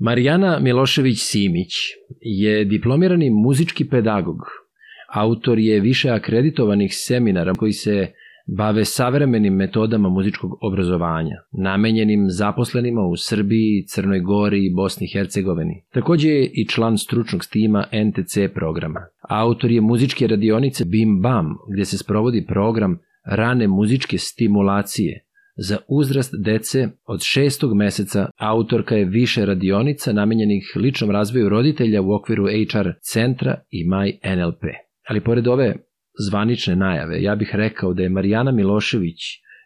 Marijana Milošević-Simić je diplomirani muzički pedagog. Autor je više akreditovanih seminara koji se bave savremenim metodama muzičkog obrazovanja, namenjenim zaposlenima u Srbiji, Crnoj Gori i Bosni i Hercegovini. Takođe je i član stručnog stima NTC programa. Autor je muzičke radionice Bim Bam, gde se sprovodi program rane muzičke stimulacije, Za uzrast dece od šestog meseca autorka je više radionica namenjenih ličnom razvoju roditelja u okviru HR centra i My NLP. Ali pored ove zvanične najave, ja bih rekao da je Marijana Milošević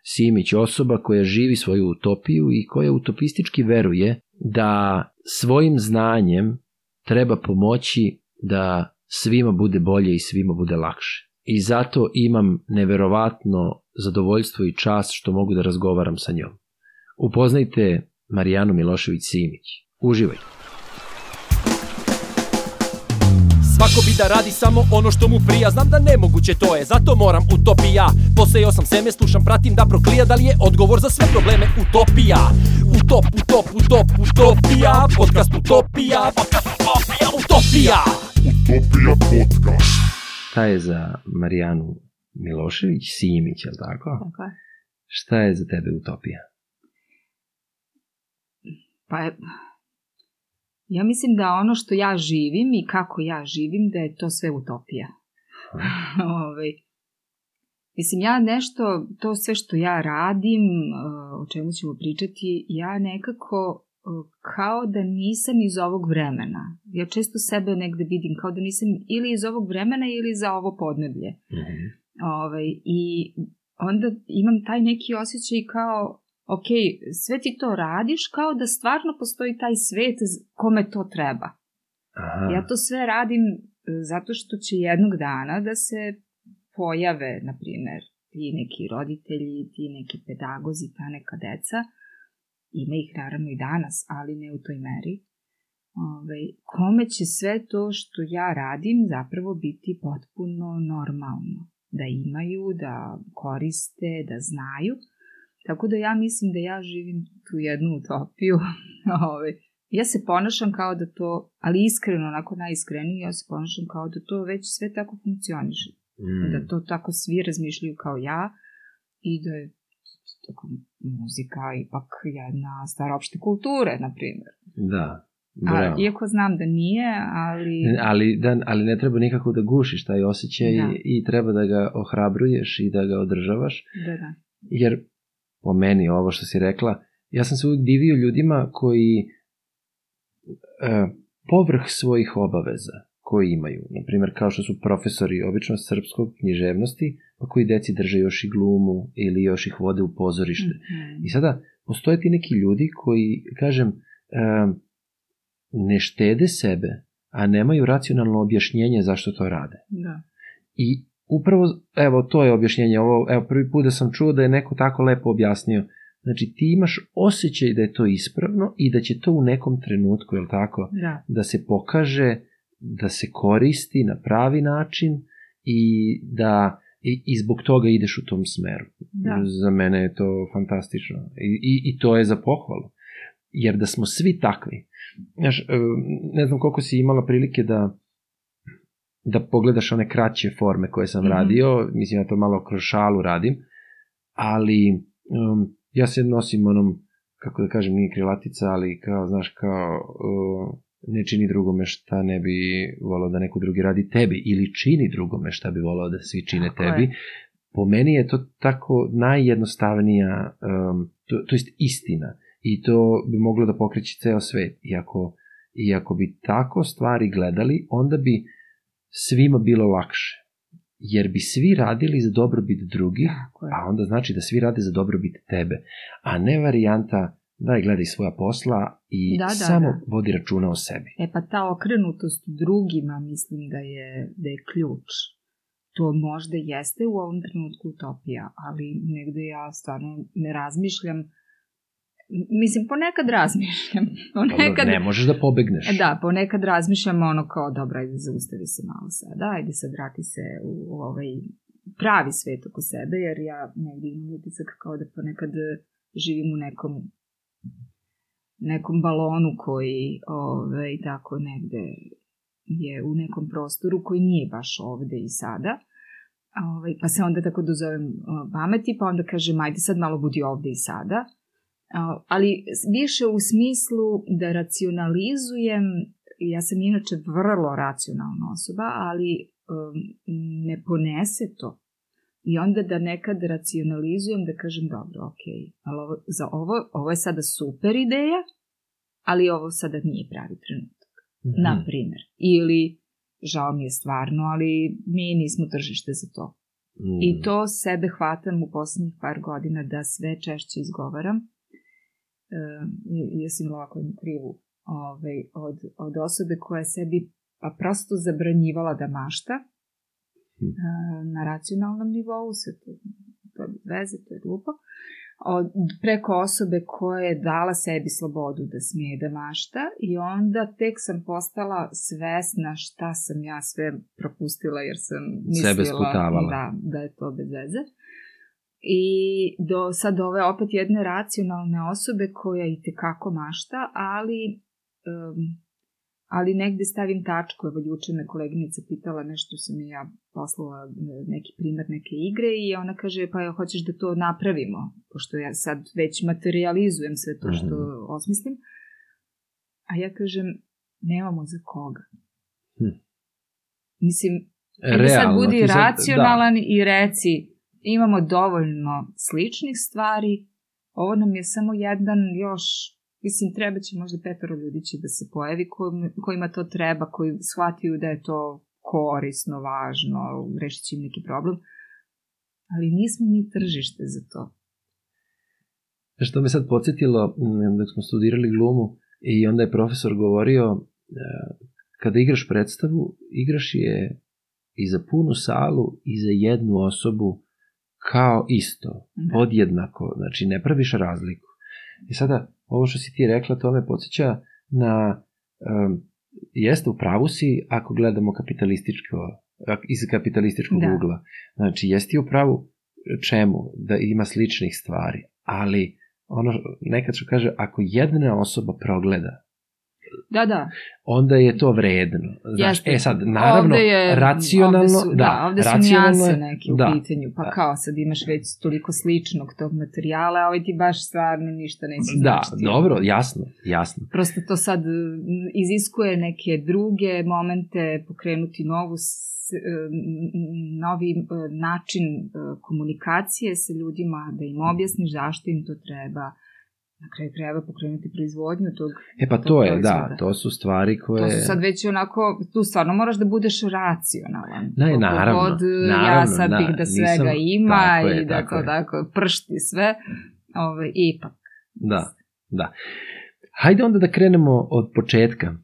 Simić osoba koja živi svoju utopiju i koja utopistički veruje da svojim znanjem treba pomoći da svima bude bolje i svima bude lakše. I zato imam neverovatno zadovoljstvo i čast što mogu da razgovaram sa njom. Upoznajte Marijanu Milošević-Simić. Uživajte. Svako bi da radi samo ono što mu prija Znam da nemoguće to je, zato moram utopija Posejao sam seme, slušam, pratim da proklija Da li je odgovor za sve probleme utopija Utop, utop, utop, utopija Podcast utopija, podcast utopija, utopija Utopija podcast. Šta je za Marijanu Milošević, Simić, je li tako? Tako je. Šta je za tebe utopija? Pa ja mislim da ono što ja živim i kako ja živim, da je to sve utopija. Ove, mislim, ja nešto, to sve što ja radim, uh, o čemu ćemo pričati, ja nekako kao da nisam iz ovog vremena. Ja često sebe negde vidim kao da nisam ili iz ovog vremena ili za ovo podneblje. Mm -hmm. Ovaj, I onda imam taj neki osjećaj kao, ok, sve ti to radiš kao da stvarno postoji taj svet kome to treba. Aha. Ja to sve radim e, zato što će jednog dana da se pojave, na primer, ti neki roditelji, ti neki pedagozi, ta neka deca, ima ih naravno i danas, ali ne u toj meri, Ove, kome će sve to što ja radim zapravo biti potpuno normalno da imaju, da koriste, da znaju. Tako da ja mislim da ja živim tu jednu utopiju. Ove, ja se ponašam kao da to, ali iskreno, onako najiskrenije, ja se ponašam kao da to već sve tako funkcioniše. Mm. Da to tako svi razmišljaju kao ja i da je muzika ipak jedna stvar opšte kulture, na primjer. Da. A, iako znam da nije, ali... Ali, da, ali ne treba nikako da gušiš taj osjećaj Da. i treba da ga ohrabruješ i da ga održavaš. Da, da. Jer, po meni, ovo što si rekla, ja sam se uvijek divio ljudima koji e, povrh svojih obaveza koji imaju, na primjer kao što su profesori obično srpskog književnosti, pa koji deci drže još i glumu ili još ih vode u pozorište. Mhm. I sada, postoje ti neki ljudi koji, kažem, ne štede sebe, a nemaju racionalno objašnjenje zašto to rade. Da. I upravo, evo, to je objašnjenje. Ovo, evo, prvi put da sam čuo da je neko tako lepo objasnio. Znači, ti imaš osjećaj da je to ispravno i da će to u nekom trenutku, je li tako, Da. da se pokaže, da se koristi na pravi način i da i, i zbog toga ideš u tom smeru. Da. Za mene je to fantastično. I, i, I to je za pohvalu. Jer da smo svi takvi. Znaš, e, ne znam koliko si imala prilike da da pogledaš one kraće forme koje sam Mhm. radio, mislim ja to malo kroz šalu radim, ali um, ja se nosim onom, kako da kažem, nije krilatica, ali kao, znaš, kao uh, ne čini drugome šta ne bi volao da neko drugi radi tebi, ili čini drugome šta bi volao da svi čine Tako je. tebi. Po meni je to tako najjednostavnija, um, to, to jest istina, i to bi moglo da pokreće ceo svet. I ako, I ako bi tako stvari gledali, onda bi svima bilo lakše. Jer bi svi radili za dobrobit drugih, je. a onda znači da svi rade za dobrobit tebe. A ne varijanta daj gledaj svoja posla i Da, da, samo da. vodi računa o sebi. E pa ta okrenutost drugima mislim da je, da je ključ. To možda jeste u ovom trenutku utopija, ali negde ja stvarno ne razmišljam Mislim, ponekad razmišljam. Ponekad, Ne možeš da pobegneš. E Da, ponekad razmišljam ono kao, dobro, ajde, zaustavi se malo sada, ajde sad vrati se u, u ovaj pravi svet oko sebe, jer ja negdje imam utisak kao da ponekad živim u nekom nekom balonu koji ovaj, tako negde je u nekom prostoru koji nije baš ovde i sada. Ovaj, pa se onda tako dozovem o, pameti, pa onda kažem ajde sad malo budi ovde i sada. Ali više u smislu da racionalizujem, ja sam inače vrlo racionalna osoba, ali ne ponese to. I onda da nekad racionalizujem, da kažem dobro, ok, ali ovo, za ovo, ovo je sada super ideja, ali ovo sada nije pravi trenutak. Mm -hmm. Na primer. Ili, žao mi je stvarno, ali mi nismo tržište za to. Mm. I to sebe hvatam u poslednjih par godina da sve češće izgovaram. E, ja sam lako krivu ovaj, od, od osobe koja sebi pa prosto zabranjivala da mašta mm. Na racionalnom nivou, sve to, to veze, to je glupo. Od, preko osobe koja je dala sebi slobodu da smije da mašta i onda tek sam postala svesna šta sam ja sve propustila jer sam mislila da, da je to bez veze. I do sad ove opet jedne racionalne osobe koja i tekako mašta, ali um, ali negde stavim tačku, evo juče me koleginica pitala nešto sam ja poslala neki primer neke igre i ona kaže pa ja hoćeš da to napravimo, pošto ja sad već materializujem sve to što mm. osmislim. A ja kažem, nemamo za koga. Hm. Mislim, Realno, sad budi sad, racionalan da. i reci, imamo dovoljno sličnih stvari, ovo nam je samo jedan još Mislim, treba će možda petoro ljudi će da se pojavi kojima to treba, koji shvatiju da je to korisno, važno, rešit će im neki problem. Ali nismo mi tržište za to. Što me sad podsjetilo, dok smo studirali glumu, i onda je profesor govorio, e, kada igraš predstavu, igraš je i za punu salu i za jednu osobu kao isto, da. podjednako, znači ne praviš razliku. I sada, ovo što si ti rekla, to me podsjeća na, um, jeste u pravu si ako gledamo kapitalističko, iz kapitalističkog da. ugla. Znači, jeste u pravu čemu? Da ima sličnih stvari, ali ono nekad što kaže, ako jedna osoba progleda Da, da. Onda je to vredno. Znaš, Jeste. e sad, naravno, ovde je, racionalno, ovde su, da, da ovde su nijanse neke u da, pitanju, pa da. kao sad imaš već toliko sličnog tog materijala, a ovaj ti baš stvarno ništa neće da, značiti. Da, dobro, jasno, jasno. Prosto to sad iziskuje neke druge momente, pokrenuti novu novi način komunikacije sa ljudima, da im objasniš zašto im to treba, na kraju krajeva pokrenuti proizvodnju tog E pa to je, da, proizvoda. da, to su stvari koje... To su sad već onako, tu stvarno moraš da budeš racionalan. Ne, naravno, God, naravno. Ja sad bih da svega nisam, ima je, i da tako to tako pršti sve, ovaj, ipak. Da, da. Hajde onda da krenemo od početka. E,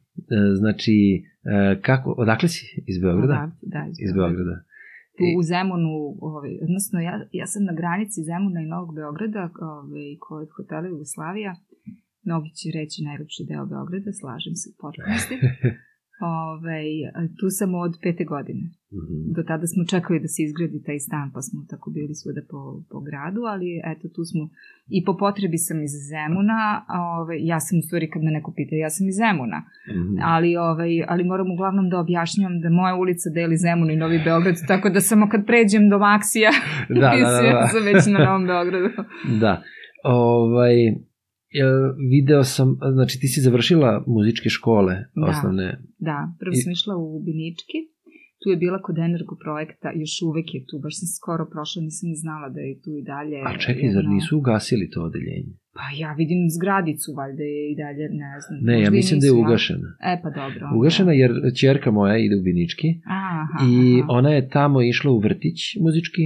znači, e, kako, odakle si? Iz Beograda? Da, iz Beograda. Iz Beograda tu u Zemunu, ovaj, odnosno ja, ja sam na granici Zemuna i Novog Beograda, ovaj, kod hotela Jugoslavija, mnogi će reći najlepši deo Beograda, slažem se u potpunosti. Ove, tu sam od pete godine. Mm -hmm. Do tada smo čekali da se izgradi taj stan, pa smo tako bili svuda po, po gradu, ali eto tu smo i po potrebi sam iz Zemuna, ove, ja sam u stvari kad me neko pita, ja sam iz Zemuna, mm -hmm. ali, ove, ali moram uglavnom da objašnjam da moja ulica deli Zemun i Novi Beograd, tako da samo kad pređem do Maksija, da, da, da, da. sam već na Novom Beogradu. da, ovaj, video sam, znači ti si završila muzičke škole da, osnovne. Da, prvo sam išla u Binički, tu je bila kod Energo projekta, još uvek je tu, baš sam skoro prošla, nisam ni znala da je tu i dalje. A čekaj, jedno... zar nisu ugasili to odeljenje? Pa ja vidim zgradicu, valjda je i dalje, ne znam. Ne, ja mislim da je ugašena. Ja. E, pa dobro. Ugašena jer čerka moja ide u Binički aha, i aha. ona je tamo išla u vrtić muzički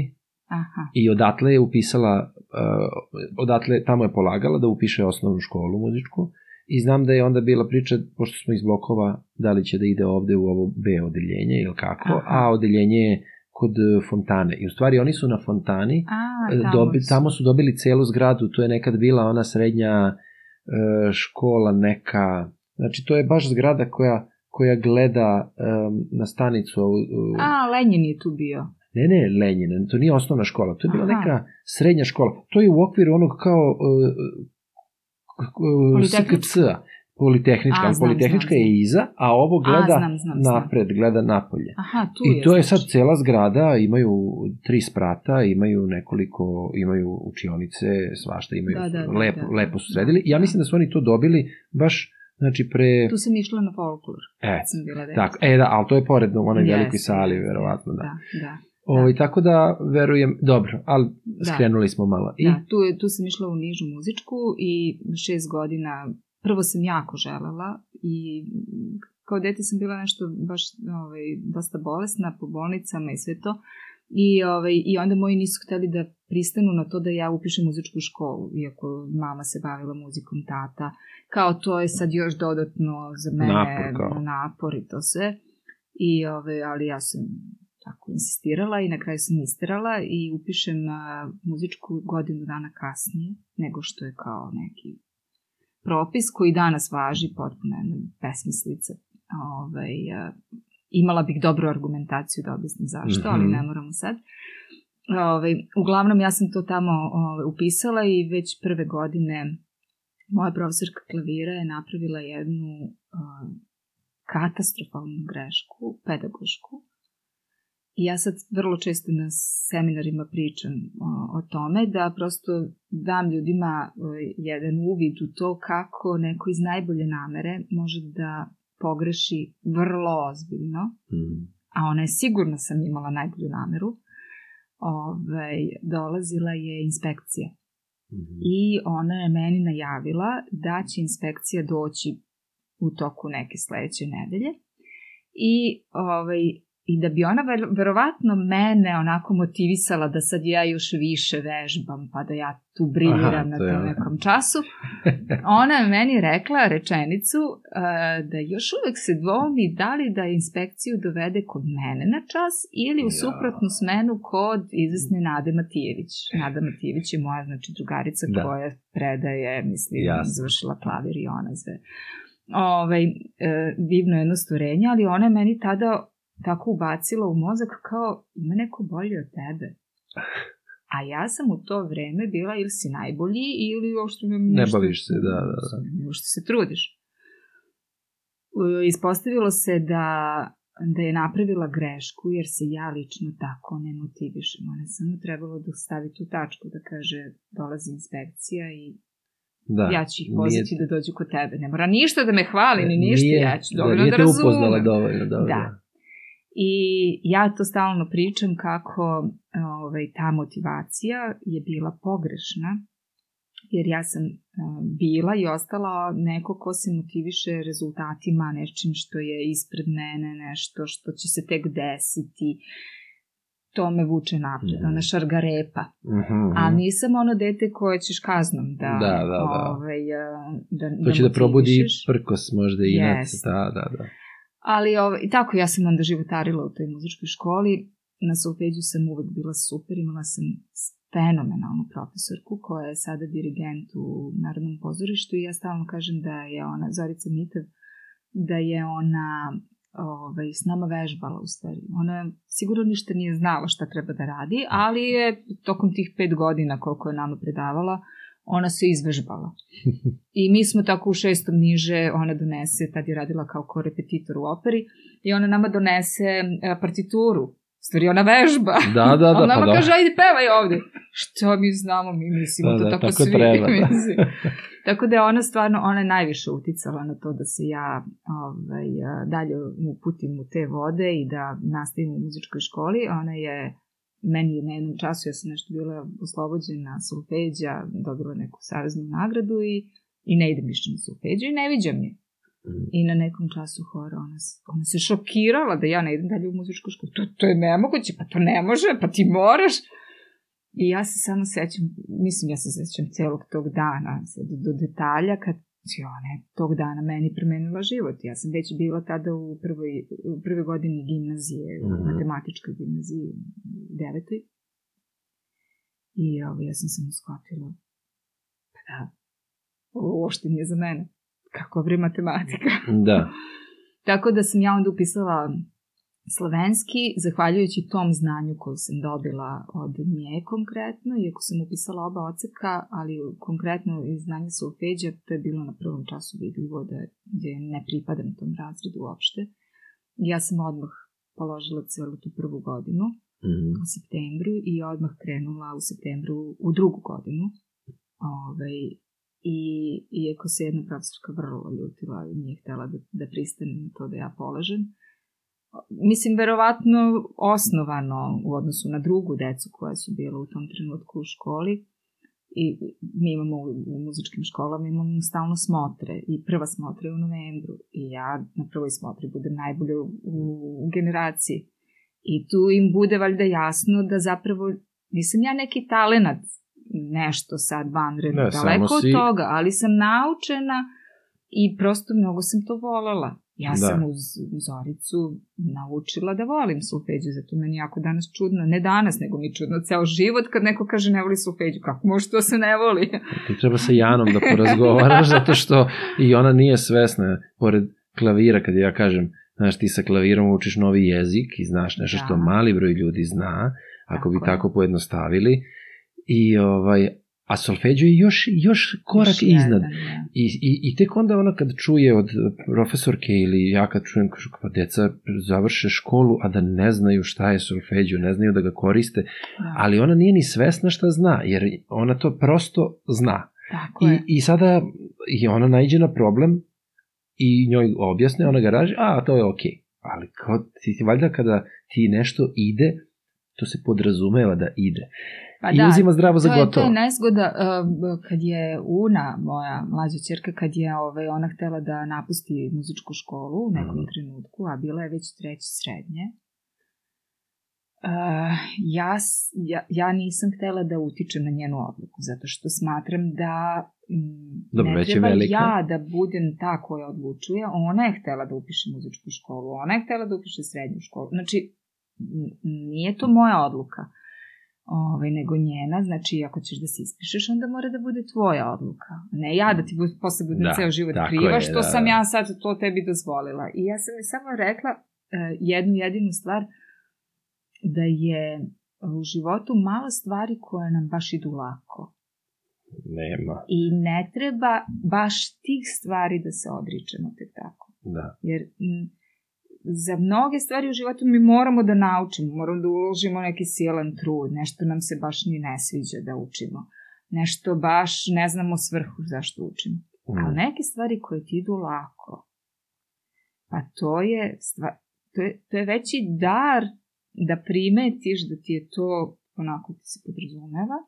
aha. i odatle je upisala uh, odatle tamo je polagala da upiše osnovnu školu muzičku i znam da je onda bila priča, pošto smo iz blokova, da li će da ide ovde u ovo B odeljenje ili kako, Aha. a odeljenje je kod Fontane. I u stvari oni su na Fontani, a, e, tamo, dobi, tamo su dobili celu zgradu, to je nekad bila ona srednja uh, škola neka, znači to je baš zgrada koja koja gleda um, na stanicu. Uh, a, Lenjin je tu bio. Ne, ne, Lenjina, to nije osnovna škola, to je bila Aha. neka srednja škola. To je u okviru onog kao, uh, SKC-a. Politehnička, A, znam, politehnička znam, je iza, a ovo gleda A, znam, znam, znam. napred, gleda napolje. Aha, tu I je. to je sad znači. cela zgrada, imaju tri sprata, imaju nekoliko, imaju učionice, svašta imaju, Da, da, da, lepo, da. lepo su sredili. Ja mislim da su oni to dobili baš, znači pre... Tu sam išla na folklor. E, sam bila tako, e da, ali to je pored u onoj Jeste, velikoj sali, verovatno, da. Da, da. Ovaj, tako da, verujem, dobro, ali Da. skrenuli smo malo. I, Da, tu, je, tu sam išla u nižu muzičku i šest godina, prvo sam jako želela i kao dete sam bila nešto baš ovaj, dosta bolesna po bolnicama i sve to. I, ovaj, I onda moji nisu hteli da pristanu na to da ja upišem muzičku školu, iako mama se bavila muzikom, tata. Kao to je sad još dodatno za mene Napor, kao. napor i to sve. I, ovaj, ali ja sam tako insistirala i na kraju sam isterala i upišem a, muzičku godinu dana kasnije nego što je kao neki propis koji danas važi potpuno jedna besmislica. Ovaj, a, imala bih dobru argumentaciju da objasnim zašto, ali Mhm. ne moramo sad. Ovaj, uglavnom ja sam to tamo ovaj, upisala i već prve godine moja profesorka klavira je napravila jednu a, katastrofalnu grešku, pedagošku, I ja sad vrlo često na seminarima pričam o, o tome da prosto dam ljudima jedan uvid u to kako neko iz najbolje namere može da pogreši vrlo ozbiljno, Mm. a ona je sigurno sam imala najbolju nameru, ovaj, dolazila je inspekcija. Mhm. I ona je meni najavila da će inspekcija doći u toku neke sledeće nedelje. I, ovaj, I da bi ona ver, verovatno mene onako motivisala da sad ja još više vežbam, pa da ja tu briljiram Aha, na to tom nekom času. Ona je meni rekla rečenicu uh, da još uvek se dvomi da li da inspekciju dovede kod mene na čas ili u Ja. suprotnu smenu kod izvesne Nade Matijević. Nada Matijević je moja znači, drugarica Da. koja predaje, mislim, Jasno. završila klavir i ona sve. Ovaj, e, divno jedno stvorenje, ali ona je meni tada tako ubacila u mozak kao ima neko bolje od tebe. A ja sam u to vreme bila ili si najbolji ili uopšte me Ne baviš se, da, da, da. Uopšte se trudiš. E, Ispostavilo se da da je napravila grešku jer se ja lično tako ne motivišem. Ona samo trebalo da stavi tu tačku da kaže dolazi inspekcija i Da. ja ću ih Nije- pozvati da dođu kod tebe. Ne mora ništa da me hvali ni ništa, Nije- ja ću dovoljno nije da, te razumem. upoznala dovoljno, dobro. Da. I ja to stalno pričam kako ovaj, ta motivacija je bila pogrešna, jer ja sam uh, bila i ostala neko ko se motiviše rezultatima, nečim što je ispred mene, nešto što će se tek desiti. To me vuče napred, Mhm. ona šargarepa. Mhm, mhm. A nisam ono dete koje ćeš kaznom da, Da, da, da. Ovaj, uh, da, To će da probudi motivišeš. prkos možda i inac. Da, da, da. Ali ovaj, i tako ja sam onda životarila u toj muzičkoj školi. Na solfeđu sam uvek bila super, imala sam fenomenalnu profesorku koja je sada dirigent u Narodnom pozorištu i ja stalno kažem da je ona, Zorica Mitev, da je ona ovaj, s nama vežbala u stvari. Ona sigurno ništa nije znala šta treba da radi, ali je tokom tih pet godina koliko je nama predavala, ona se izvežbala. I mi smo tako u šestom niže, ona donese, tad je radila kao korepetitor u operi, i ona nama donese e, partituru. Stvari, ona vežba. Da, da, da, ona pa da. kaže, ajde, pevaj ovde. Što mi znamo, mi mislimo Da, to da, tako, tako svi. treba, da. mislim. Tako da je ona stvarno, ona je najviše uticala na to da se ja ovaj, a, dalje uputim u te vode i da nastavim u muzičkoj školi. Ona je meni je na jednom času, ja sam nešto bila oslobođena solfeđa, dobila neku saveznu nagradu i, i ne idem više na solfeđu i ne viđam je. Mm. I na nekom času hora ona, ona se šokirala da ja ne idem dalje u muzičku školu. To, to je nemoguće, pa to ne može, pa ti moraš. I ja se samo sećam, mislim ja se sećam celog tog dana, sad do detalja, kad je ona je tog dana meni promenila život. Ja sam već bila tada u prvoj, u prvoj godini gimnazije, u Mhm. matematičkoj gimnaziji, devetoj. I ovo, ja sam samo shvatila, pa da, ovo uopšte nije za mene. Kako bre matematika. Da. Tako da sam ja onda upisala Slovenski, zahvaljujući tom znanju koju sam dobila od nje konkretno, iako sam upisala oba oceka, ali konkretno iz znanja solfeđa, to je bilo na prvom času vidljivo da, da ne pripadam tom razredu uopšte. Ja sam odmah položila celu tu prvu godinu Mhm. u septembru i odmah krenula u septembru u drugu godinu. Ove, I iako se jedna profesorka vrlo ljutila i nije htela da, da pristane na to da ja polažem, mislim, verovatno osnovano u odnosu na drugu decu koja su bila u tom trenutku u školi, i mi imamo u, muzičkim školama imamo stalno smotre. I prva smotra je u novembru. I ja na prvoj smotri budem najbolje u, u generaciji. I tu im bude valjda jasno da zapravo nisam ja neki talenat nešto sad vanredno, Ne, daleko samo od si- toga, ali sam naučena i prosto mnogo sam to volela. Ja Da. sam uz Zoricu naučila da volim solfeđu, zato meni jako danas čudno, ne danas, nego mi čudno ceo život kad neko kaže ne voli solfeđu, kako može to se ne voli? Tu treba sa Janom da porazgovaraš, zato što i ona nije svesna, pored klavira, kad ja kažem, znaš, ti sa klavirom učiš novi jezik i znaš nešto što Da. mali broj ljudi zna, ako bi Tako je. tako pojednostavili, i ovaj, a solfeđo je još, još korak Još iznad. jedan, da. I, i, I tek onda ona kad čuje od profesorke ili ja kad čujem, kažu, pa deca završe školu, a da ne znaju šta je solfeđo, ne znaju da ga koriste, Da, ali ona nije ni svesna šta zna, jer ona to prosto zna. tako je. I, I sada i ona najđe na problem i njoj objasne, ona ga raže, a to je okej. Ali kao, ti valjda kada ti nešto ide, to se podrazumeva da ide. Pa I uzima zdravo za to je, to gotovo. je nezgoda uh, kad je Una, moja mlađa čerka, kad je ovaj, ona htela da napusti muzičku školu u nekom Mhm. trenutku, a bila je već treći srednje. Uh, ja, ja, ja nisam htela da utičem na njenu odluku, zato što smatram da mm, Dobro, ne treba velika. ja da budem ta koja odlučuje. Ona je htela da upiše muzičku školu, ona je htela da upiše srednju školu. Znači, nije to moja odluka ovaj, nego njena, znači ako ćeš da se ispišeš, onda mora da bude tvoja odluka. Ne ja da ti bud, posle budem Da, ceo život kriva, što da, sam da. ja sad to tebi dozvolila. I ja sam joj samo rekla uh, jednu jedinu stvar, da je u životu malo stvari koje nam baš idu lako. Nema, I ne treba baš tih stvari da se odričemo tek tako. da. Jer m, za mnoge stvari u životu mi moramo da naučimo, moramo da uložimo neki silan trud, nešto nam se baš ni ne sviđa da učimo, nešto baš ne znamo svrhu zašto učimo. Ali Mm. neke stvari koje ti idu lako, pa to je, stva, to je, to je veći dar da primetiš da ti je to onako ti se podrazumeva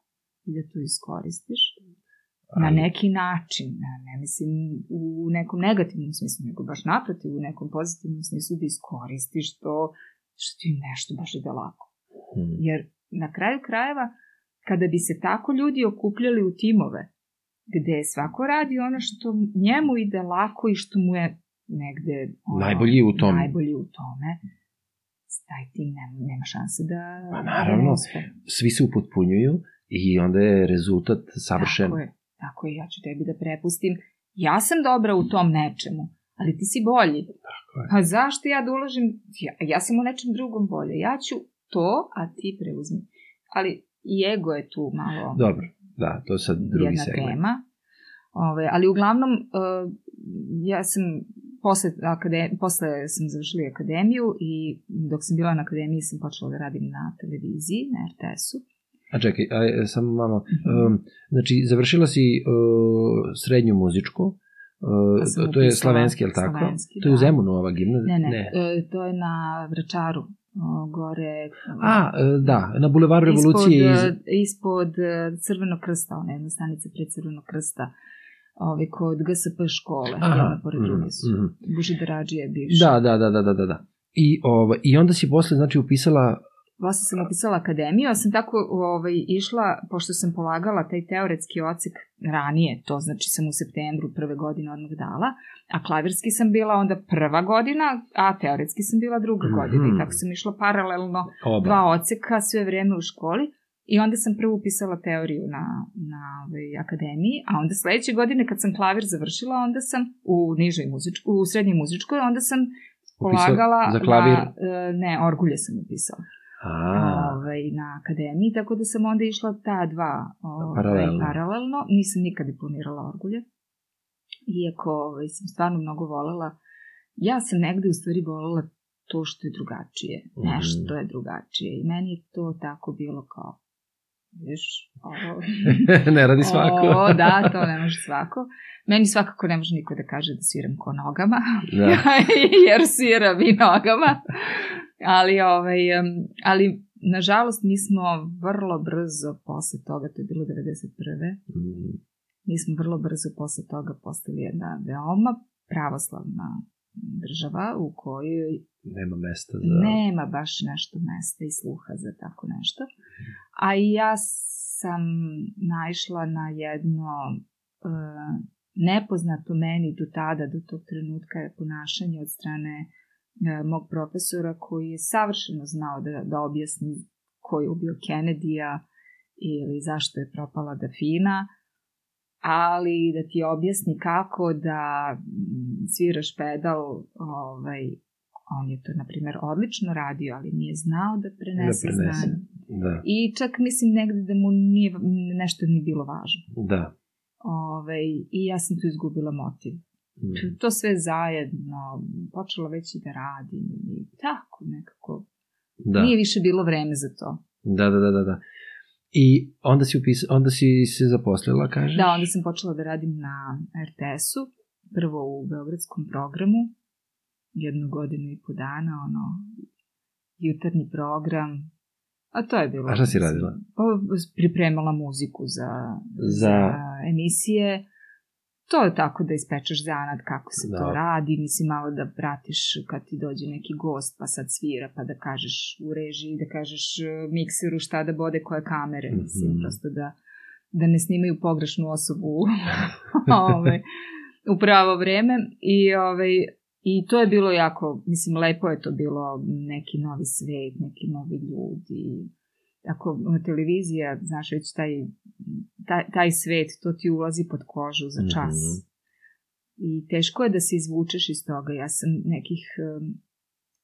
i da to iskoristiš na neki način, ne, mislim u nekom negativnom smislu, nego baš naprotiv, u nekom pozitivnom smislu da iskoristiš to što ti nešto baš ide lako. Mm. Jer na kraju krajeva, kada bi se tako ljudi okupljali u timove, gde svako radi ono što njemu ide lako i što mu je negde ono, Najbolji u tome. najbolji u tome, taj tim nema, nema šanse da, Pa da naravno. uspe. Svi se upotpunjuju i onda je rezultat savršen. Tako je, tako je, ja ću tebi da prepustim. Ja sam dobra u tom nečemu, ali ti si bolji. Tako je. Pa zašto ja da uložim, ja, ja sam u nečem drugom bolje. Ja ću to, a ti preuzmi. Ali i ego je tu malo Dobro, da, to je sad drugi jedna segment. tema. Ove, ali uglavnom, uh, ja sam posle, akade, posle sam završila akademiju i dok sam bila na akademiji sam počela da radim na televiziji, na RTS-u. A čekaj, a, e, samo malo. Um, znači, završila si uh, srednju muzičku, Pa uh, to je slavenski, je li tako? slavenski, to je u da. Zemunu ova gimnazija? Ne, ne, E, to je na Vračaru, gore... A, e, da, na bulevaru revolucije ispod, iz... ispod Crvenog krsta, ona jedna stanica pred Crvenog krsta, ovi, kod GSP škole, Aha, jedna pored mhm, druge su. mhm. Bužidarađi je bivši. Da, da, da, da, da, da, da. I, ovaj, I onda si posle, znači, upisala... Posle sam upisala akademiju, sam tako ovaj, išla, pošto sam polagala taj teoretski ocek ranije, to znači sam u septembru prve godine odmah dala, a klavirski sam bila onda prva godina, a teoretski sam bila druga Mhm. godina i tako sam išla paralelno Oba. dva oceka sve vreme u školi i onda sam prvo upisala teoriju na, na ovaj, akademiji, a onda sledeće godine kad sam klavir završila, onda sam u nižoj muzičkoj, u srednjoj muzičkoj, onda sam polagala za klavir? Na, e, ne, orgulje sam upisala. Ovaj, na akademiji, tako da sam onda išla ta dva ovaj, Paralelno. paralelno. Nisam nikad diplomirala orgulje. Iako ovaj, sam stvarno mnogo volela. Ja sam negde u stvari volela to što je drugačije. Mhm. Nešto je drugačije. I meni je to tako bilo kao Viš, ovo... ne radi svako. O, da, to ne može svako. Meni svakako ne može niko da kaže da sviram ko nogama, Da. jer sviram i nogama. Ali, ovaj, ali, nažalost, mi smo vrlo brzo posle toga, to je bilo 91. Mhm. Mi smo vrlo brzo posle toga postali jedna veoma pravoslavna država u kojoj Nema mesta za... nema baš nešto mesta i sluha za tako nešto. A i ja sam naišla na jedno e, nepoznato meni do tada, do tog trenutka ponašanje od strane mog profesora koji je savršeno znao da, da objasni ko je ubio Kennedy-a ili zašto je propala Dafina, ali da ti objasni kako da mm, sviraš pedal, ovaj, on je to, na primjer, odlično radio, ali nije znao da prenese, Da prenese. znanje. Da, I čak mislim negde da mu nije, nešto ni bilo važno. da. Ovaj, I ja sam tu izgubila motiv. Mhm. To sve zajedno, počela već i da radim i tako nekako. Da. Nije više bilo vreme za to. da, da, da, da, da. I onda si, upis, onda si se zaposlila, kažeš? Da, onda sam počela da radim na RTS-u, prvo u beogradskom programu, jednu godinu i po dana, ono, jutarnji program, a to je bilo... A šta si radila? Pa, pripremala muziku za, Za- emisije, to je tako da ispečeš zanad kako se Da. to radi, mislim malo da pratiš kad ti dođe neki gost pa sad svira pa da kažeš u režiji, da kažeš e, mikseru šta da bode koje kamere, mislim, Mhm. prosto da, da ne snimaju pogrešnu osobu ovaj, u pravo vreme i ovaj, I to je bilo jako, mislim, lepo je to bilo, neki novi svet, neki novi ljudi. Ako televizija, znaš, već taj, taj, taj svet, to ti ulazi pod kožu za čas. Mhm. I teško je da se izvučeš iz toga. Ja sam nekih um,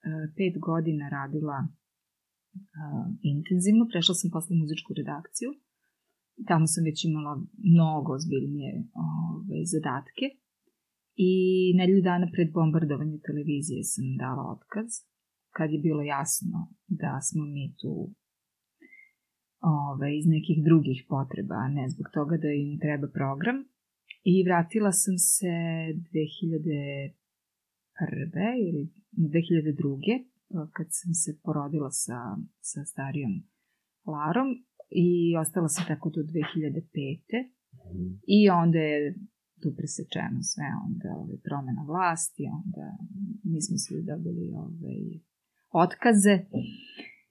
uh, pet godina radila uh, intenzivno, prešla sam posle muzičku redakciju. Tamo sam već imala mnogo ozbiljnije ove, zadatke. I nedelju dana pred bombardovanje televizije sam dala otkaz, kad je bilo jasno da smo mi tu ove, iz nekih drugih potreba, ne zbog toga da im treba program. I vratila sam se 2001. ili 2002. kad sam se porodila sa, sa starijom Larom i ostala sam tako do 2005. Mhm. I onda je tu presečeno sve, onda ove, promena vlasti, onda mi smo svi dobili ove, otkaze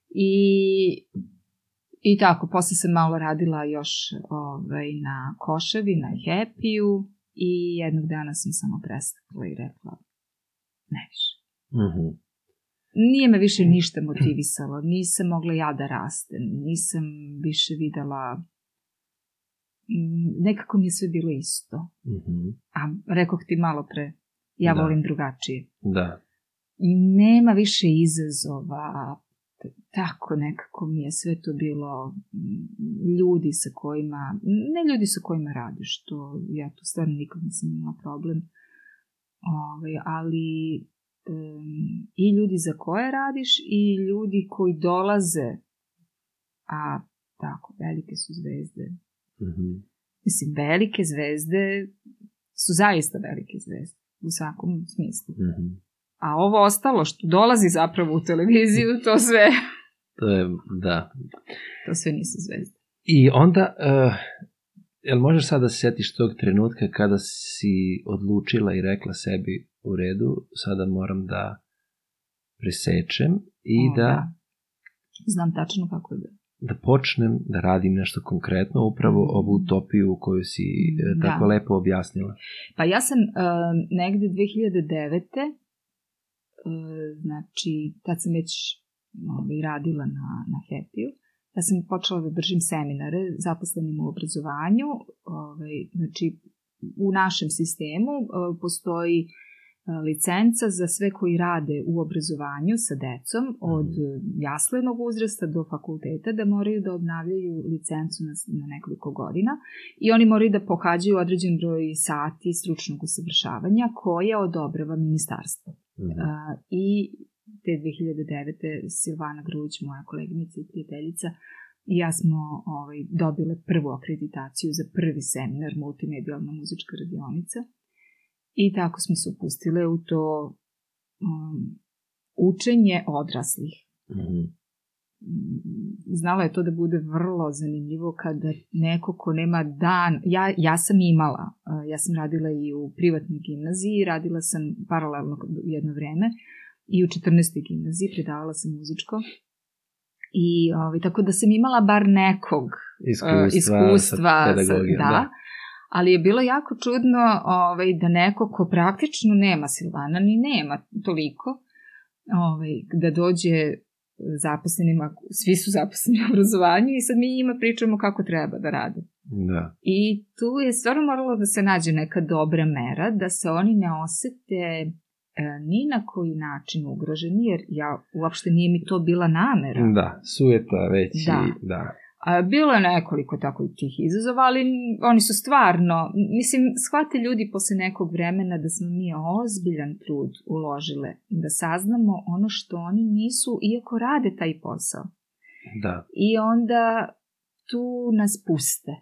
i, i tako, posle sam malo radila još ovaj, na Koševi, na Happy-u i jednog dana sam samo prestakla i rekla ne više. Mhm. Nije me više ništa motivisalo, nisam mogla ja da rastem, nisam više videla, mm, nekako mi je sve bilo isto. Mhm. A rekoh ti malo pre, ja Da. volim drugačije. Da. Nema više izazova, tako nekako mi je sve to bilo mm, ljudi sa kojima, ne ljudi sa kojima radiš, to ja tu stvarno nikad nisam imala problem, Ovaj, ali em, i ljudi za koje radiš i ljudi koji dolaze, a tako, velike su zvezde, Mhm. mislim, velike zvezde su zaista velike zvezde u svakom smislu. Mhm. A ovo ostalo što dolazi zapravo u televiziju, to sve, To je, da. to sve nisu zvezde. I onda, uh, jel možeš sad da se setiš tog trenutka kada si odlučila i rekla sebi u redu, sada moram da presečem i O, da, Znam tačno kako je bilo. da počnem da radim nešto konkretno, upravo ovu utopiju koju si e, Da. tako lepo objasnila. Pa ja sam uh, negde 2009. Uh, znači, tad sam već ovaj, radila na, na Happy-u. Ja sam počela da držim seminare zaposlenim u obrazovanju. Ovaj, znači, u našem sistemu uh, postoji licenca za sve koji rade u obrazovanju sa decom od jaslenog uzrasta do fakulteta da moraju da obnavljaju licencu na, na nekoliko godina i oni moraju da pohađaju određen broj sati stručnog usavršavanja koje odobrava ministarstvo. Mhm. A, I te 2009. Silvana Gruć, moja koleginica i prijateljica, i ja smo ovaj, dobile prvu akreditaciju za prvi seminar multimedijalna muzička radionica. I tako smo se upustile u to um, učenje odraslih. Mhm. Mm, Znala je to da bude vrlo zanimljivo kada neko ko nema dan, ja, ja sam imala, uh, ja sam radila i u privatnoj gimnaziji, radila sam paralelno jedno vreme i u 14. gimnaziji predavala sam muzičko i ovaj, tako da sam imala bar nekog Iskustva, uh, iskustva sa pedagogijom, da, da. ali je bilo jako čudno ovaj, da neko ko praktično nema Silvana, ni nema toliko, ovaj, da dođe zaposlenima, svi su zaposleni u obrazovanju i sad mi njima pričamo kako treba da rade. Da. I tu je stvarno moralo da se nađe neka dobra mera, da se oni ne osete e, ni na koji način ugroženi, jer ja uopšte nije mi to bila namera. Da, sueta već Da. i da. A, bilo je nekoliko tako tih izazova, ali oni su stvarno, mislim, shvate ljudi posle nekog vremena da smo mi ozbiljan trud uložile, da saznamo ono što oni nisu, iako rade taj posao. Da. I onda tu nas puste.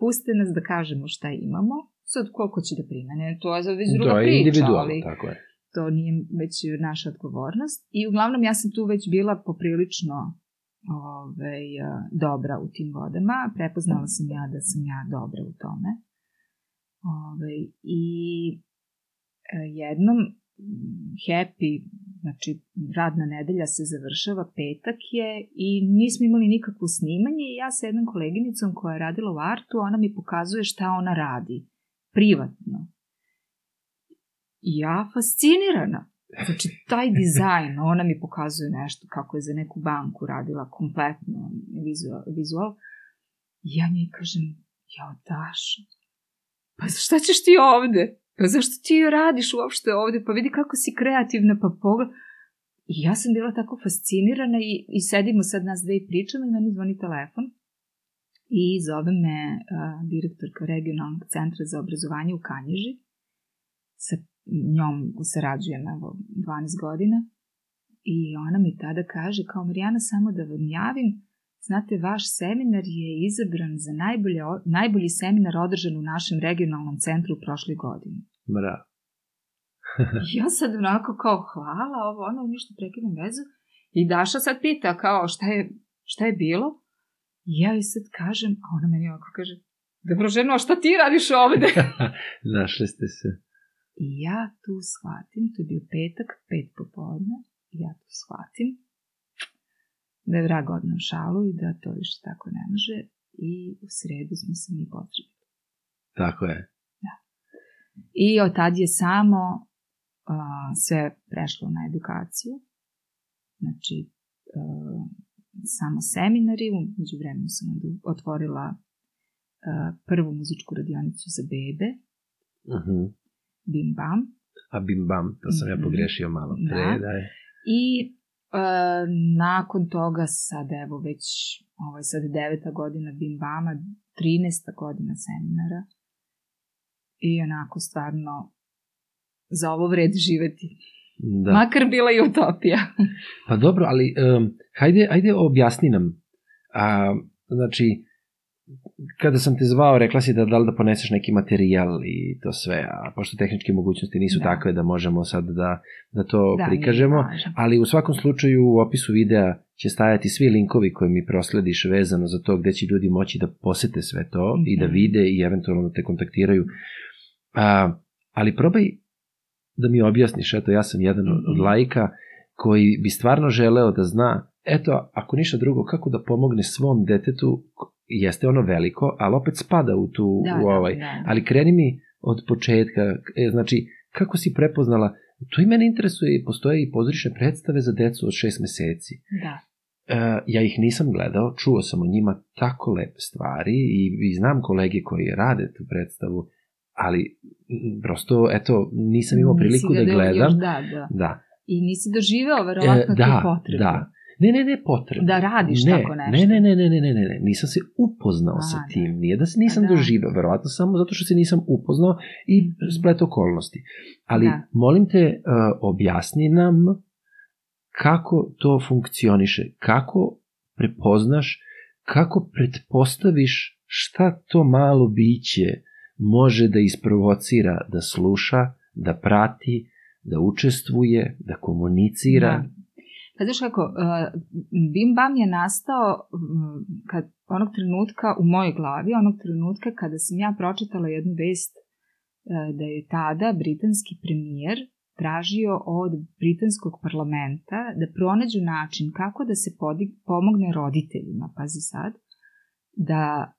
Puste nas da kažemo šta imamo. Sad koliko će da primene, to je za već druga to je priča, individualno, ali tako je. To nije već naša odgovornost. I uglavnom ja sam tu već bila poprilično ovaj, a, dobra u tim vodama. Prepoznala sam ja da sam ja dobra u tome. Ovaj, I e, jednom happy, znači radna nedelja se završava, petak je i nismo imali nikakvo snimanje i ja sa jednom koleginicom koja je radila u artu, ona mi pokazuje šta ona radi, privatno. I ja fascinirana. Znači, taj dizajn, ona mi pokazuje nešto kako je za neku banku radila kompletno vizual. vizual. I ja njoj kažem, ja Daša, pa šta ćeš ti ovde? Pa zašto ti radiš uopšte ovde? Pa vidi kako si kreativna, pa pogled. I ja sam bila tako fascinirana i, i sedimo sad nas dve i pričamo i meni zvoni telefon. I zove me a, direktorka regionalnog centra za obrazovanje u Kanjiži. Sa njom sarađujem evo 12 godina. I ona mi tada kaže, kao Marijana, samo da vam javim, znate, vaš seminar je izabran za najbolje, najbolji seminar održan u našem regionalnom centru prošle godine. I ja sad onako kao hvala, ovo ono, ništa prekidam vezu. I Daša sad pita kao šta je, šta je bilo? I ja joj sad kažem, a ona meni ovako kaže, dobro ženo, šta ti radiš ovde? Našli ste se. I ja tu shvatim, to je bio petak, pet popodne, i ja tu shvatim da je vrag odnao šalu i da to više tako ne može i u sredu smo se mi potrebili. Tako je. I od tad je samo a, sve prešlo na edukaciju. Znači, a, samo seminari, umeđu vremenu sam otvorila a, prvu muzičku radionicu za bebe, Uh Bim Bam, A bim bam, to sam ja Mhm. pogrešio malo pre, Da. da je. I e, nakon toga sad evo već, ovo je sad deveta godina Bim Bama, 13. godina seminara i onako stvarno za ovo vredi živeti. Da. Makar bila i utopija. Pa dobro, ali um, hajde, hajde objasni nam. A, znači, kada sam te zvao, rekla si da da li da poneseš neki materijal i to sve, a pošto tehničke mogućnosti nisu Da. takve da možemo sad da, da to Da, prikažemo, ali u svakom slučaju u opisu videa će stajati svi linkovi koje mi proslediš vezano za to gde će ljudi moći da posete sve to i da Mhm. vide i eventualno da te kontaktiraju. A, ali probaj da mi objasniš, eto ja sam jedan od, od Mhm. lajka koji bi stvarno želeo da zna, eto, ako ništa drugo, kako da pomogne svom detetu, jeste ono veliko, ali opet spada u tu, Da, u da, ovaj. da. Ali kreni mi od početka, e, znači, kako si prepoznala, to i mene interesuje, postoje i pozorišne predstave za decu od šest meseci. Da. E, ja ih nisam gledao, čuo sam o njima tako lepe stvari i, i znam kolege koji rade tu predstavu, ali prosto, eto, nisam imao priliku da do- gledam. Još, da, da. Da. I nisi doživeo verovatno E, tu da, potrebu. da. Ne, ne, ne, potrebno. Da radiš ne, tako nešto. Ne, ne, ne, ne, ne, ne, ne, nisam se upoznao A, sa da. tim, nije da se nisam da. doživio, verovatno samo zato što se nisam upoznao i mhm. splet okolnosti. Ali, da. molim te, uh, objasni nam kako to funkcioniše, kako prepoznaš, kako pretpostaviš šta to malo biće može da isprovocira, da sluša, da prati, da učestvuje, da komunicira, da Znaš kako, uh, Bim Bam je nastao kad, onog trenutka u mojoj glavi, onog trenutka kada sam ja pročitala jednu vest uh, da je tada britanski premijer tražio od britanskog parlamenta da pronađu način kako da se podig, pomogne roditeljima, pazi sad, da uh,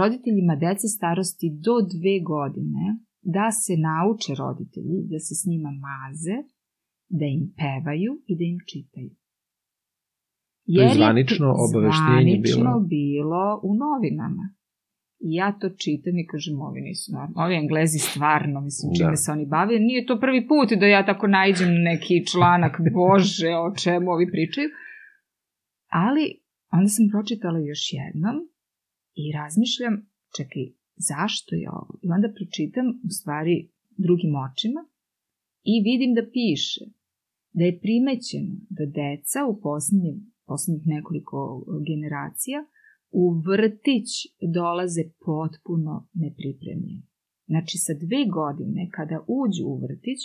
roditeljima dece starosti do dve godine da se nauče roditelji, da se s njima maze, da im pevaju i da im čitaju. To je zvanično obaveštenje bilo? zvanično bilo u novinama. I ja to čitam i kažem, ovi nisu normalni. Ovi englezi stvarno, mislim, čime Da. se oni bave. Nije to prvi put da ja tako najđem na neki članak, bože, o čemu ovi pričaju. Ali, onda sam pročitala još jednom i razmišljam, čekaj, zašto je ovo? I onda pročitam, u stvari, drugim očima i vidim da piše da je primećeno da deca u posljednje, posljednjih nekoliko generacija u vrtić dolaze potpuno nepripremljeni. Znači, sa dve godine, kada uđu u vrtić,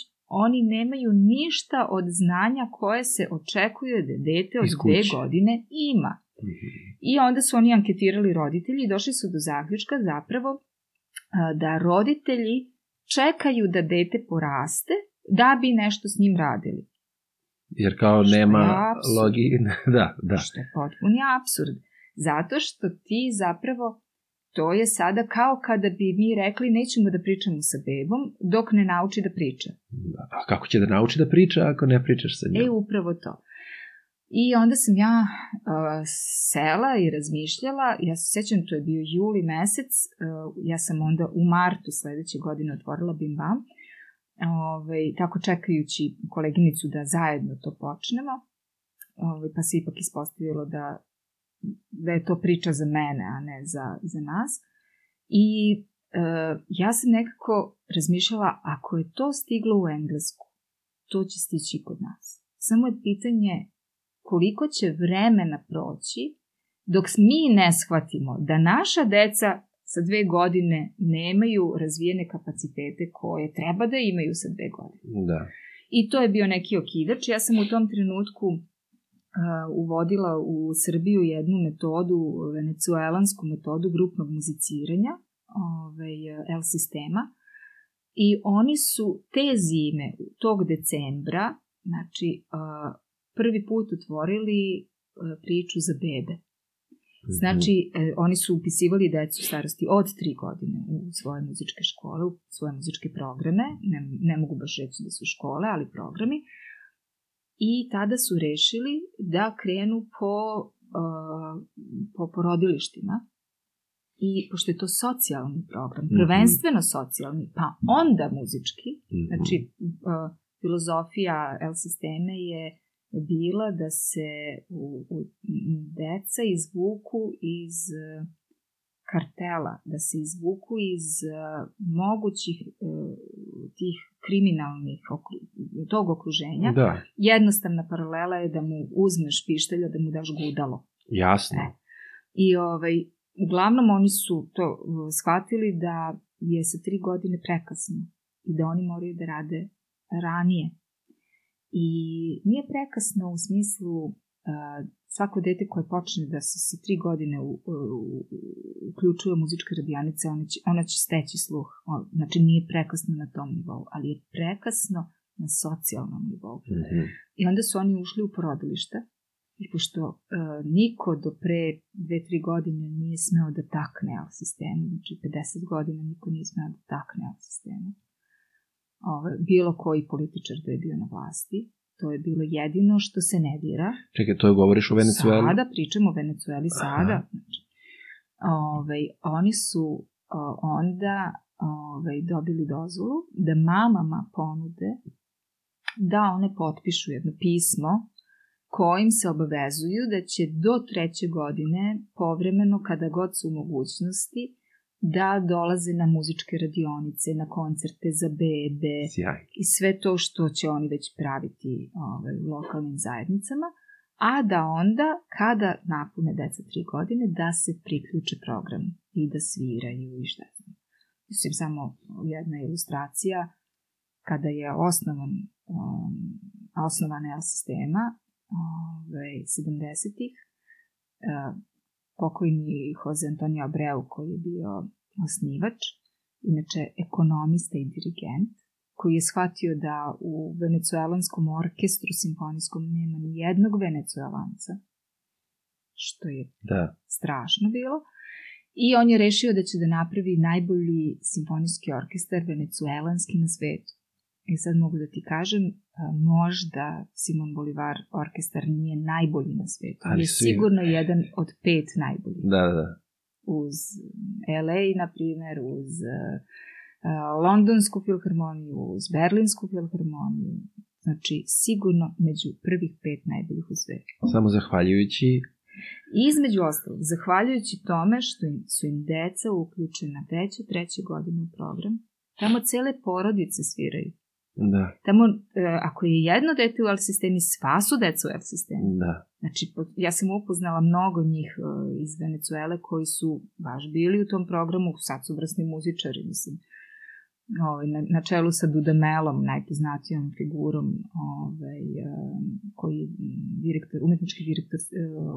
oni nemaju ništa od znanja koje se očekuje da dete od dve godine ima. I onda su oni anketirali roditelji i došli su do zaključka zapravo da roditelji čekaju da dete poraste da bi nešto s njim radili. Jer kao Što nema apsurd. logi... Da, da. Što je potpuni absurd. Zato što ti zapravo, to je sada kao kada bi mi rekli nećemo da pričamo sa bebom dok ne nauči da priča. A kako će da nauči da priča ako ne pričaš sa E, njom? upravo to. I onda sam ja uh, sela i razmišljala, ja se sećam, to je bio juli mesec, uh, ja sam onda u martu sledeće godine otvorila Bim Bam, ovaj, tako čekajući koleginicu da zajedno to počnemo, ovaj, pa se ipak ispostavilo da, da je to priča za mene, a ne za, za nas. I uh, ja sam nekako razmišljala, ako je to stiglo u Englesku, to će stići kod nas. Samo je pitanje koliko će vremena proći dok mi ne shvatimo da naša deca sa dve godine nemaju razvijene kapacitete koje treba da imaju sa dve godine. Da. I to je bio neki okidač. Ja sam u tom trenutku uh, uvodila u Srbiju jednu metodu, venecuelansku metodu grupnog muziciranja, ovaj, L sistema, i oni su te zime, tog decembra, znači, uh, prvi put otvorili uh, priču za bebe. Znači, e, oni su upisivali decu starosti od 3 godine u svoje muzičke škole, u svoje muzičke programe, ne, ne mogu baš reći da su škole, ali programi. I tada su rešili da krenu po, uh, po porodilištima. I pošto je to socijalni program, Mhm. prvenstveno socijalni, pa onda muzički, Mhm. Znači, uh, filozofija L sisteme je bila da se u, u, deca izvuku iz uh, kartela, da se izvuku iz uh, mogućih uh, tih kriminalnih okru, tog okruženja. Da, Jednostavna paralela je da mu uzmeš pištelja, da mu daš gudalo. jasno. E. I ovaj, uglavnom oni su to shvatili da je sa tri godine prekasno i da oni moraju da rade ranije. I nije prekasno u smislu uh, svako dete koje počne da se sa tri godine u, u, u- uključuje u muzičke radionice, ona će, ona će steći sluh. Znači nije prekasno na tom nivou, ali je prekasno na socijalnom nivou. Mhm. I onda su oni ušli u porodilište i pošto uh, niko do pre dve, tri godine nije smeo da takne L sistemu, znači 50 godina niko nije smeo da takne L sistemu, Ove, bilo koji političar da je bio na vlasti, to je bilo jedino što se ne dira. Čekaj, to je govoriš o Venecueli? Sada, pričamo o Venecueli sada. Znači, ove, oni su o, onda ovaj, dobili dozvolu, da mamama ponude da one potpišu jedno pismo kojim se obavezuju da će do treće godine povremeno kada god su u mogućnosti da dolaze na muzičke radionice, na koncerte za bebe Sjaj. i sve to što će oni već praviti ovaj, u lokalnim zajednicama, a da onda, kada napune deca tri godine, da se priključe program i da sviraju i šta znam. Mislim, samo jedna ilustracija, kada je osnovan, um, osnovana L sistema, ovaj, 70-ih, uh, pokojni Jose Antonio Abreu, koji je bio osnivač, inače ekonomista i dirigent, koji je shvatio da u venecuelanskom orkestru simfonijskom nema ni jednog venecuelanca, što je Da. strašno bilo. I on je rešio da će da napravi najbolji simfonijski orkestar venecuelanski na svetu. I sad mogu da ti kažem, možda Simon Bolivar orkestar nije najbolji na svetu, Ali je svi- sigurno jedan od pet najboljih. Da, da. Uz LA, na primer, uz uh, uh, Londonsku filharmoniju, uz Berlinsku filharmoniju. Znači, sigurno među prvih pet najboljih u svetu. Samo zahvaljujući I između ostalog, zahvaljujući tome što im, su im deca uključena već od treće godine u program, tamo cele porodice sviraju. Da, Tamo, e, ako je jedno dete u L sistemi, sva su deca u L sistemi. da. Znači, ja sam upoznala mnogo njih e, iz Venecuele koji su baš bili u tom programu, sad su vrsni muzičari, mislim. Ovaj, na, na čelu sa Dudamelom, najpoznatijom figurom, ovaj, e, koji je direktor, umetnički direktor e,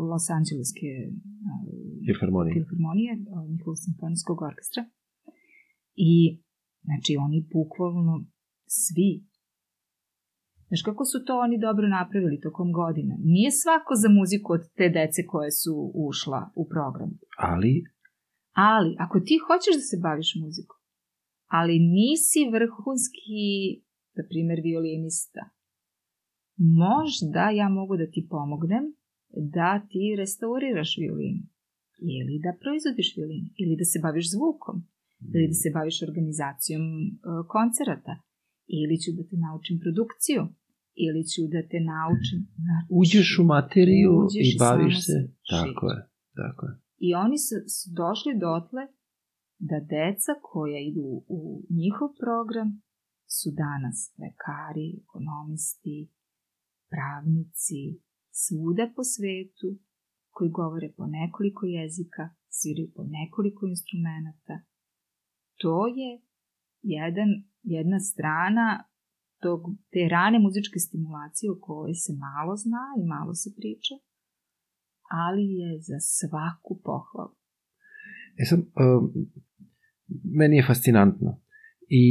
Los Angeleske e, Filharmonija. filharmonije, e, njihovog simfonijskog orkestra. I, znači, oni bukvalno svi Znaš kako su to oni dobro napravili tokom godina? Nije svako za muziku od te dece koje su ušla u program. Ali, Ali, ako ti hoćeš da se baviš muzikom, ali nisi vrhunski, na primjer, violinista, možda ja mogu da ti pomognem da ti restauriraš violinu. Ili da proizvodiš violinu, ili da se baviš zvukom, ili da se baviš organizacijom e, koncerata, ili ću da te naučim produkciju, ili ću da te naučim... Znači, uđeš u materiju Uđeš i baviš se. se Tako je, tako je. I oni su, su došli dotle da deca koja idu u njihov program su danas lekari, ekonomisti, pravnici, svuda po svetu, koji govore po nekoliko jezika, sviraju po nekoliko instrumenta. To je jedan, jedna strana tog, te rane muzičke stimulacije o kojoj se malo zna i malo se priča, ali je za svaku pohvalu. E sad, um, meni je fascinantno i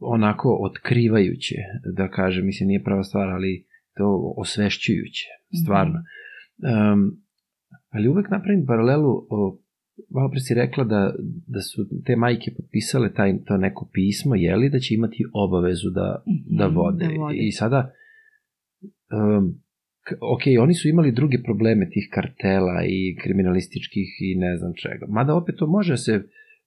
onako otkrivajuće, da kažem, mislim nije prava stvar, ali to osvešćujuće, stvarno. Um, ali uvek napravim paralelu, o, malo pre si rekla da, da su te majke potpisale taj, to neko pismo, jeli, da će imati obavezu da, Mhm, da vode. da vode. I sada, um, ok, oni su imali druge probleme tih kartela i kriminalističkih i ne znam čega. Mada opet to može se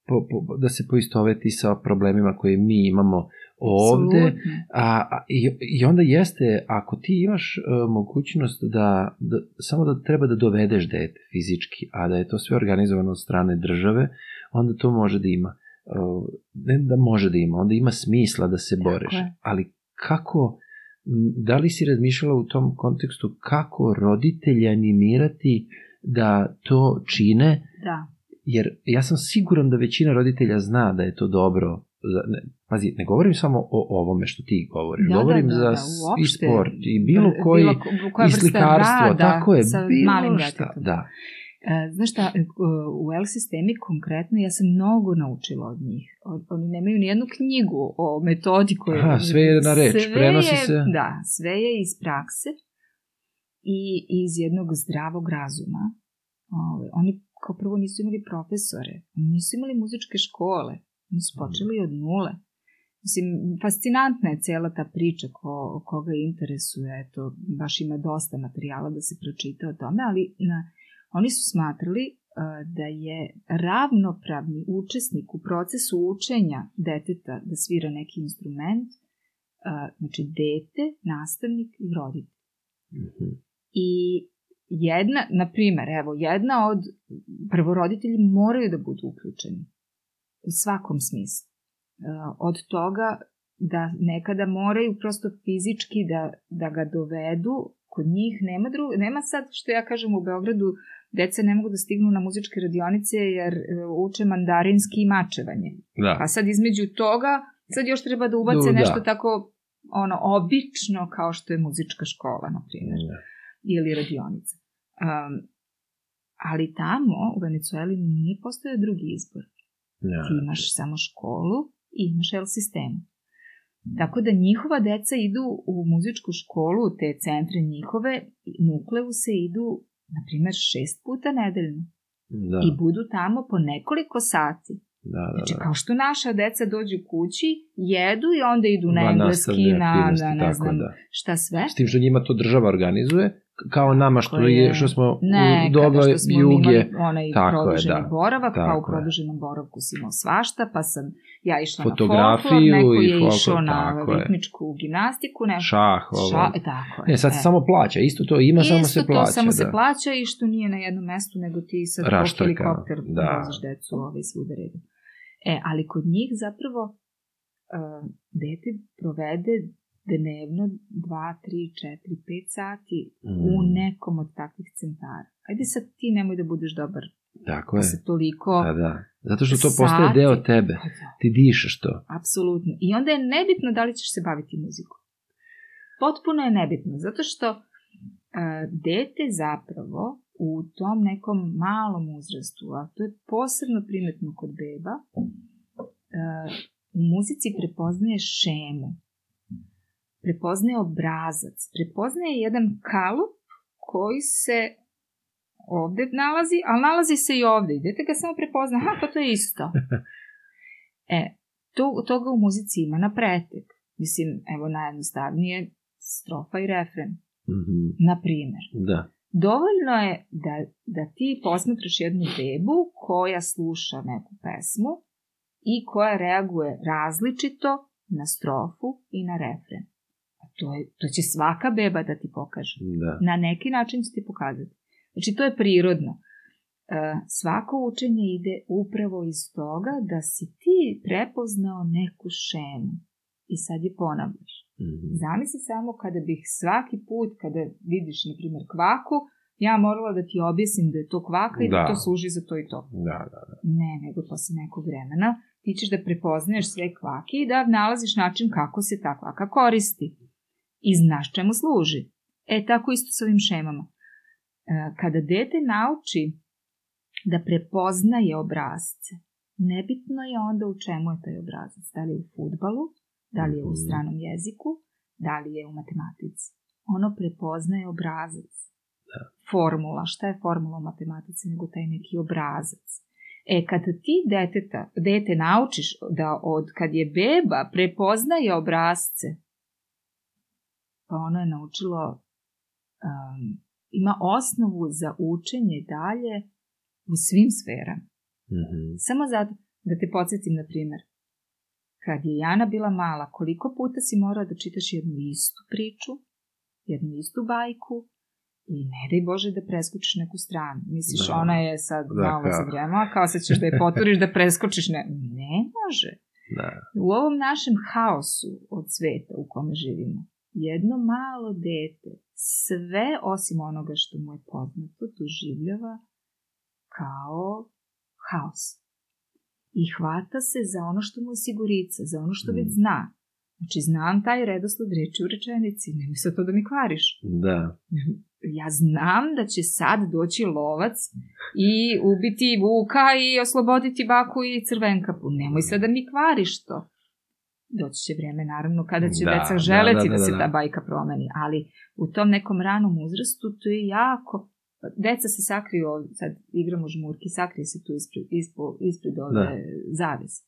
po, po, da se poistoveti sa problemima koje mi imamo ovde. A, a i, I onda jeste, ako ti imaš uh, mogućnost da, da, samo da treba da dovedeš dete fizički, a da je to sve organizovano od strane države, onda to može da ima. Uh, ne da može da ima, onda ima smisla da se boreš. Ali kako, da li si razmišljala u tom kontekstu kako roditelje animirati da to čine, Da. jer ja sam siguran da većina roditelja zna da je to dobro. za- Ne, pazi, ne govorim samo o ovome što ti govoriš, Da, da, govorim da, za da, i sport i bilo Bilo koji ko- koja i slikarstvo, rada tako je, sa bilo malim šta, da. E, znaš šta, e, u L sistemi konkretno ja sam mnogo naučila od njih. Oni nemaju ni jednu knjigu o metodi koju... Aha, sve je na reč, Sve prenosi je- se. Da, sve je iz prakse i iz jednog zdravog razuma. Ove, oni kao prvo nisu imali profesore, nisu imali muzičke škole, oni su počeli od nule. Mislim, fascinantna je cela ta priča ko, koga interesuje, eto, baš ima dosta materijala da se pročita o tome, ali na, oni su smatrali da je ravnopravni učesnik u procesu učenja deteta da svira neki instrument, znači dete, nastavnik i roditelj. Mm -hmm. I jedna, na primer, evo, jedna od prvoroditelji moraju da budu uključeni u svakom smislu. Od toga da nekada moraju prosto fizički da, da ga dovedu kod njih nema dru, nema sad što ja kažem u Beogradu deca ne mogu da stignu na muzičke radionice jer e, uče mandarinski i mačevanje. Da. Pa sad između toga sad još treba da ubace da. nešto tako ono obično kao što je muzička škola na primjer da. ili radionica. Um, ali tamo u Venecueli nije postoje drugi izbor. Da. Ti imaš samo školu i imaš L sistemu. Tako da njihova deca idu u muzičku školu, te centre njihove, nukleuse idu, na primer, šest puta nedeljno. Da. I budu tamo po nekoliko sati. Da, da, znači, da. kao što naša deca dođu kući, jedu i onda idu na engleski, na, na ne znam da. šta sve. S tim što njima to država organizuje, kao nama što je, što smo ne, u doba što smo juge. onaj tako produženi je, da, boravak, pa u produženom boravku si imao svašta, pa sam ja išla Fotografiju na folklor, neko je folklor, išao na ritmičku je. gimnastiku, ne, šah, ovo. Ša, e, tako je. Ne, sad e. samo plaća, isto to ima, isto samo se plaća. Isto to samo da. se plaća i što nije na jednom mestu, nego ti sad po helikopter da. voziš decu ovaj svuda redu. E, ali kod njih zapravo uh, dete provede dnevno 2, 3, 4, 5 sati mm. u nekom od takvih centara. Ajde sad ti nemoj da budeš dobar. Tako da je. Se toliko da, da. Zato što to sati. postaje deo tebe. Pa da. Ti dišeš to. Apsolutno. I onda je nebitno da li ćeš se baviti muzikom. Potpuno je nebitno. Zato što uh, dete zapravo u tom nekom malom uzrastu, a to je posebno primetno kod beba, uh, u muzici prepoznaje šemu prepoznaje obrazac, prepoznaje jedan kalup koji se ovde nalazi, ali nalazi se i ovde. Idete ga samo prepozna, aha, pa to je isto. E, to, toga u muzici ima na pretek. Mislim, evo najjednostavnije strofa i refren. Mm -hmm. Na primer. Da. Dovoljno je da, da ti posmatraš jednu bebu koja sluša neku pesmu i koja reaguje različito na strofu i na refren to, je, to će svaka beba da ti pokaže. Da. Na neki način će ti pokazati. Znači, to je prirodno. E, svako učenje ide upravo iz toga da si ti prepoznao neku šemu i sad je ponavljaš. Mm -hmm. Zamisli samo kada bih svaki put, kada vidiš, na primjer, kvaku, ja morala da ti objasnim da je to kvaka i da, da to služi za to i to. Da, da, da. Ne, nego posle nekog vremena ti ćeš da prepoznaješ sve kvake i da nalaziš način kako se ta kvaka koristi i znaš čemu služi. E, tako isto s ovim šemama. E, kada dete nauči da prepoznaje obrazce, nebitno je onda u čemu je taj obrazac. Da li je u futbalu, da li je u mhm. stranom jeziku, da li je u matematici. Ono prepoznaje obrazac. Da. Formula. Šta je formula u matematici nego taj neki obrazac? E, kad ti deteta, dete naučiš da od kad je beba prepoznaje obrazce, pa ono je naučilo, um, ima osnovu za učenje dalje u svim sferama. Mm -hmm. Samo zato da te podsjetim, na primjer, kad je Jana bila mala, koliko puta si morao da čitaš jednu istu priču, jednu istu bajku, I ne daj Bože da preskočiš neku stranu. Misliš, da. ona je sad da, malo zavrema, kao sad ćeš da je poturiš da preskočiš. Ne, ne može. Da. U ovom našem haosu od sveta u kome živimo, jedno malo dete sve osim onoga što mu je poznato doživljava kao haos. I hvata se za ono što mu je sigurica, za ono što mm. već zna. Znači, znam taj redosled reči u rečenici, nemoj sa to da mi kvariš. Da. Ja znam da će sad doći lovac i ubiti Vuka i osloboditi baku i crvenkapu. Nemoj sad da mi kvariš to doći će vreme naravno kada će da, deca želeti da, da, da, da, se ta bajka promeni, ali u tom nekom ranom uzrastu to je jako deca se sakriju ovdje, sad igramo žmurki, sakrije se tu ispred, ispred, ispred ove da. zavese.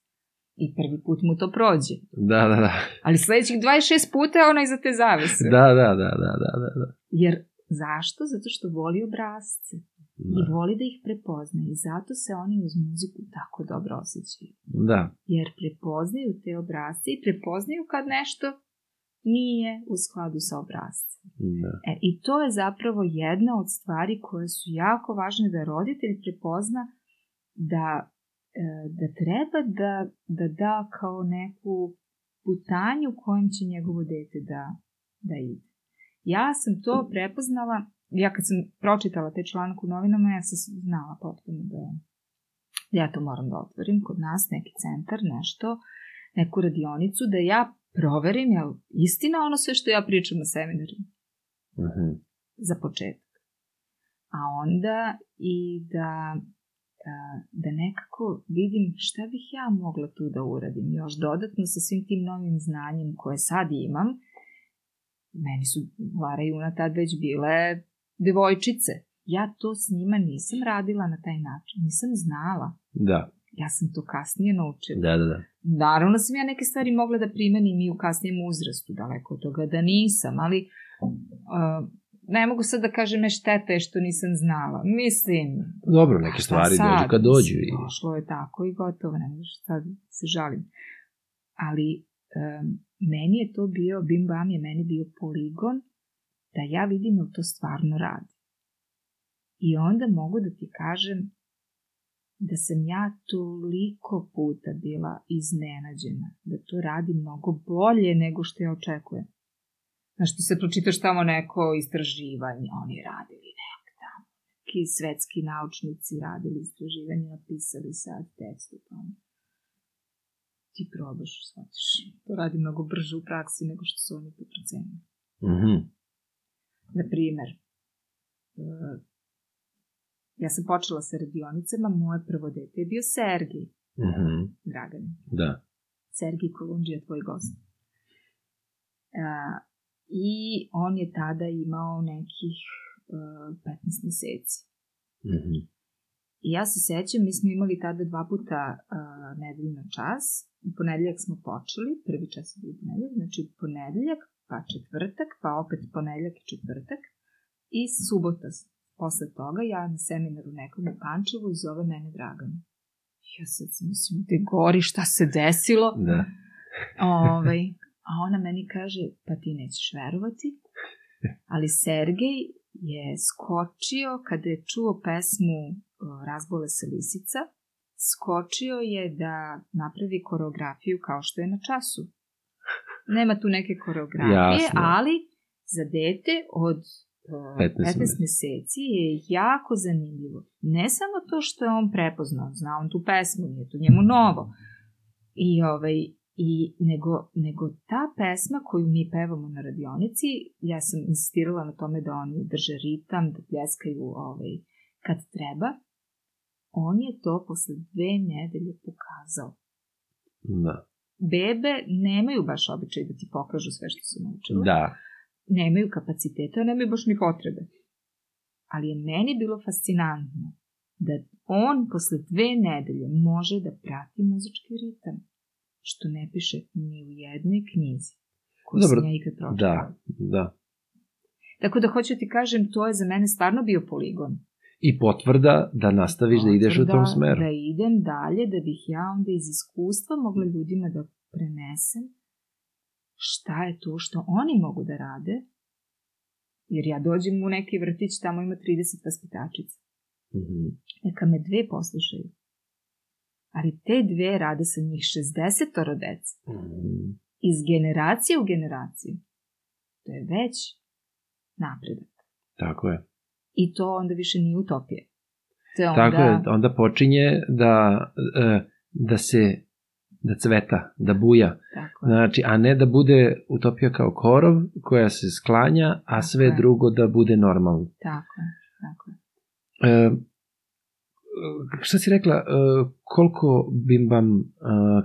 I prvi put mu to prođe. Da, da, da. Ali sledećih 26 puta je ona iza te zavese. Da, da, da, da, da, da. Jer zašto? Zato što voli obrazce. I Da. voli da ih prepozna i zato se oni uz muziku tako dobro osjećaju. da. Jer prepoznaju te obrazce i prepoznaju kad nešto nije u skladu sa obrazcem. da. E, I to je zapravo jedna od stvari koje su jako važne da roditelj prepozna da, e, da treba da, da da kao neku putanju kojom će njegovo dete da, da ide. Ja sam to prepoznala, ja kad sam pročitala te članak u novinama, ja sam znala potpuno da ja to moram da otvorim kod nas, neki centar, nešto, neku radionicu, da ja proverim, jel istina ono sve što ja pričam na seminarima Mhm. za početak. A onda i da, da nekako vidim šta bih ja mogla tu da uradim. Još dodatno sa svim tim novim znanjem koje sad imam, meni su Lara i Una tad već bile devojčice. Ja to s njima nisam radila na taj način. Nisam znala. Da, Ja sam to kasnije naučila. da, da, da. Naravno sam ja neke stvari mogla da primenim i u kasnijem uzrastu, daleko od toga da nisam, ali uh, ne mogu sad da kažem ne šteta je što nisam znala. Mislim, Dobro, neke stvari sad? dođu kad dođu. I... Došlo je tako i gotovo, ne možeš sad se žalim. Ali um, meni je to bio, Bim Bam je meni bio poligon da ja vidim da to stvarno radi. I onda mogu da ti kažem da sam ja toliko puta bila iznenađena da to radi mnogo bolje nego što ja očekujem. Znaš, ti se pročitaš tamo neko istraživanje, oni radili nek tamo, svetski naučnici radili istraživanje, napisali sad tekstu, pa ono. ti probaš, shvatiš. To radi mnogo brže u praksi nego što su oni to procenili. Mhm. Na primer, uh, ja sam počela sa radionicama, moje prvo dete je bio Sergij Mhm. Dragan. Da. Sergij Kolundžija, tvoj gost. Uh, I on je tada imao nekih uh, 15 meseci. Mhm. I ja se sećam, mi smo imali tada dva puta uh, nedeljno čas. U ponedeljak smo počeli, prvi čas je bio ponedeljak, znači ponedeljak, pa četvrtak, pa opet ponedeljak i četvrtak. I subota posle toga ja na seminaru nekom u Pančevu i zove mene Dragan. Ja sad mislim, te gori, šta se desilo? Da. Ovaj, a ona meni kaže, pa ti nećeš verovati, ali Sergej je skočio kada je čuo pesmu Razbole se lisica, skočio je da napravi koreografiju kao što je na času. Nema tu neke koreografije, Jasno. ali za dete od o, 15 15, meseci je jako zanimljivo. Ne samo to što je on prepoznao, zna on tu pesmu, nije to njemu novo. I ovaj, I nego, nego ta pesma koju mi pevamo na radionici, ja sam insistirala na tome da oni drže ritam, da pljeskaju ovaj, kad treba, on je to posle dve nedelje pokazao. Da. Bebe nemaju baš običaj da ti pokažu sve što su naučile. Da. Nemaju kapaciteta, nemaju baš ni potrebe. Ali je meni bilo fascinantno da on posle dve nedelje može da prati muzički ritam što ne piše ni u jednoj knjizi koju Dobro, sam ja ikad pročitala. Da, da. Tako da hoću ti kažem, to je za mene stvarno bio poligon. I potvrda da nastaviš da ideš u tom Potvrda smeru. Da idem dalje, da bih ja onda iz iskustva mogla ljudima da prenesem šta je to što oni mogu da rade. Jer ja dođem u neki vrtić, tamo ima 30 vaspitačica. Mhm. Neka me dve poslušaju. Ali te dve rade sa njih 60 dece. Mhm. Iz generacije u generaciju. To je već napredak. Tako je. I to onda više nije utopija. To je onda... Tako je, onda počinje da, e, da se da cveta, da buja. Tako. Znači, a ne da bude utopija kao korov koja se sklanja, a sve Tako drugo da bude normalno. Tako je. Tako. E, šta si rekla, e, koliko bimbam, e,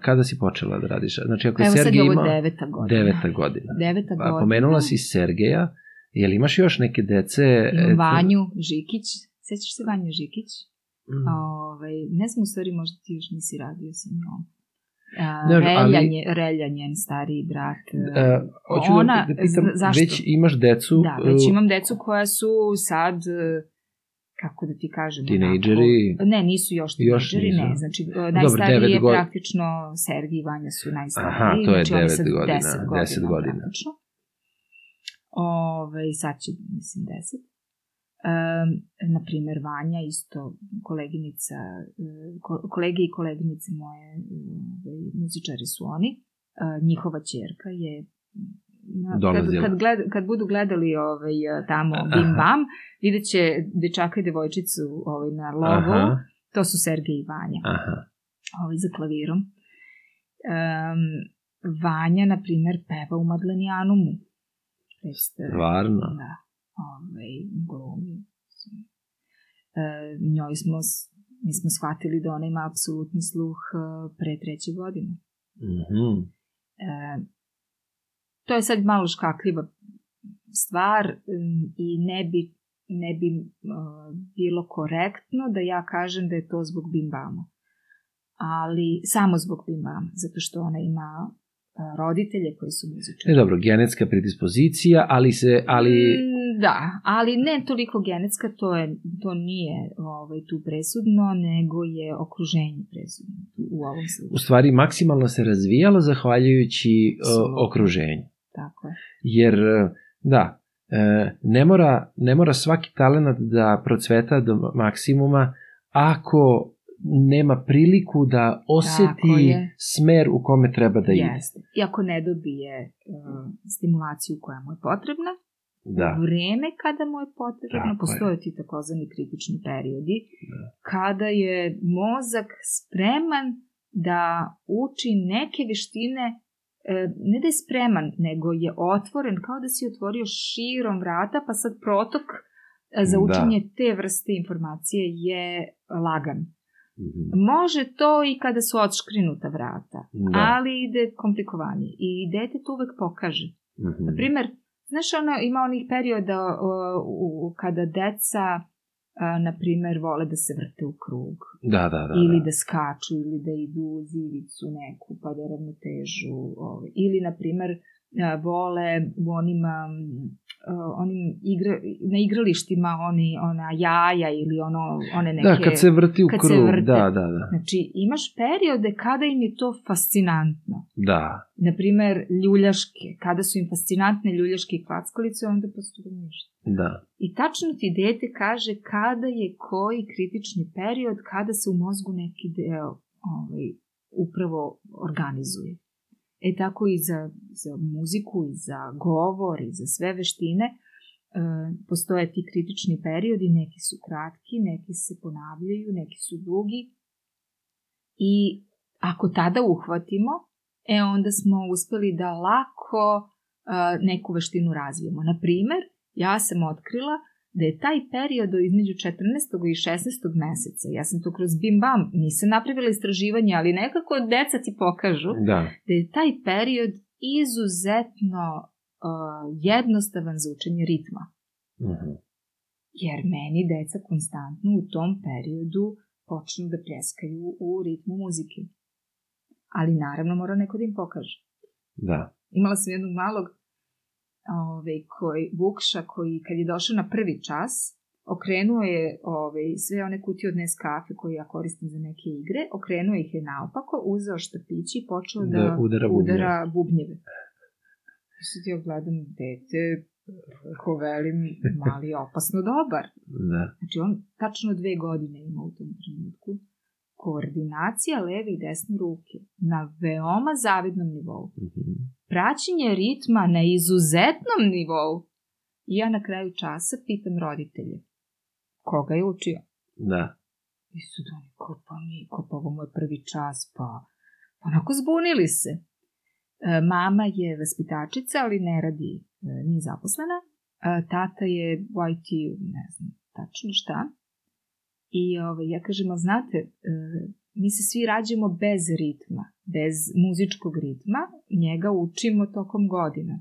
kada si počela da radiš? Znači, ako Evo sad Sergej je ovo imao... deveta godina. Deveta godina. Deveta godina. pomenula si Sergeja, jel imaš još neke dece? Imam? Vanju Žikić. Sećaš se Vanju Žikić? Mm. Ovaj, ne znam u stvari, možda ti još nisi radio sa njom. A, Ne, ali- Relja, nje, Relja, njen stariji brat. E, hoću ona, da, da pitam, zašto? već imaš decu? Da, već e, imam decu koja su sad, e, kako da ti kažem, Tinejdžeri? ne, nisu još tinejdžeri, ne, znači najstariji je god- praktično Sergi i Vanja su najstariji. Aha, to je znači oni devet sad godina, 10 godina, deset godina. praktično. Ove, sad će, mislim, 10. Um, na primer, Vanja, isto koleginica, e, ko, kolege i koleginice moje ove, muzičari su oni. E, njihova čerka je na, kad, Dolazila. kad, gled, kad budu gledali ovaj, e, tamo. Bim Bam, vidjet će dečaka i devojčicu ovaj, na logo, Aha, to su Sergej i Vanja aha. ovaj, za klavirom. Um, Vanja, na primer, peva u Madlenijanumu. Jeste, Stvarno? Da, ovaj, glumi. E, njoj smo, mi smo shvatili da ona ima apsolutni sluh e, pre treće godine. Mhm. E, to je sad malo škakljiva stvar i ne bi, ne bi e, bilo korektno da ja kažem da je to zbog bimbama. Ali samo zbog bimbama, zato što ona ima roditelje koji su muzičari. E dobro, genetska predispozicija, ali se, ali... Mm, Da, ali ne toliko genetska, to, je, to nije ovaj, tu presudno, nego je okruženje presudno u ovom slučaju. u stvari maksimalno se razvijalo zahvaljujući Apsolutno. okruženju. Tako je. Jer, e, da, e, ne mora, ne mora svaki talent da procveta do maksimuma ako nema priliku da oseti je. smer u kome treba da ide. Jeste. I ako ne dobije uh, stimulaciju koja mu je potrebna, Da, u vreme kada mu je potrebno, Tako je. postoje ti takozvani kritični periodi, Da. kada je mozak spreman da uči neke veštine, e, ne da je spreman, nego je otvoren, kao da si otvorio širom vrata, pa sad protok e, za Da. učenje te vrste informacije je lagan. Mhm. Može to i kada su odškrinuta vrata, Da. ali ide komplikovanije i dete to uvek pokaže. Mhm. Na primer, znaš, ono, ima onih perioda o, u, kada deca, a, na primer, vole da se vrte u krug. Da, da, da. ili da. da skaču, ili da idu u zivicu neku, pa da ravnotežu. Ovaj. Ili, na primer, a, vole u onim, am, a, onim igra, na igralištima oni, ona jaja ili ono, one neke... Da, kad se vrti u kad se krug, vrte. da, da, da. Znači, imaš periode kada im je to fascinantno. Da, Na primer, ljuljaške. Kada su im fascinantne ljuljaške i klackalice, onda postoje ništa. da. I tačno ti dete kaže kada je koji kritični period, kada se u mozgu neki deo ovaj, upravo organizuje. E tako i za, za muziku, i za govor, i za sve veštine e, postoje ti kritični periodi, neki su kratki, neki se ponavljaju, neki su dugi. I ako tada uhvatimo, e onda smo uspeli da lako e, neku veštinu razvijemo. Na primer, ja sam otkrila da je taj period između 14. i 16. meseca, ja sam to kroz bim bam, nisam napravila istraživanje, ali nekako deca ti pokažu Da, da je taj period izuzetno uh, jednostavan za učenje ritma. Mhm. Jer meni deca konstantno u tom periodu počnu da pljeskaju u ritmu muzike. Ali naravno mora neko da im pokaže. da. Imala sam jednog malog ove, koji, Vukša koji kad je došao na prvi čas okrenuo je ove, sve one kutije od Nescafe koje ja koristim za neke igre, okrenuo ih je naopako, uzeo štapići i počeo da, Da udara bubnjeve. udara bubnjeve. Sad ja gledam dete, ko velim, mali je opasno dobar. Da. Znači on tačno dve godine ima u tom trenutku koordinacija leve i desne ruke na veoma zavidnom nivou Mhm. Praćenje ritma na izuzetnom nivou. I ja na kraju časa pitam roditelje, koga je učio? Da. I su da oni, ko pa mi, ko pa ovo mu je prvi čas, pa onako zbunili se. E, mama je vaspitačica, ali ne radi, e, nije zaposlena. E, tata je u IT, ne znam tačno šta. I ovaj, ja kažem, ali znate, e, mi se svi rađamo bez ritma, bez muzičkog ritma, njega učimo tokom godina,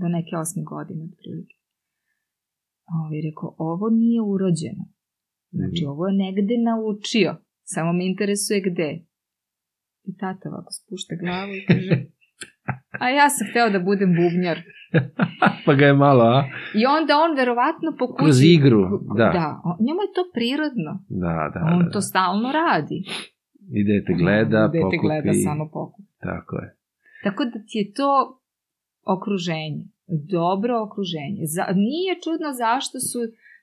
do neke osme godine otprilike. Ovaj, rekao, ovo nije urođeno. Znači, Mhm. ovo je negde naučio, samo me interesuje gde. I tata ovako spušta glavu i kaže, a ja sam hteo da budem bubnjar. pa ga je malo, a? I onda on verovatno po kući... Kroz igru, da. Da, njemu je to prirodno. Da, da, on da. to stalno radi. I dete gleda, Dete pokupi. gleda samo pokupi. Tako je. Tako da ti je to okruženje. Dobro okruženje. Za, nije čudno zašto su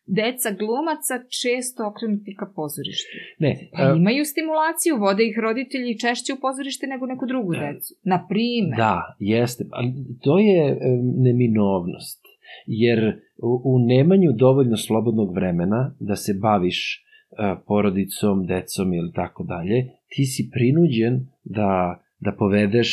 deca glumaca često okrenuti ka pozorištu. Ne, Pa a, imaju stimulaciju, vode ih roditelji češće u pozorište nego neku drugu decu. Na primer. Da, jeste. Ali to je em, neminovnost. Jer u, nemanju dovoljno slobodnog vremena da se baviš porodicom, decom ili tako dalje, ti si prinuđen da, da povedeš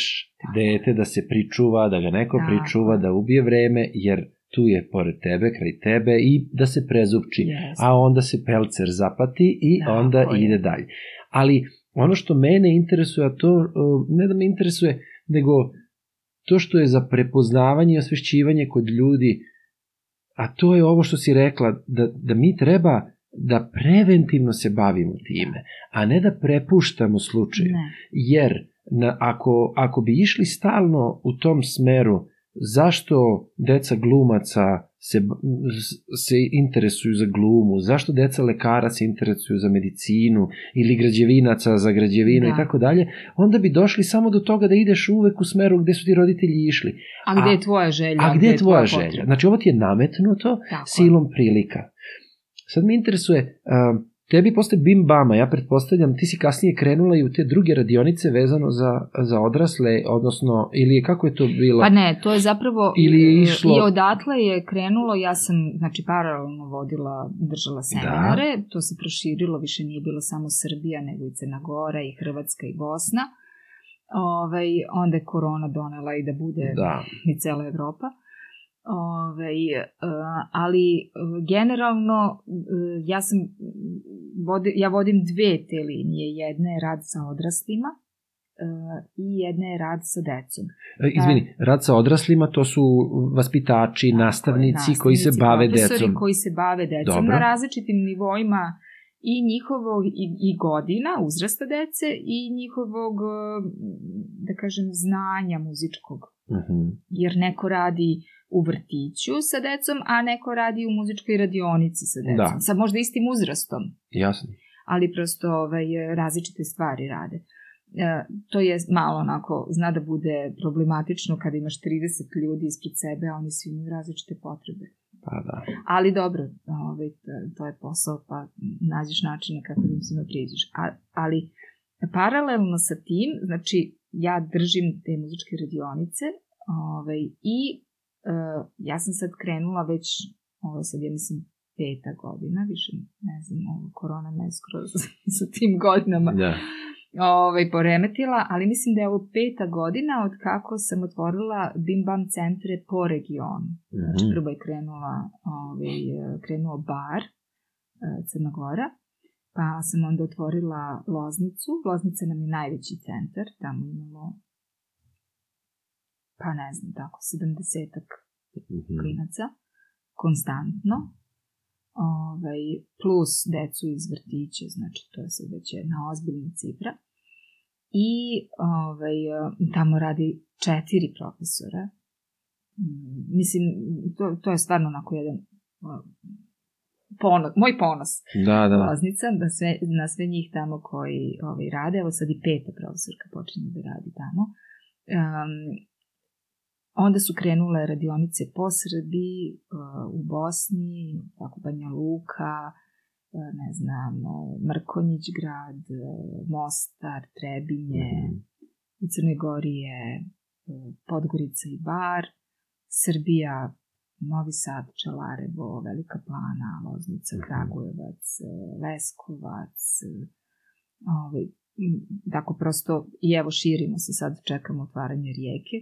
dete, da se pričuva, da ga neko Tako. pričuva, da ubije vreme, jer tu je pored tebe, kraj tebe i da se prezupči. Jeste. A onda se pelcer zapati i Tako onda je. ide dalje. Ali ono što mene interesuje, a to uh, ne da me interesuje, nego to što je za prepoznavanje i osvešćivanje kod ljudi, a to je ovo što si rekla, da, da mi treba da preventivno se bavimo time, a ne da prepuštamo slučaju. Ne. Jer na, ako, ako bi išli stalno u tom smeru, zašto deca glumaca se, se interesuju za glumu, zašto deca lekara se interesuju za medicinu ili građevinaca za građevinu Da. i tako dalje, onda bi došli samo do toga da ideš uvek u smeru gde su ti roditelji išli. A gde je tvoja želja? A gde je tvoja potreba? želja? Znači ovo ti je nametnuto Tako je. silom prilika. Sad me interesuje, tebi posle bim bama, ja pretpostavljam, ti si kasnije krenula i u te druge radionice vezano za, za odrasle, odnosno, ili je, kako je to bilo? Pa ne, to je zapravo Ili je e, išlo- i odatle je krenulo, ja sam znači paralelno vodila, držala seminare, to se proširilo, više nije bilo samo Srbija, nego i Crna Gora i Hrvatska i Bosna. Ovaj, onda je korona donela i da bude Da. i cela Evropa. Ove, ali e, generalno e, ja sam ja vodim dve te linije. Jedna je rad sa odraslima e, i jedna je rad sa decom. Izvini, rad sa odraslima, to su vaspitači, nastavnici, koji se Nastavnici, bave decom. koji se bave decom Dobro. na različitim nivoima i njihovog i, i godina, uzrasta dece i njihovog, da kažem, znanja muzičkog. Mhm. jer neko radi u vrtiću sa decom, a neko radi u muzičkoj radionici sa decom. Da. Sa možda istim uzrastom, Jasno. ali prosto ovaj, različite stvari rade. E, to je malo onako, zna da bude problematično kada imaš 30 ljudi ispred sebe, a oni svi imaju različite potrebe. Pa da. Ali dobro, ovaj, to- je posao, pa nađeš načine kako da im svima priđeš. A, ali paralelno sa tim, znači ja držim te muzičke radionice ovaj, i e, ja sam sad krenula već, ovo je sad ja mislim peta godina, više ne znam, ovo, korona me skroz sa tim godinama Da. ovaj, poremetila, ali mislim da je ovo peta godina od kako sam otvorila Bim Bam centre po regionu. Znači, Mhm. prvo je krenula, ovaj, krenuo bar eh, Crna Gora, pa sam onda otvorila Loznicu. Loznica nam je najveći centar, tamo imamo pa ne znam, tako, sedamdesetak Mhm. klinaca, konstantno, ovaj, plus decu iz vrtića, znači to je sad već jedna ozbiljna cifra. I ovaj, tamo radi četiri profesora. Mm, Mislim, to, to je stvarno onako jedan ponos, moj ponos Da, da. Loznica, na sve, na sve njih tamo koji ovaj, rade. Evo sad i peta profesorka počinje da radi tamo. Um, onda su krenule radionice po Srbiji, uh, u Bosni, tako Banja Luka, uh, ne znam, Mrkonjić grad, uh, Mostar, Trebinje, Mhm. u Crnoj Gori je Podgorica i Bar, Srbija, Novi Sad, Čelarevo, Velika Plana, Loznica, Mhm. Kragujevac, Leskovac, ovaj, tako prosto, i evo širimo se sad, čekamo otvaranje rijeke,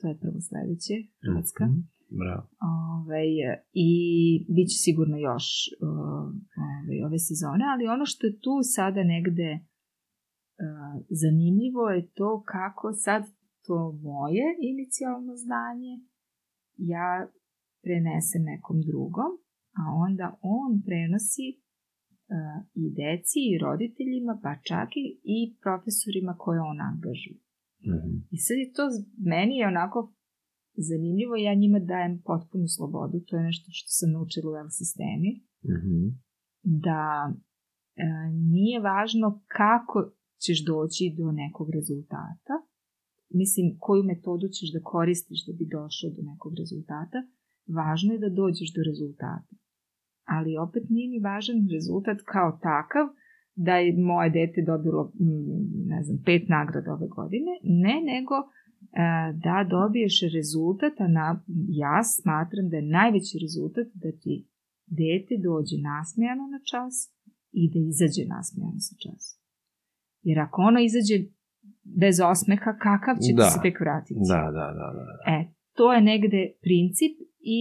to je prvo sledeće, Hrvatska. Mhm. Bravo. Ove, I bit će sigurno još uh, ove, ove sezone, ali ono što je tu sada negde uh, zanimljivo je to kako sad to moje inicijalno znanje ja prenesem nekom drugom, a onda on prenosi uh, i deci i roditeljima, pa čak i, i profesorima koje on angažuje. Mhm. I sad je to, meni je onako zanimljivo, ja njima dajem potpunu slobodu, to je nešto što sam naučila u L sistemi, Mhm. da e, nije važno kako ćeš doći do nekog rezultata, mislim koju metodu ćeš da koristiš da bi došao do nekog rezultata, važno je da dođeš do rezultata. Ali opet nije ni važan rezultat kao takav da je moje dete dobilo, mm, ne znam, pet nagrada ove godine, ne, nego e, da dobiješ rezultat, a na, ja smatram da je najveći rezultat da ti dete dođe nasmejano na čas i da izađe nasmejano sa časa. Jer ako ono izađe bez osmeha, kakav će Da. ti se tek vratiti? Da, da, da, da. E, to je negde princip i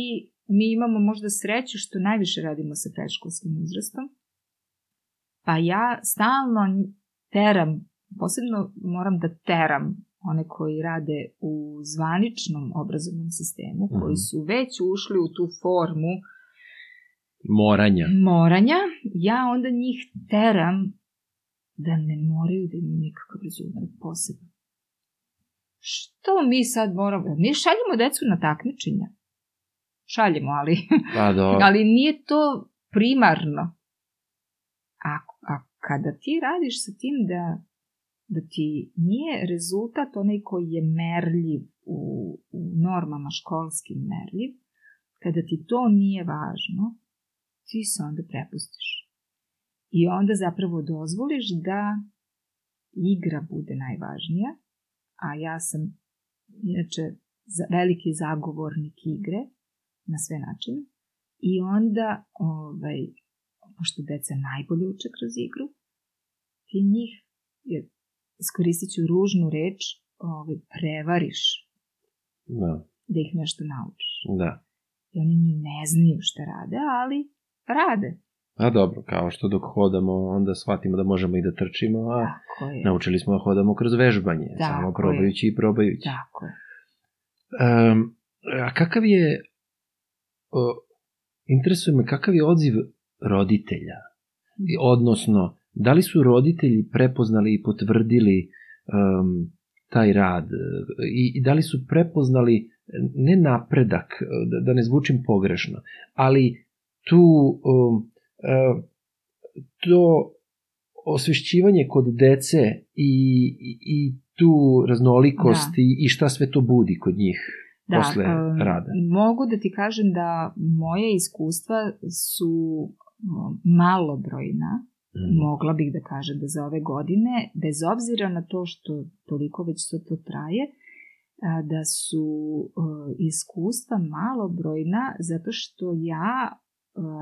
mi imamo možda sreću što najviše radimo sa predškolskim uzrastom. Pa ja stalno teram, posebno moram da teram one koji rade u zvaničnom obrazovnom sistemu, koji Mhm. su već ušli u tu formu Moranja. moranja, ja onda njih teram da ne moraju da imaju nikakav rezultat poseban. Što mi sad moramo? Mi šaljemo decu na takmičenja. Šaljemo, ali, Pa dobro. ali nije to primarno. A, a kada ti radiš sa tim da, da ti nije rezultat onaj koji je merljiv u, u normama školskim merljiv, kada ti to nije važno, ti se onda prepustiš. I onda zapravo dozvoliš da igra bude najvažnija, a ja sam inače veliki zagovornik igre na sve načine. I onda, ovaj, pošto deca najbolje uče kroz igru, ti njih, jer iskoristit ću ružnu reč, ovaj, prevariš Da, da ih nešto naučiš. da. I oni ni ne znaju šta rade, ali rade. A dobro, kao što dok hodamo, onda shvatimo da možemo i da trčimo, a Tako je. naučili smo da hodamo kroz vežbanje, Tako samo je. probajući i probajući. Tako je. Um, a kakav je, o, interesuje me, kakav je odziv roditelja? Odnosno, da li su roditelji prepoznali i potvrdili um, taj rad e, i, i da li su prepoznali ne napredak, e, da, da ne zvučim pogrešno, ali tu um, e, to osvešćivanje kod dece i, i, i tu raznolikost Da. i, i šta sve to budi kod njih posle em, rada. Mogu da ti kažem da moje iskustva su um, malobrojna, Mm. mogla bih da kažem da za ove godine, bez obzira na to što toliko već to, to traje, da su uh, iskustva malobrojna zato što ja uh,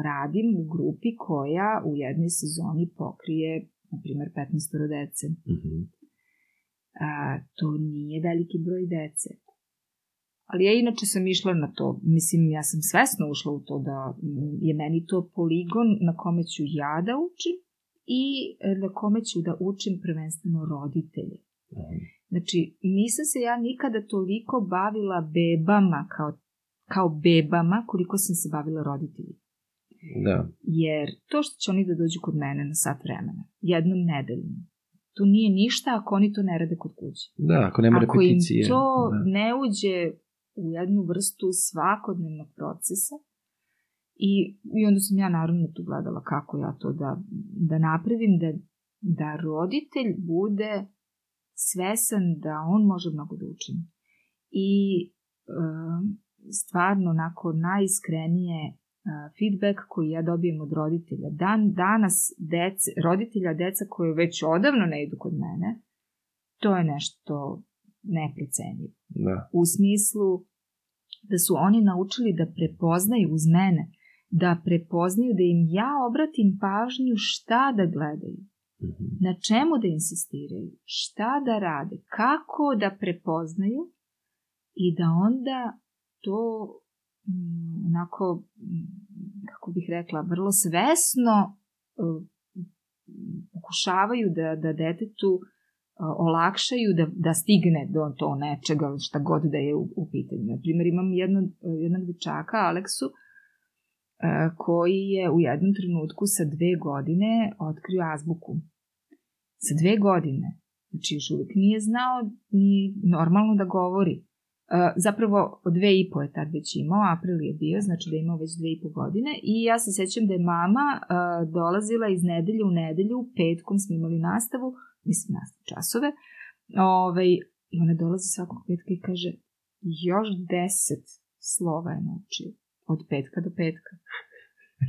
radim u grupi koja u jednoj sezoni pokrije, na primjer, 15 dece. Mhm. A, to nije veliki broj dece. Ali ja inače sam išla na to, mislim, ja sam svesno ušla u to da mm, je meni to poligon na kome ću ja da učim i e, na kome ću da učim prvenstveno roditelje. Mhm. Znači, nisam se ja nikada toliko bavila bebama kao, kao bebama koliko sam se bavila roditeljima. Da. Jer to što će oni da dođu kod mene na sat vremena, jednom nedeljno, to nije ništa ako oni to ne rade kod kuće. Da, ako nema Ako im repeticije. to da. ne uđe u jednu vrstu svakodnevnog procesa i, i onda sam ja naravno tu gledala kako ja to da, da napravim, da, da roditelj bude svesan da on može mnogo da učini. I um, stvarno onako najiskrenije uh, feedback koji ja dobijem od roditelja. Dan, danas dece, roditelja deca koje već odavno ne idu kod mene, to je nešto neprocenjivo. Da. U smislu da su oni naučili da prepoznaju uz mene, da prepoznaju da im ja obratim pažnju šta da gledaju, Mhm. na čemu da insistiraju, šta da rade, kako da prepoznaju i da onda to mm, onako, mm, kako bih rekla, vrlo svesno uh, pokušavaju da, da detetu uh, olakšaju da, da stigne do to nečega, šta god da je u, u pitanju. Na primjer, imam jedno, jednog dečaka, Aleksu, uh, koji je u jednom trenutku sa dve godine otkrio azbuku. Sa dve godine. Znači, još uvijek nije znao ni normalno da govori. zapravo dve i po je tad već imao, april je bio, znači da je imao već dve i po godine i ja se sećam da je mama uh, dolazila iz nedelje u nedelju, petkom smo imali nastavu, mislim nastavu časove, ovaj, i ona dolazi svakog petka i kaže još deset slova je naučio od petka do petka.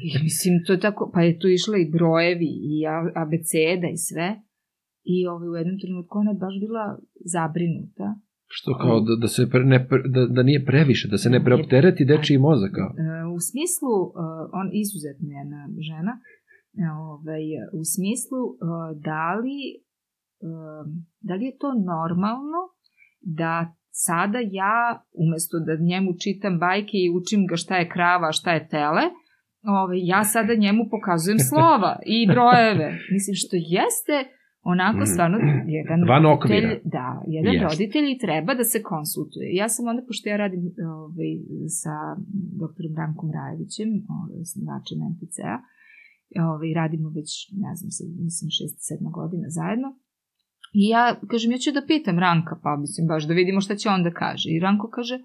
I mislim, to je tako, pa je tu išla i brojevi i abeceda i sve. I ovaj, u jednom trenutku ona je baš bila zabrinuta Što kao da, da, se pre, ne, da, da nije previše, da se ne preoptereti dečiji mozak? Kao. E, u smislu, e, on izuzetno je jedna žena, e, ovaj, u smislu da li, da li je to normalno da sada ja, umesto da njemu čitam bajke i učim ga šta je krava, šta je tele, ovaj, ja sada njemu pokazujem slova i brojeve. Mislim, što jeste onako Mhm. stvarno jedan Van roditelj, okvira. da, jedan Jeste. roditelj i treba da se konsultuje. Ja sam onda, pošto ja radim ovaj, sa doktorom Brankom Rajevićem, ovaj, osnivačem MPC-a, ovaj, radimo već, ne znam, sad, mislim, 6-7 godina zajedno, I ja, kažem, ja ću da pitam Ranka, pa mislim, baš da vidimo šta će on da kaže. I Ranko kaže,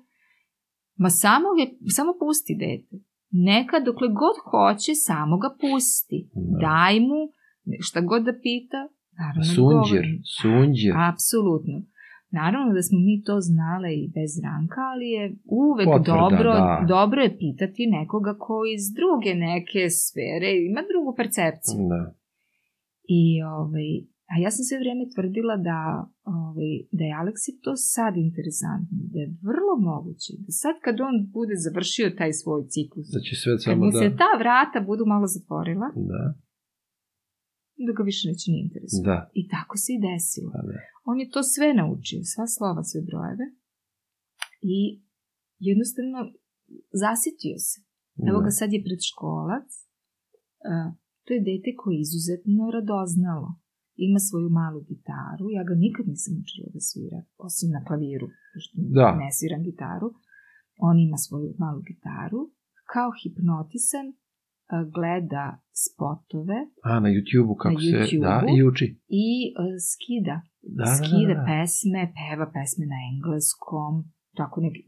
ma samo, je, samo pusti dete. Neka dokle god hoće, samo ga pusti. Da. Daj mu šta god da pita. Naravno, da Sunđer, govorim. sunđer. Apsolutno. Naravno da smo mi to znale i bez ranka, ali je uvek Potvrda, dobro, da. dobro je pitati nekoga ko iz druge neke sfere ima drugu percepciju. Da. I ovaj, a ja sam sve vreme tvrdila da, ovaj, da je Aleksi to sad interesantno, da je vrlo moguće, da sad kad on bude završio taj svoj ciklus, Da će sve kad samo mu da... se ta vrata budu malo zatvorila, Da, da ga više neće ni interesovati. da. I tako se i desilo. Pa da. On je to sve naučio, sva slova, sve brojeve i jednostavno zasitio se. Evo Da. ga sad je predškolac, to je dete koje je izuzetno radoznalo. Ima svoju malu gitaru, ja ga nikad nisam učila da svira, osim na klaviru, pošto Da. ne sviram gitaru. On ima svoju malu gitaru, kao hipnotisan uh, gleda spotove A, na YouTube-u kako Na se... Da, i uči. i uh, skida Da, da, skida da, da. pesme, peva pesme na engleskom, tako neki,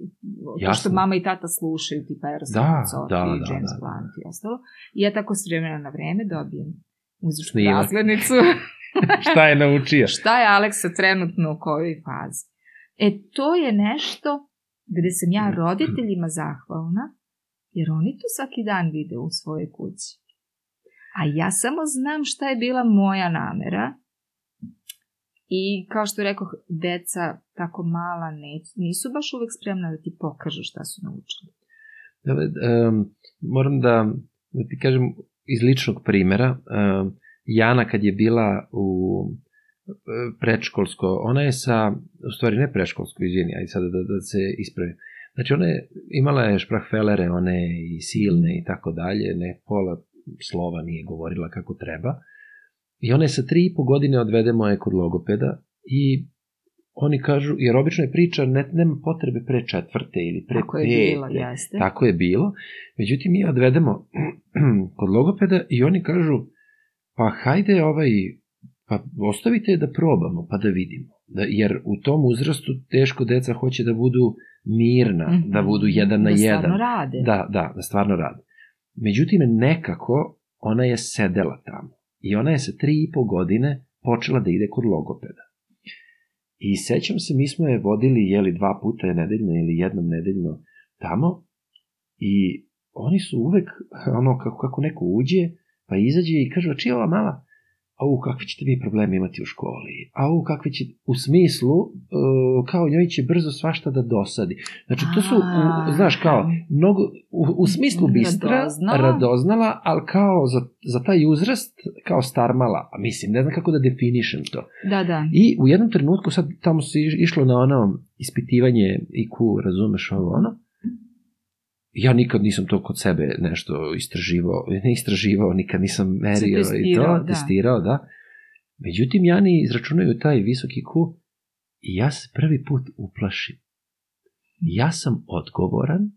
to što Jasno. mama i tata slušaju, tipa Eros Da, da, da, James da, da. Blunt i ostalo. I ja tako s vremena na vreme dobijem muzičku razglednicu. Šta je naučio? Šta je Aleksa trenutno u kojoj fazi? E, to je nešto gde sam ja roditeljima zahvalna, jer oni to svaki dan vide u svojoj kući. A ja samo znam šta je bila moja namera i kao što rekao, deca tako mala ne, nisu baš uvek spremna da ti pokažu šta su naučili. Um, moram da, da ti kažem iz ličnog primera. Um, Jana kad je bila u e, predškolsko, ona je sa, u stvari ne predškolsko, izvini, ajde sada da, da se ispravim. Znači ona je, imala je šprahfelere, one i silne i tako dalje, ne pola slova nije govorila kako treba. I ona je sa tri i po godine odvedemo je kod logopeda i oni kažu, jer obično je priča, ne, nema potrebe pre četvrte ili pre Tako je pete. bilo, jeste. Tako je bilo. Međutim, mi je odvedemo kod logopeda i oni kažu, pa hajde ovaj, pa ostavite je da probamo, pa da vidimo. Da, jer u tom uzrastu teško deca hoće da budu mirna, Mhm. da budu jedan na da jedan. stvarno rade. Da, da, da stvarno rade. Međutim, nekako ona je sedela tamo. I ona je sa tri i po godine počela da ide kod logopeda. I sećam se, mi smo je vodili, jeli, dva puta nedeljno ili jednom nedeljno tamo i oni su uvek, ono, kako, kako neko uđe, pa izađe i kaže, čija je ova mala? Au, kakve ćete vi probleme imati u školi? Au, kakve će, u smislu, uh, kao njoj će brzo svašta da dosadi. Znači, to su, u, znaš, kao, mnogo, u, u smislu bistra, Radoznala. radoznala, ali kao za, za taj uzrast, kao starmala. A mislim, ne znam kako da definišem to. Da, da. I u jednom trenutku, sad tamo se iš- išlo na ono ispitivanje IQ, razumeš ovo ono, ja nikad nisam to kod sebe nešto istraživao, ne istraživao, nikad nisam merio i to, testirao, da. testirao, da. Međutim, Jani izračunaju taj visoki Q i ja se prvi put uplašim. Ja sam odgovoran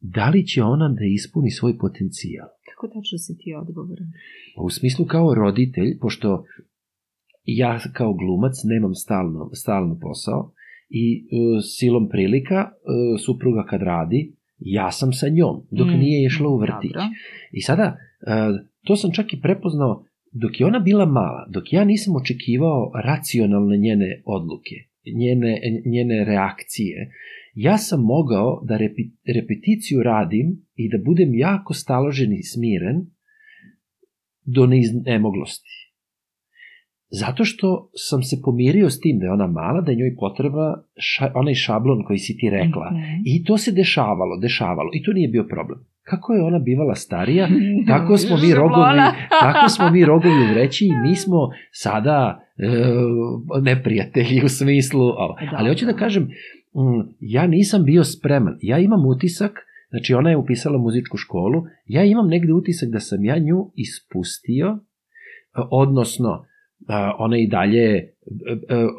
da li će ona da ispuni svoj potencijal. Kako tačno si ti odgovoran? Pa U smislu kao roditelj, pošto ja kao glumac nemam stalno, stalno posao i uh, silom prilika, uh, supruga kad radi, ja sam sa njom, dok mm. nije išla u vrtić. Dobro. I sada, uh, to sam čak i prepoznao, dok je ona bila mala, dok ja nisam očekivao racionalne njene odluke, njene, njene reakcije, ja sam mogao da repi, repeticiju radim i da budem jako staložen i smiren do neiznemoglosti. Zato što sam se pomirio s tim da je ona mala, da je njoj potreba ša, onaj šablon koji si ti rekla. Mm -hmm. I to se dešavalo, dešavalo. I to nije bio problem. Kako je ona bivala starija, tako smo mi rogovi, tako smo mi rogovi u vreći i mi smo sada e, neprijatelji u smislu. Ovo. Ali hoću da kažem, mm, ja nisam bio spreman. Ja imam utisak, znači ona je upisala muzičku školu, ja imam negde utisak da sam ja nju ispustio, odnosno ona i dalje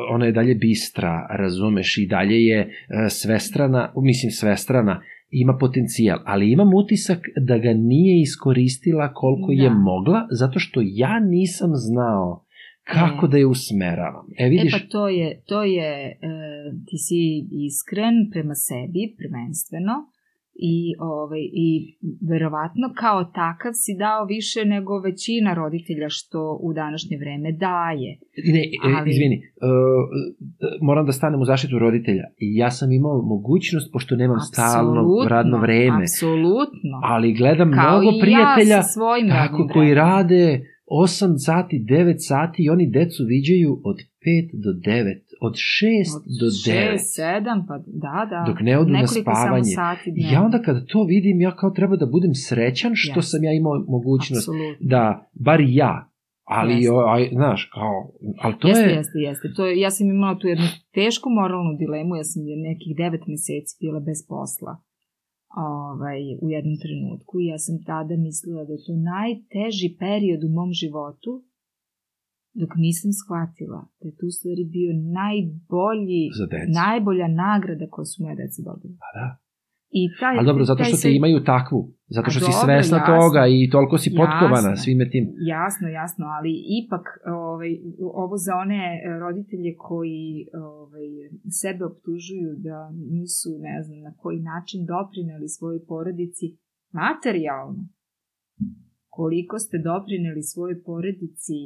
ona je dalje bistra, razumeš, i dalje je svestrana, mislim svestrana, ima potencijal, ali imam utisak da ga nije iskoristila koliko da. je mogla, zato što ja nisam znao kako e. da je usmeravam. E, vidiš... E pa to je, to je e, ti si iskren prema sebi, prvenstveno, i, ovaj, i verovatno kao takav si dao više nego većina roditelja što u današnje vreme daje. Ne, e, Ali... izvini, uh, moram da stanem u zaštitu roditelja. Ja sam imao mogućnost, pošto nemam stalno radno vreme. Apsolutno. Ali gledam kao mnogo prijatelja ja tako, koji rade 8 sati, 9 sati i oni decu viđaju od 5 do 9, od 6 od do 9. 6, 7, pa da, da. Dok ne odu na spavanje. Sati ja onda kada to vidim, ja kao treba da budem srećan što yes. sam ja imao mogućnost Absolutno. da, bar ja, ali, jeste. aj, znaš, kao, ali to jeste, je... Jeste, jeste, to je, ja sam imala tu jednu tešku moralnu dilemu, ja sam nekih 9 meseci bila bez posla ovaj, u jednom trenutku i ja sam tada mislila da je to najteži period u mom životu dok nisam shvatila da je tu stvari bio najbolji, najbolja nagrada koju su moje deca dobili. Pa da. I taj, Ali dobro, zato što te imaju takvu, zato što si dobro, svesna jasno, toga i toliko si potkovana jasno, svime tim. Jasno, jasno, ali ipak ovaj, ovo za one roditelje koji ovaj, sebe optužuju da nisu, ne znam, na koji način doprineli svojoj porodici materijalno. Koliko ste doprineli svojoj porodici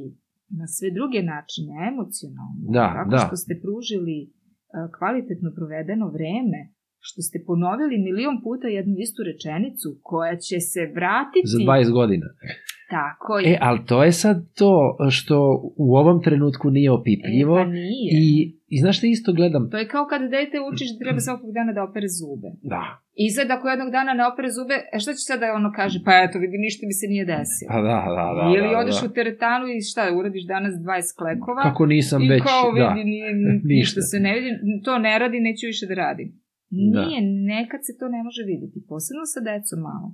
na sve druge načine, emocionalno, da, tako da. što ste pružili kvalitetno provedeno vreme, što ste ponovili milion puta jednu istu rečenicu koja će se vratiti... Za 20 godina. Tako je. E, ali to je sad to što u ovom trenutku nije opipljivo. E, pa nije. I, I znaš šta isto gledam? To je kao kada dete učiš da treba svakog dana da opere zube. Da. I sad ako jednog dana ne opere zube, e šta će sad da ono kaže? Pa eto, vidi, ništa mi se nije desilo. Pa da, da, da. Ili da, odeš da. u teretanu i šta, uradiš danas 20 klekova. Kako nisam i već, kao, vidi, da. nije, ništa se ne vidi, to ne radi, neću više da radim. Nije, da. nekad se to ne može videti, posebno sa decom malo.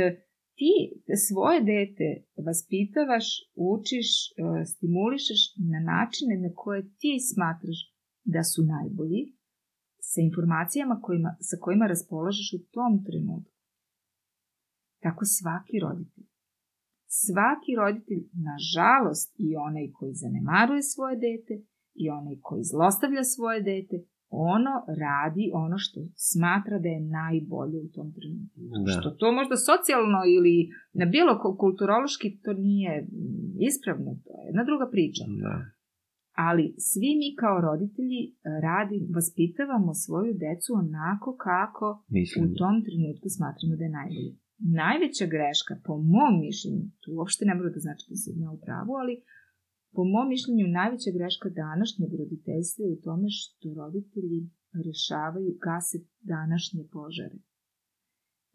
E, ti svoje dete vaspitavaš, učiš, e, stimulišeš na načine na koje ti smatraš da su najbolji, sa informacijama kojima, sa kojima raspolažeš u tom trenutku. Tako svaki roditelj. Svaki roditelj, nažalost, i onaj koji zanemaruje svoje dete, i onaj koji zlostavlja svoje dete, ono radi ono što smatra da je najbolje u tom trenutku. Da. Što to možda socijalno ili na bilo kulturološki to nije ispravno, to je jedna druga priča. Da. Ali svi mi kao roditelji radi, vaspitavamo svoju decu onako kako Mislim. u tom trenutku smatramo da je najbolje. Najveća greška, po mom mišljenju, tu uopšte ne mora da znači da se ja u pravu, ali Po mom mišljenju, najveća greška današnjeg roditeljstva je u tome što roditelji rešavaju, gase današnje požare.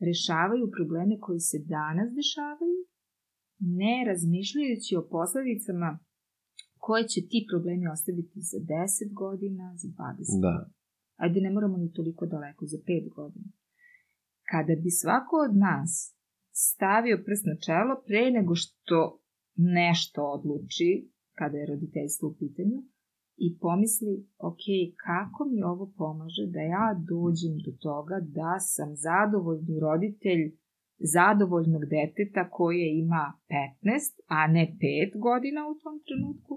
Rešavaju probleme koji se danas dešavaju, ne razmišljajući o posledicama koje će ti problemi ostaviti za 10 godina, za 20 da. godina. Ajde, ne moramo ni toliko daleko, za 5 godina. Kada bi svako od nas stavio prst na čelo pre nego što nešto odluči, kada je roditeljstvo u pitanju, i pomisli, ok, kako mi ovo pomaže da ja dođem do toga da sam zadovoljni roditelj zadovoljnog deteta koje ima 15, a ne 5 godina u tom trenutku,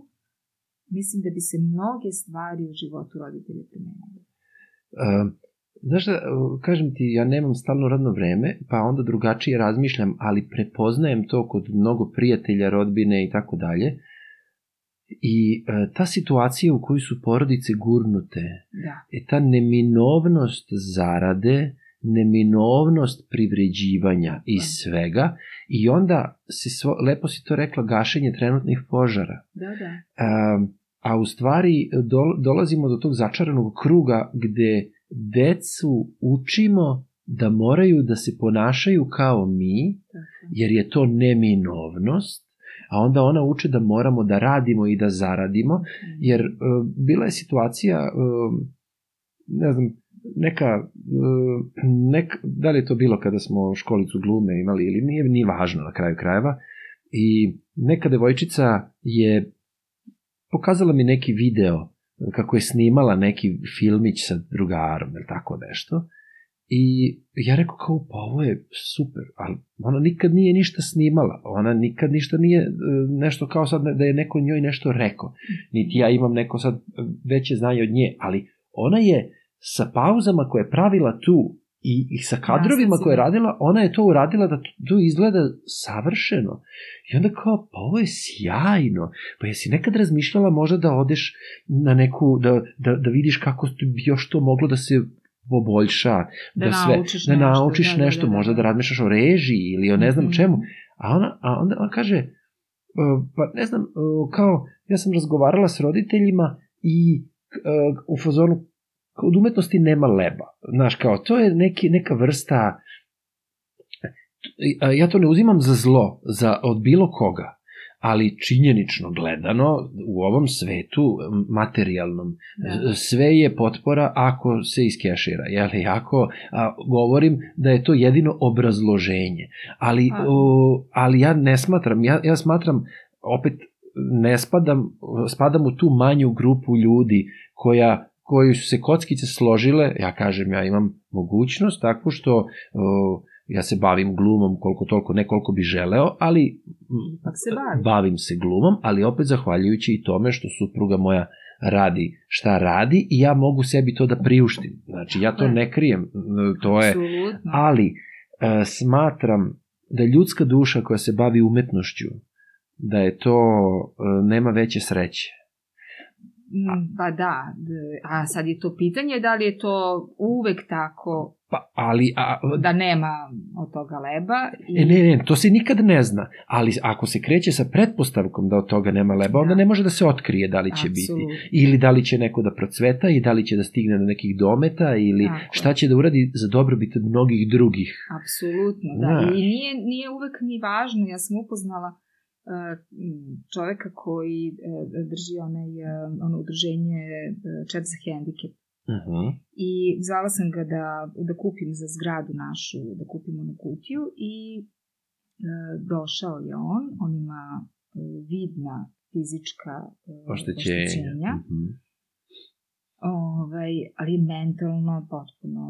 mislim da bi se mnoge stvari u životu roditelja promenile. Znaš da, kažem ti, ja nemam stalno radno vreme, pa onda drugačije razmišljam, ali prepoznajem to kod mnogo prijatelja, rodbine i tako dalje. I e, ta situacija u kojoj su porodice gurnute, Da. e, ta neminovnost zarade, neminovnost privređivanja i Da. svega, i onda se svo, lepo si to rekla, gašenje trenutnih požara. Da, da. A, a u stvari do, dolazimo do tog začaranog kruga gde decu učimo da moraju da se ponašaju kao mi, jer je to neminovnost, a onda ona uče da moramo da radimo i da zaradimo, jer uh, bila je situacija, uh, ne znam, neka, uh, nek, da li je to bilo kada smo školicu glume imali ili nije, nije važno na kraju krajeva, i neka devojčica je pokazala mi neki video kako je snimala neki filmić sa drugarom ili tako nešto. I ja rekao kao, pa ovo je super, ali ona nikad nije ništa snimala, ona nikad ništa nije e, nešto kao sad da je neko njoj nešto rekao, niti ja imam neko sad veće znanje od nje, ali ona je sa pauzama koje je pravila tu i, i sa kadrovima koje je radila, ona je to uradila da to izgleda savršeno. I onda kao, pa ovo je sjajno. Pa jesi nekad razmišljala možda da odeš na neku, da, da, da vidiš kako bi još to moglo da se poboljša, Da da, sve, naučiš da nešto, naučiš da, da, nešto, da, da, možda da. razmišljaš o režiji ili o ne znam Mhm. čemu. A, ona, a onda ona kaže, uh, pa ne znam, uh, kao, ja sam razgovarala s roditeljima i uh, u fazonu, od umetnosti nema leba. Znaš, kao, to je neki, neka vrsta, ja to ne uzimam za zlo, za, od bilo koga, ali činjenično gledano u ovom svetu materijalnom Da. sve je potpora ako se iskešira jeli ako a, govorim da je to jedino obrazloženje ali A. o, ali ja ne smatram ja ja smatram opet ne spadam spadam u tu manju grupu ljudi koja koji su se kockice složile, ja kažem, ja imam mogućnost takvu što o, ja se bavim glumom koliko toliko, ne koliko bi želeo, ali Pak se bavi. bavim se glumom, ali opet zahvaljujući i tome što supruga moja radi šta radi i ja mogu sebi to da priuštim. Znači, ja to Da. ne krijem, m, to je, ali e, smatram da ljudska duša koja se bavi umetnošću, da je to, e, nema veće sreće. Mm, Pa da, a sad je to pitanje da li je to uvek tako Pa, ali, a, da nema od toga leba. I... E, ne, ne, to se nikad ne zna, ali ako se kreće sa pretpostavkom da od toga nema leba, onda Da. ne može da se otkrije da li će biti. Apsolutno. Ili da li će neko da procveta i da li će da stigne do nekih dometa ili Tako šta će da uradi za dobrobit mnogih drugih. Apsolutno, da. Da. I nije, nije uvek ni važno. Ja sam upoznala čoveka koji uh, drži onaj, uh, ono udruženje Čep za hendikep. Uh -huh. I zvala sam ga da, da kupim za zgradu našu, da kupimo na kutiju i e, došao je on, on ima e, vidna fizička e, Oštećenja. oštećenja Mhm. ovaj, ali mentalno potpuno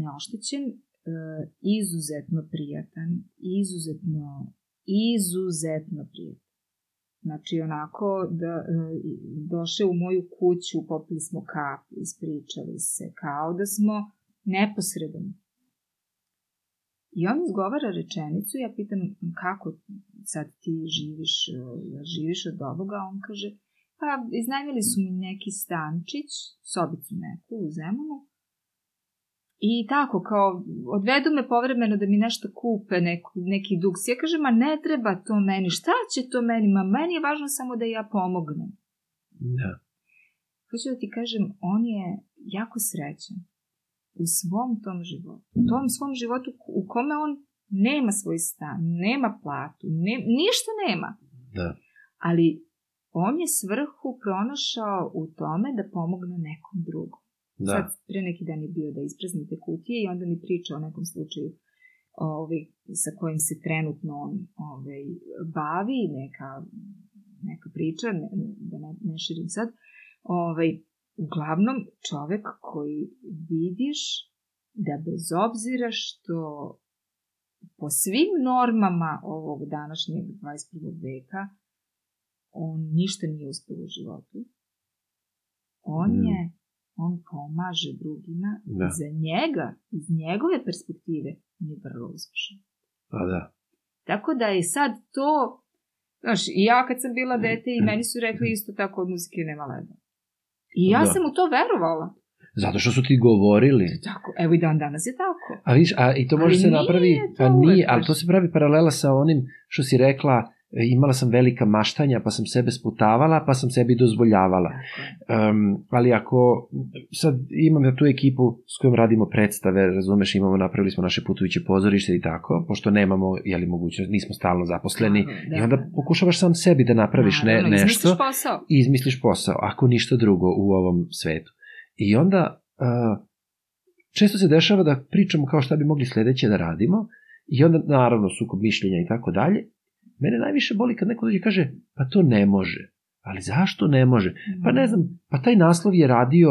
neoštećen, e, izuzetno prijatan, izuzetno, izuzetno prijatan. Znači, onako, da, e, došao u moju kuću, popili smo kafu, ispričali se, kao da smo neposredan. I on izgovara rečenicu, ja pitam kako sad ti živiš, e, živiš od ovoga, on kaže, pa iznajmili su mi neki stančić, sobicu neku u Zemunu, I tako, kao, odvedu me povremeno da mi nešto kupe, neku, neki duks. Ja kažem, ma ne treba to meni, šta će to meni? Ma meni je važno samo da ja pomognem. Da. Hoću da ti kažem, on je jako srećan u svom tom životu. U tom svom životu u kome on nema svoj stan, nema platu, ne, ništa nema. Da. Ali on je svrhu pronašao u tome da pomogne nekom drugom. Da. Sad, pre neki dan je bio da ispraznite kutije i onda mi priča o nekom slučaju ovaj, sa kojim se trenutno on ovaj, bavi, neka, neka priča, ne, da ne, ne širim sad. Ovaj, uglavnom, čovek koji vidiš da bez obzira što po svim normama ovog današnjeg 21. veka on ništa nije uspeo u životu. On Mm. je on pomaže drugima, Da. za njega, iz njegove perspektive, on je vrlo uspešan. Pa da. Tako da je sad to, znaš, i ja kad sam bila dete i meni su rekli isto tako od muzike nema leda. I ja Da. sam u to verovala. Zato što su ti govorili. Tako, evo i dan danas je tako. A viš, a i to može Ali se napravi, to pa nije, ali to se pravi paralela sa onim što si rekla, imala sam velika maštanja, pa sam sebe sputavala, pa sam sebi dozvoljavala. Um, ali ako, sad imam ja tu ekipu s kojom radimo predstave, razumeš, imamo, napravili smo naše putujuće pozorište i tako, pošto nemamo, jeli mogućnost, nismo stalno zaposleni, Da, i onda da, da. pokušavaš sam sebi da napraviš ne, Naravno, nešto izmisliš posao. i izmisliš posao, ako ništa drugo u ovom svetu. I onda, uh, često se dešava da pričamo kao šta bi mogli sledeće da radimo, i onda, naravno, sukob mišljenja i tako dalje. Mene najviše boli kad neko dođe i kaže, pa to ne može. Ali zašto ne može? Pa ne znam, pa taj naslov je radio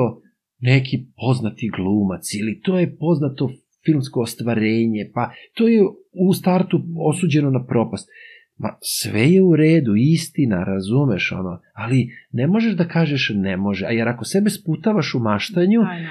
neki poznati glumac ili to je poznato filmsko ostvarenje, pa to je u startu osuđeno na propast. Ma sve je u redu, istina, razumeš ono, ali ne možeš da kažeš ne može, a jer ako sebe sputavaš u maštanju, način,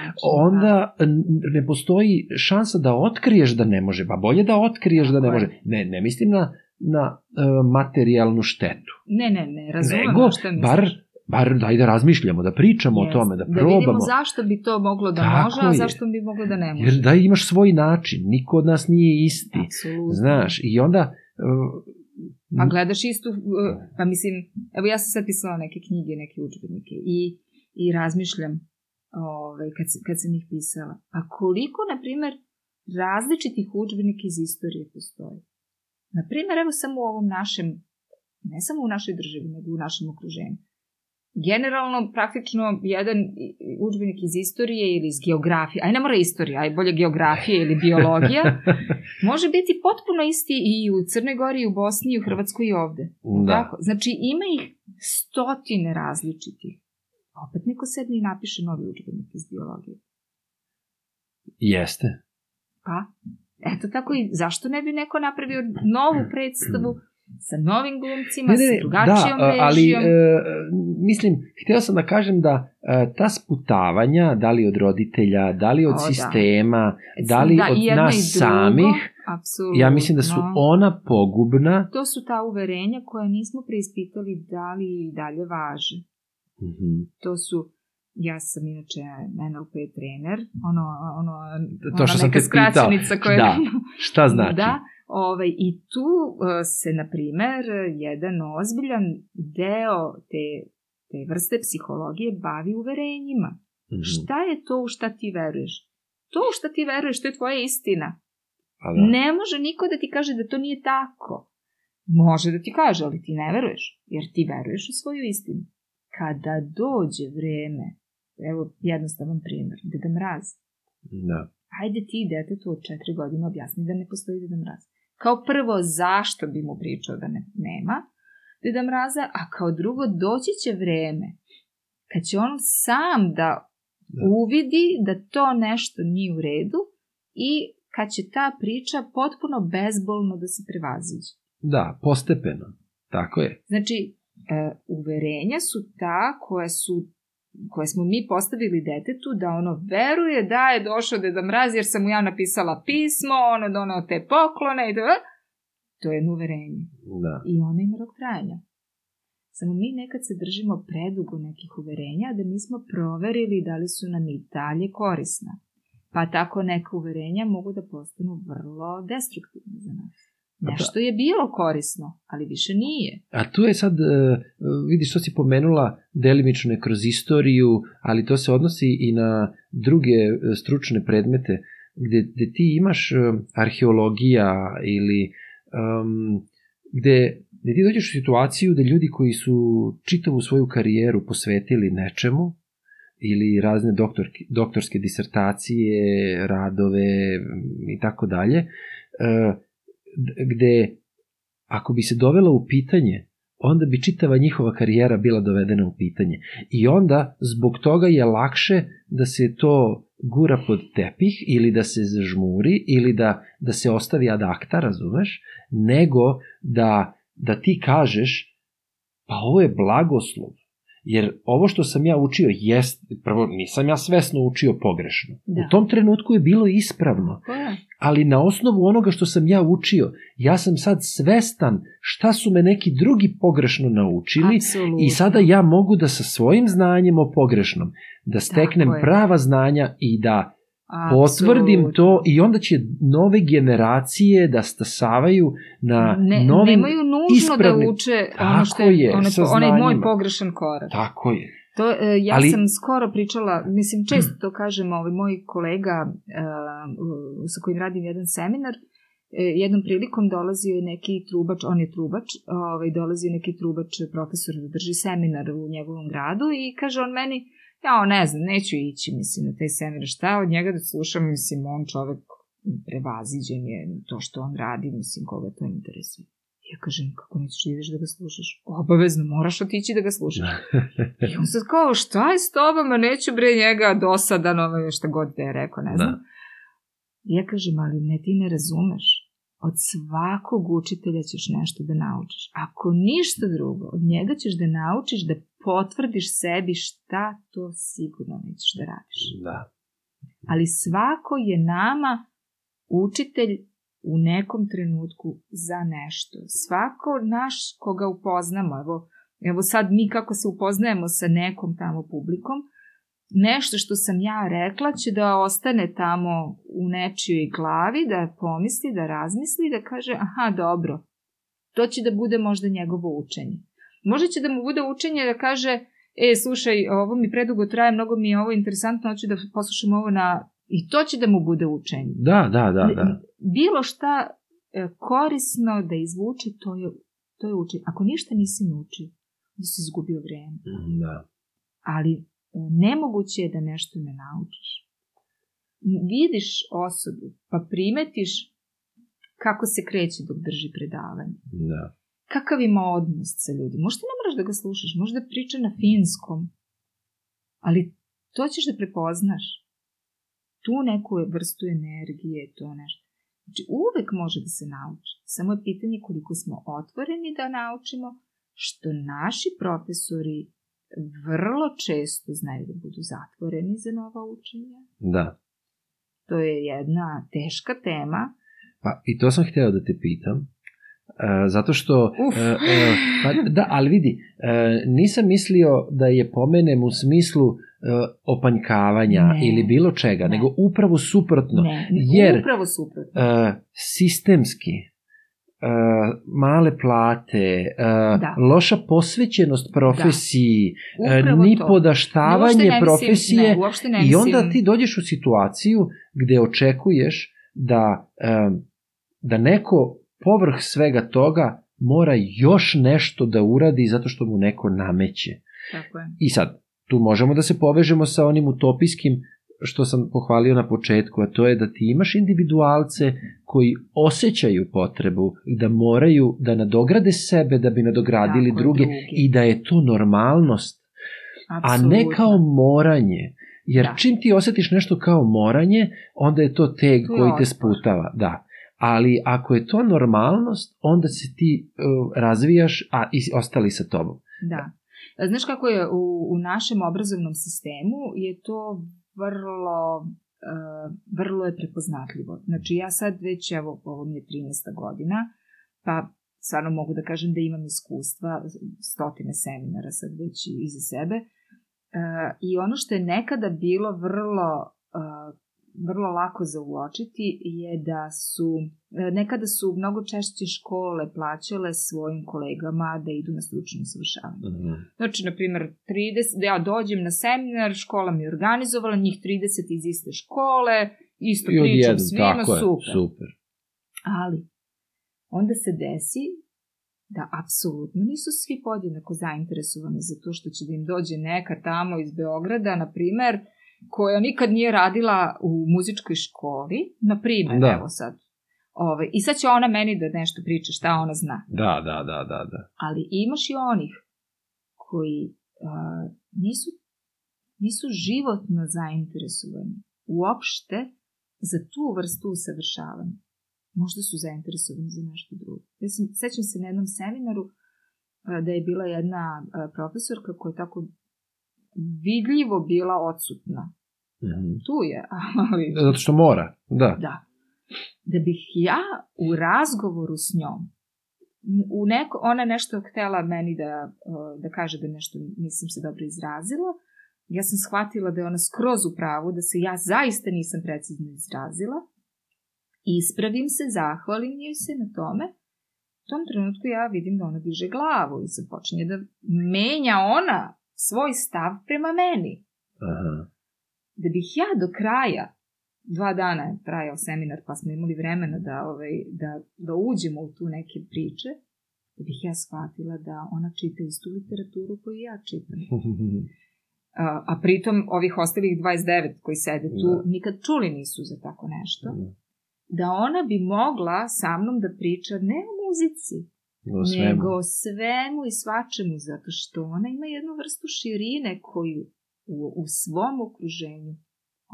onda n- ne postoji šansa da otkriješ da ne može, pa bolje da otkriješ da ne može. Ne, ne mislim na, na e, materijalnu štetu, Ne, ne, ne, razumem nego šta misliš. bar, bar daj da razmišljamo, da pričamo o Jeste. tome, da Da probamo. vidimo zašto bi to moglo da Tako može, a je. zašto bi moglo da ne može. Jer da imaš svoj način, niko od nas nije isti. Apsolutno. Znaš, i onda... e, Pa gledaš istu, uh, pa mislim, evo ja sam sad pisala neke knjige, neke učbenike i, i razmišljam ovaj, kad, kad sam ih pisala. Pa koliko, na primer, različitih učbenika iz istorije postoji? Na primer, evo samo u ovom našem, ne samo u našoj državi, nego u našem okruženju. Generalno, praktično, jedan učbenik iz istorije ili iz geografije, aj ne mora istorija, aj bolje geografija ili biologija, može biti potpuno isti i u Crnoj Gori, i u Bosni, i u Hrvatskoj i ovde. da. Tako? Znači, ima ih stotine različitih. Opet neko sedne i napiše novi učbenik iz biologije. Jeste. Pa, eto tako i zašto ne bi neko napravio novu predstavu sa novim glumcima, sa drugačijom da, ali režijom? e, mislim, hteo sam da kažem da e, ta sputavanja, da li od roditelja, da li od O, da. sistema, da li Da, od nas drugo, samih, apsolutno. ja mislim da su ona pogubna. To su ta uverenja koja nismo preispitali da li i dalje važe. Mhm. To su ja sam inače NLP trener, ono, ono, To što ona sam neka skraćenica koja... Da. Šta znači? Da, ovaj, i tu uh, se, na primer, jedan ozbiljan deo te, te vrste psihologije bavi uverenjima. Mhm. Šta je to u šta ti veruješ? To u šta ti veruješ, to je tvoja istina. Pa da. Ne može niko da ti kaže da to nije tako. Može da ti kaže, ali ti ne veruješ, jer ti veruješ u svoju istinu. Kada dođe vreme, evo jednostavan primjer, Deda Mraz, Da. ajde ti detetu od četiri godine objasni da ne postoji Deda Mraz. Kao prvo, zašto bi mu pričao da ne, nema Deda Mraza, a kao drugo, doći će vreme kad će on sam da Da. uvidi da to nešto nije u redu i kad će ta priča potpuno bezbolno da se prevaziđe. Da, postepeno. Tako je. Znači, e, uverenja su ta koja su koje smo mi postavili detetu da ono veruje da je došao Deda Mraz jer sam mu ja napisala pismo, ono donao te poklone i da... To je jedno uverenje. Da. I ono ima rok trajanja. Samo mi nekad se držimo predugo nekih uverenja da nismo proverili da li su nam i dalje korisna. Pa tako neka uverenja mogu da postanu vrlo destruktivne za nas. Da. Nešto je bilo korisno, ali više nije. A tu je sad, e, vidiš što si pomenula delimično je kroz istoriju, ali to se odnosi i na druge e, stručne predmete, gde, gde ti imaš e, arheologija ili um, gde, gde ti dođeš u situaciju da ljudi koji su čitavu svoju karijeru posvetili nečemu, ili razne doktorke, doktorske disertacije, radove i tako dalje, gde ako bi se dovela u pitanje, onda bi čitava njihova karijera bila dovedena u pitanje. I onda, zbog toga je lakše da se to gura pod tepih ili da se zažmuri ili da, da se ostavi ad acta, razumeš, nego da, da ti kažeš pa ovo je blagoslov. Jer ovo što sam ja učio jest, prvo nisam ja svesno učio pogrešno. Da. U tom trenutku je bilo ispravno, Ko je? ali na osnovu onoga što sam ja učio, ja sam sad svestan šta su me neki drugi pogrešno naučili Apsolutno. i sada ja mogu da sa svojim znanjem o pogrešnom, da steknem je. prava znanja i da potvrdim to i onda će nove generacije da stasavaju na ne, novim nemaju nužno ispravnim- da uče ono što je, onaj moj pogrešan korak. Tako je. To, e, ja Ali- sam skoro pričala, mislim često to kažem, ovaj moj kolega e, u- sa kojim radim jedan seminar, e, jednom prilikom dolazio je neki trubač, on je trubač, ovaj, dolazio neki trubač profesor da drži seminar u njegovom gradu i kaže on meni, ja ne znam, neću ići, mislim, na taj seminar, šta od njega da slušam, mislim, on čovek prevaziđen je to što on radi, mislim, koga to interesuje. Ja kažem, kako nećeš da ideš da ga slušaš? Obavezno, moraš otići da ga slušaš. I on sad kao, šta je s tobama, neću bre njega dosadan, ovaj, šta god da je rekao, ne znam. Da. Ja kažem, ali ne ti ne razumeš. Od svakog učitelja ćeš nešto da naučiš. Ako ništa drugo, od njega ćeš da naučiš da potvrdiš sebi šta to sigurno nećeš da radiš. Da. Ali svako je nama učitelj u nekom trenutku za nešto. Svako naš koga upoznamo, evo, evo sad mi kako se upoznajemo sa nekom tamo publikom, nešto što sam ja rekla će da ostane tamo u nečijoj glavi, da pomisli, da razmisli, da kaže, aha, dobro, to će da bude možda njegovo učenje. Možda će da mu bude učenje da kaže, e, slušaj, ovo mi predugo traje, mnogo mi je ovo interesantno, hoću da poslušam ovo na... I to će da mu bude učenje. Da, da, da, da. Bilo šta e, korisno da izvuče, to je, to je učenje. Ako ništa nisi naučio, da si izgubio vreme. Da. Ali e, nemoguće je da nešto ne naučiš. Vidiš osobu, pa primetiš kako se kreće dok drži predavanje. Da. Kakav ima odnos sa ljudima. Možda ne moraš da ga slušaš, možda priča na finskom, ali to ćeš da prepoznaš. Tu neku vrstu energije, to nešto. Znači, uvek može da se nauči. Samo je pitanje koliko smo otvoreni da naučimo, što naši profesori vrlo često znaju da budu zatvoreni za nova učenja. Da. To je jedna teška tema. Pa i to sam hteo da te pitam. E, zato što Uf. e, e, pa da, ali vidi, e, nisam mislio da je pomenem u smislu e, opanjkavanja Ne. ili bilo čega, Ne. nego upravo suprotno. Ne, jer- upravo suprotno. E, sistemski e, male plate, e, Da. loša posvećenost profesiji, e, Upravo ni to. podaštavanje Uopšte ne profesije ne, ne i onda ti dođeš u situaciju gde očekuješ da, da neko povrh svega toga mora još nešto da uradi zato što mu neko nameće. Tako je. I sad, tu možemo da se povežemo sa onim utopijskim što sam pohvalio na početku, a to je da ti imaš individualce koji osjećaju potrebu da moraju da nadograde sebe da bi nadogradili Tako druge drugi. i da je to normalnost a ne kao moranje. Jer Da. čim ti osetiš nešto kao moranje, onda je to teg koji te sputava. Da. Ali ako je to normalnost, onda se ti uh, razvijaš, a i ostali sa tobom. Da. Znaš kako je u, u našem obrazovnom sistemu je to vrlo uh, vrlo je prepoznatljivo. Znači ja sad već, evo, ovo mi je 13. godina, pa stvarno mogu da kažem da imam iskustva, stotine seminara sad već iza sebe. Uh, I ono što je nekada bilo vrlo uh, vrlo lako za uočiti je da su, e, nekada su mnogo češće škole plaćale svojim kolegama da idu na stručno usavršavanje. Znači, na primjer, 30, da ja dođem na seminar, škola mi je organizovala, njih 30 iz iste škole, isto I pričam odjednom, svima, tako je, super. super. Ali, onda se desi da apsolutno nisu svi podjednako zainteresovani za to što će da im dođe neka tamo iz Beograda, na primer, koja nikad nije radila u muzičkoj školi, na primer, Da. evo sad. Ove, I sad će ona meni da nešto priča šta ona zna. Da, da, da, da, da. Ali imaš i onih koji a, nisu, nisu životno zainteresovani uopšte za tu vrstu usavršavanja. Možda su zainteresovani za nešto drugo. Ja sam, sećam se na jednom seminaru, da je bila jedna profesorka koja je tako vidljivo bila odsutna. Mhm. Tu je, ali... Zato što mora, da. Da. Da bih ja u razgovoru s njom u neko, ona nešto htela meni da, da kaže da nešto nisam se dobro izrazila. Ja sam shvatila da je ona skroz u pravu, da se ja zaista nisam precizno izrazila. Ispravim se, zahvalim joj se na tome. U tom trenutku ja vidim da ona diže glavu i se počinje da menja ona svoj stav prema meni. Aha. Da bih ja do kraja dva dana je trajao seminar, pa smo imali vremena da, ovaj, da, da uđemo u tu neke priče, da bih ja shvatila da ona čita istu literaturu koju ja čitam. A, a pritom ovih ostalih 29 koji sede tu Da. nikad čuli nisu za tako nešto. Da. Da ona bi mogla sa mnom da priča ne o muzici, O svemu. nego svemu i svačemu, zato što ona ima jednu vrstu širine koju u, u svom okruženju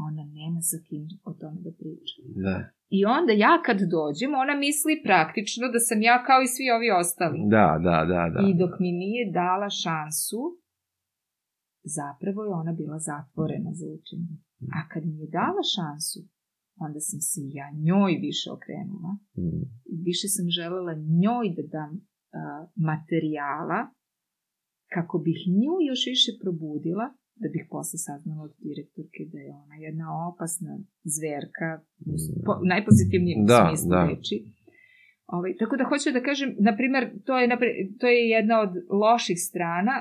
ona nema sa kim o tome da priča. Da. I onda ja kad dođem, ona misli praktično da sam ja kao i svi ovi ostali. Da, da, da, da. I dok mi nije dala šansu, zapravo je ona bila zatvorena za učenje. A kad mi je dala šansu, onda sam se ja njoj više okrenula. Mm. Više sam želela njoj da dam a, materijala kako bih nju još više probudila, da bih posle saznala od direktorke da je ona jedna opasna zverka, s- po, najpozitivnijem Da, smislu da. reči. Ovaj, tako da hoću da kažem, na primer, to je, to je jedna od loših strana,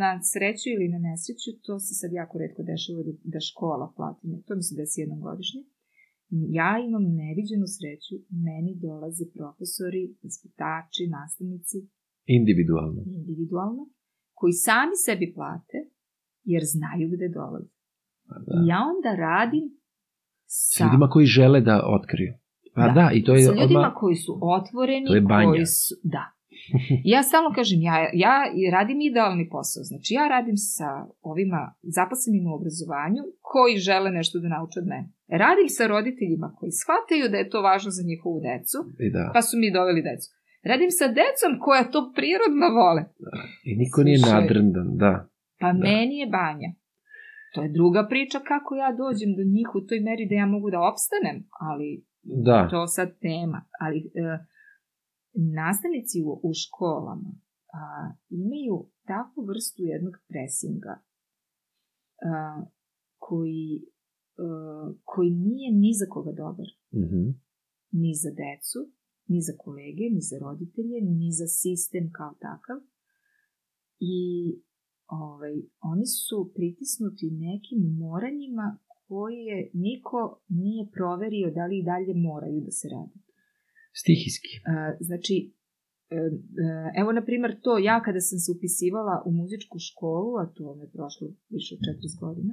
na sreću ili na nesreću, to se sad jako redko dešava da, da škola plati, to mi se desi jednom godišnje. Ja imam neviđenu sreću, meni dolaze profesori, vaspitači, nastavnici, Individualno. individualno, koji sami sebi plate, jer znaju gde dolaze. Da. I ja onda radim S sa, ljudima koji žele da otkriju. Pa da, Da. i to je sa ljudima odmah... koji su otvoreni, To je banja. koji su, da. Ja stalno kažem, ja, ja radim idealni posao. Znači, ja radim sa ovima zaposlenima u obrazovanju koji žele nešto da nauče od mene. Radim sa roditeljima koji shvataju da je to važno za njihovu decu, I da. pa su mi doveli decu. Radim sa decom koja to prirodno vole. I niko nije Slušaj. nadrndan, da. Pa Da. meni je banja. To je druga priča kako ja dođem do njih u toj meri da ja mogu da opstanem, ali Da. to sad tema. Ali e, nastavnici u, u školama a, imaju takvu vrstu jednog presinga a, koji, a, koji nije ni za koga dobar. Mhm. Ni za decu, ni za kolege, ni za roditelje, ni za sistem kao takav. I ovaj, oni su pritisnuti nekim moranjima koje niko nije proverio da li i dalje moraju da se rade. Stihijski. A, znači, e, evo na primer to, ja kada sam se upisivala u muzičku školu, a to me prošlo više od 40 godina,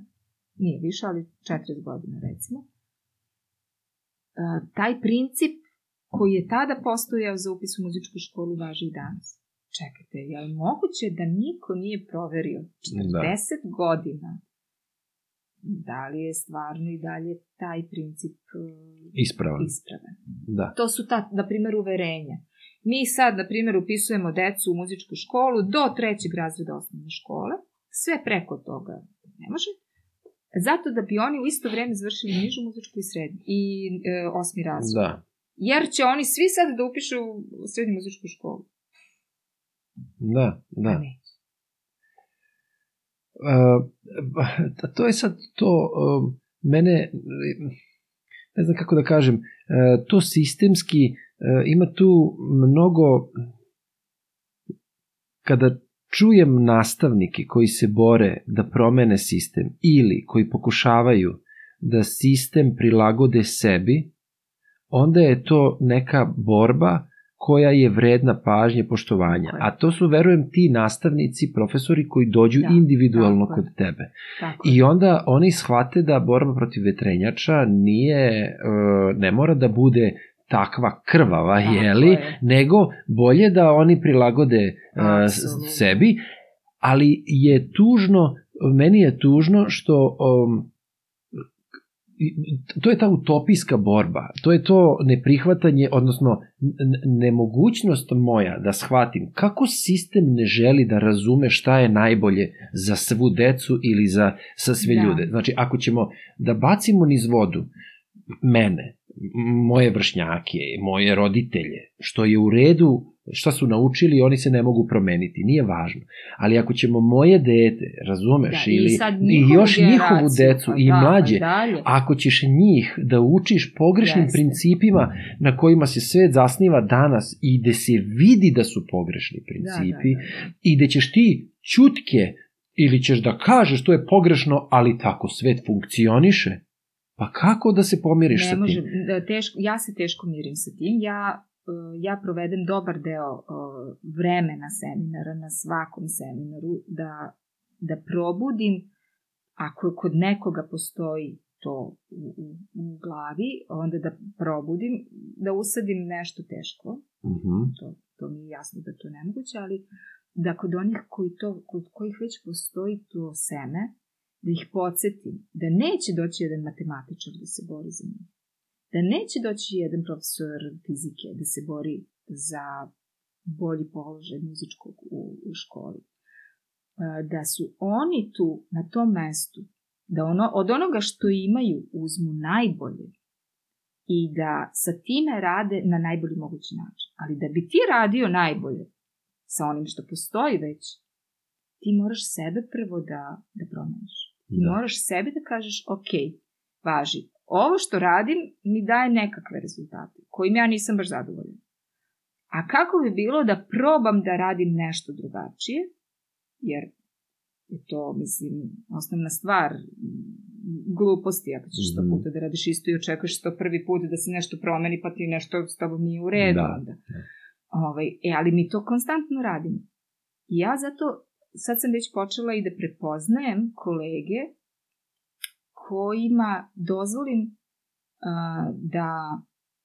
nije više, ali 40 godina recimo, a, taj princip koji je tada postojao za upis u muzičku školu važi i danas. Čekajte, je li moguće da niko nije proverio 40 Da. godina da li je stvarno i dalje taj princip e, Ispravan. ispravan? Da. To su ta, na primjer, uverenja. Mi sad, na primjer, upisujemo decu u muzičku školu do trećeg razreda osnovne škole, sve preko toga ne može, zato da bi oni u isto vreme završili nižu muzičku i srednju i e, osmi razred. Da. Jer će oni svi sad da upišu u srednju muzičku školu. Da, A da. ne. Uh, to je sad to, um, mene, ne znam kako da kažem, uh, to sistemski, uh, ima tu mnogo, kada čujem nastavnike koji se bore da promene sistem ili koji pokušavaju da sistem prilagode sebi, onda je to neka borba koja je vredna pažnje, poštovanja. A to su, verujem, ti nastavnici, profesori koji dođu Da, individualno tako kod tebe. Tako. I onda oni shvate da borba protiv vetrenjača nije, e, ne mora da bude takva krvava, Tako jeli, je. nego bolje da oni prilagode Apsolutno. sebi, ali je tužno, meni je tužno što um, to je ta utopijska borba, to je to neprihvatanje, odnosno nemogućnost moja da shvatim kako sistem ne želi da razume šta je najbolje za svu decu ili za sa sve Da. ljude. Znači, ako ćemo da bacimo niz vodu mene, moje vršnjake, moje roditelje, što je u redu, šta su naučili, oni se ne mogu promeniti, nije važno. Ali ako ćemo moje dete, razumeš, Da, ili i, i još njihovu decu pa i da, mlađe, pa ako ćeš njih da učiš pogrešnim Jeste. principima na kojima se svet zasniva danas i gde se vidi da su pogrešni principi Da, da, da, da. i gde ćeš ti čutke ili ćeš da kažeš to je pogrešno, ali tako svet funkcioniše, pa kako da se pomiriš ne sa može, tim? da, teško, ja se teško mirim sa tim. Ja, e, ja provedem dobar deo e, vremena seminara na svakom seminaru da, da probudim ako kod nekoga postoji to u, u, u glavi, onda da probudim, da usadim nešto teško, Mhm. to, to mi je jasno da to je nemoguće, ali da kod onih koji to, kod kojih već postoji to seme, da ih podsjetim da neće doći jedan matematičar da se bori za njih. Da neće doći jedan profesor fizike da se bori za bolji položaj muzičkog u, u školi. Da su oni tu, na tom mestu, da ono, od onoga što imaju uzmu najbolje i da sa time rade na najbolji mogući način. Ali da bi ti radio najbolje sa onim što postoji već, ti moraš sebe prvo da, da promeniš. Ti Da. moraš sebi da kažeš, ok, važi, ovo što radim mi daje nekakve rezultate, kojim ja nisam baš zadovoljan. A kako bi bilo da probam da radim nešto drugačije, jer je to, mislim, osnovna stvar gluposti, ako ćeš sto Mhm. puta da radiš isto i očekuješ to prvi put da se nešto promeni, pa ti nešto s tobom nije u redu Da, onda. Ovaj, e, ali mi to konstantno radimo. I ja zato, sad sam već počela i da prepoznajem kolege kojima dozvolim a, da,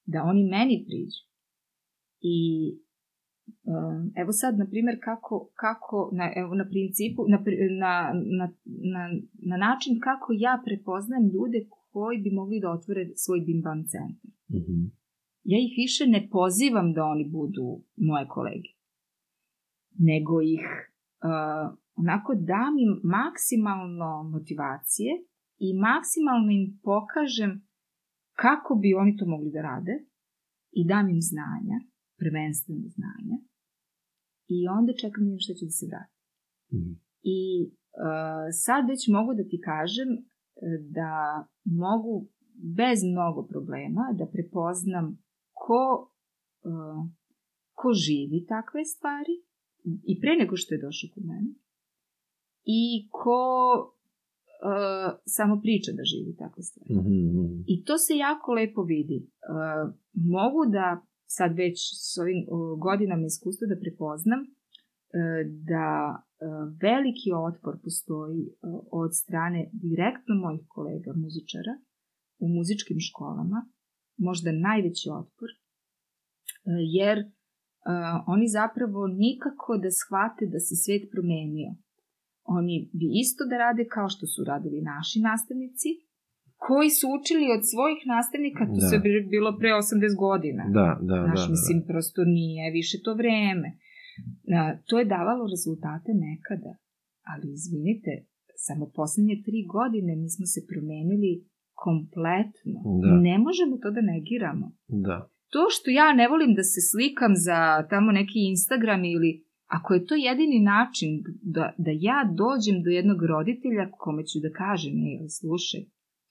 da oni meni priđu. I a, evo sad, na primjer, kako, kako na, evo, na principu, na, na, na, na, na način kako ja prepoznajem ljude koji bi mogli da otvore svoj bimban centar Mhm. ja ih više ne pozivam da oni budu moje kolege, nego ih uh, onako dam im maksimalno motivacije i maksimalno im pokažem kako bi oni to mogli da rade i dam im znanja, prvenstveno znanja, i onda čekam da vidim šta će da se vrati. Mhm. I uh, sad već mogu da ti kažem e, da mogu bez mnogo problema da prepoznam ko, uh, ko živi takve stvari i pre nego što je došao kod mene i ko uh, samo priča da živi takve stvari. Mhm, mhm. I to se jako lepo vidi. Uh, mogu da sad već s ovim uh, godinama iskustva da prepoznam uh, da uh, veliki otpor postoji uh, od strane direktno mojih kolega muzičara u muzičkim školama, možda najveći otpor, jer uh, oni zapravo nikako da shvate da se svet promenio. Oni bi isto da rade kao što su radili naši nastavnici, koji su učili od svojih nastavnika, to Da. se bi bilo pre 80 godina. Da, da, Znaš, da, da. mislim, prosto nije više to vreme. A, to je davalo rezultate nekada, ali izvinite, samo poslednje tri godine mi smo se promenili kompletno. Da. Ne možemo to da negiramo. Da. To što ja ne volim da se slikam za tamo neki Instagram ili ako je to jedini način da, da ja dođem do jednog roditelja kome ću da kažem, ej, slušaj,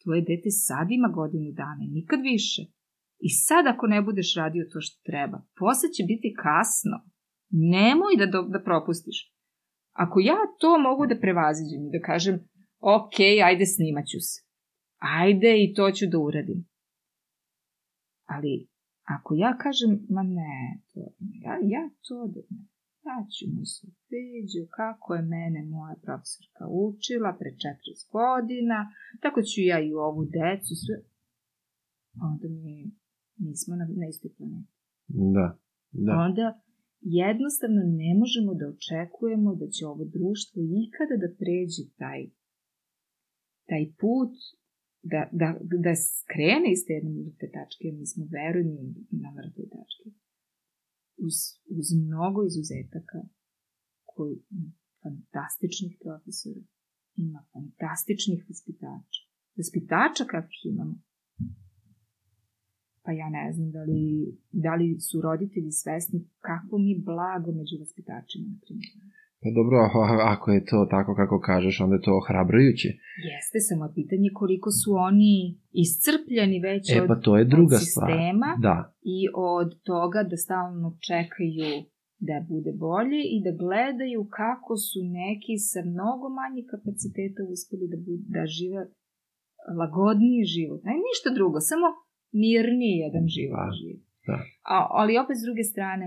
tvoje dete sad ima godinu dana, nikad više. I sad ako ne budeš radio to što treba, posle će biti kasno. Nemoj da, da propustiš. Ako ja to mogu da prevaziđem i da kažem, ok, ajde snimat ću se. Ajde i to ću da uradim. Ali ako ja kažem, ma ne, to, ja, ja to da ne, ja ću mu se peđu kako je mene moja profesorka učila pre 40 godina, tako ću ja i ovu decu, sve, onda mi nismo na, na istoj planeti. Da. Da. Onda jednostavno ne možemo da očekujemo da će ovo društvo ikada da pređe taj, taj put da, da, da skrene iz te jedne mrtve tačke, mi smo verujni na mrtve tačke. Uz, uz mnogo izuzetaka koji fantastičnih profesora, ima fantastičnih vaspitača. Vaspitača kakvih imamo. Pa ja ne znam da li, da li su roditelji svesni kako mi blago među vaspitačima, na primjer. Pa dobro, ako je to tako kako kažeš, onda je to ohrabrujuće. Jeste, samo pitanje koliko su oni iscrpljeni već e, pa to je druga od sistema stvar. Da. i od toga da stalno čekaju da bude bolje i da gledaju kako su neki sa mnogo manje kapaciteta uspeli da, bude, da žive lagodniji život. Ne, ništa drugo, samo mirniji jedan život Da, da. A, ali opet s druge strane,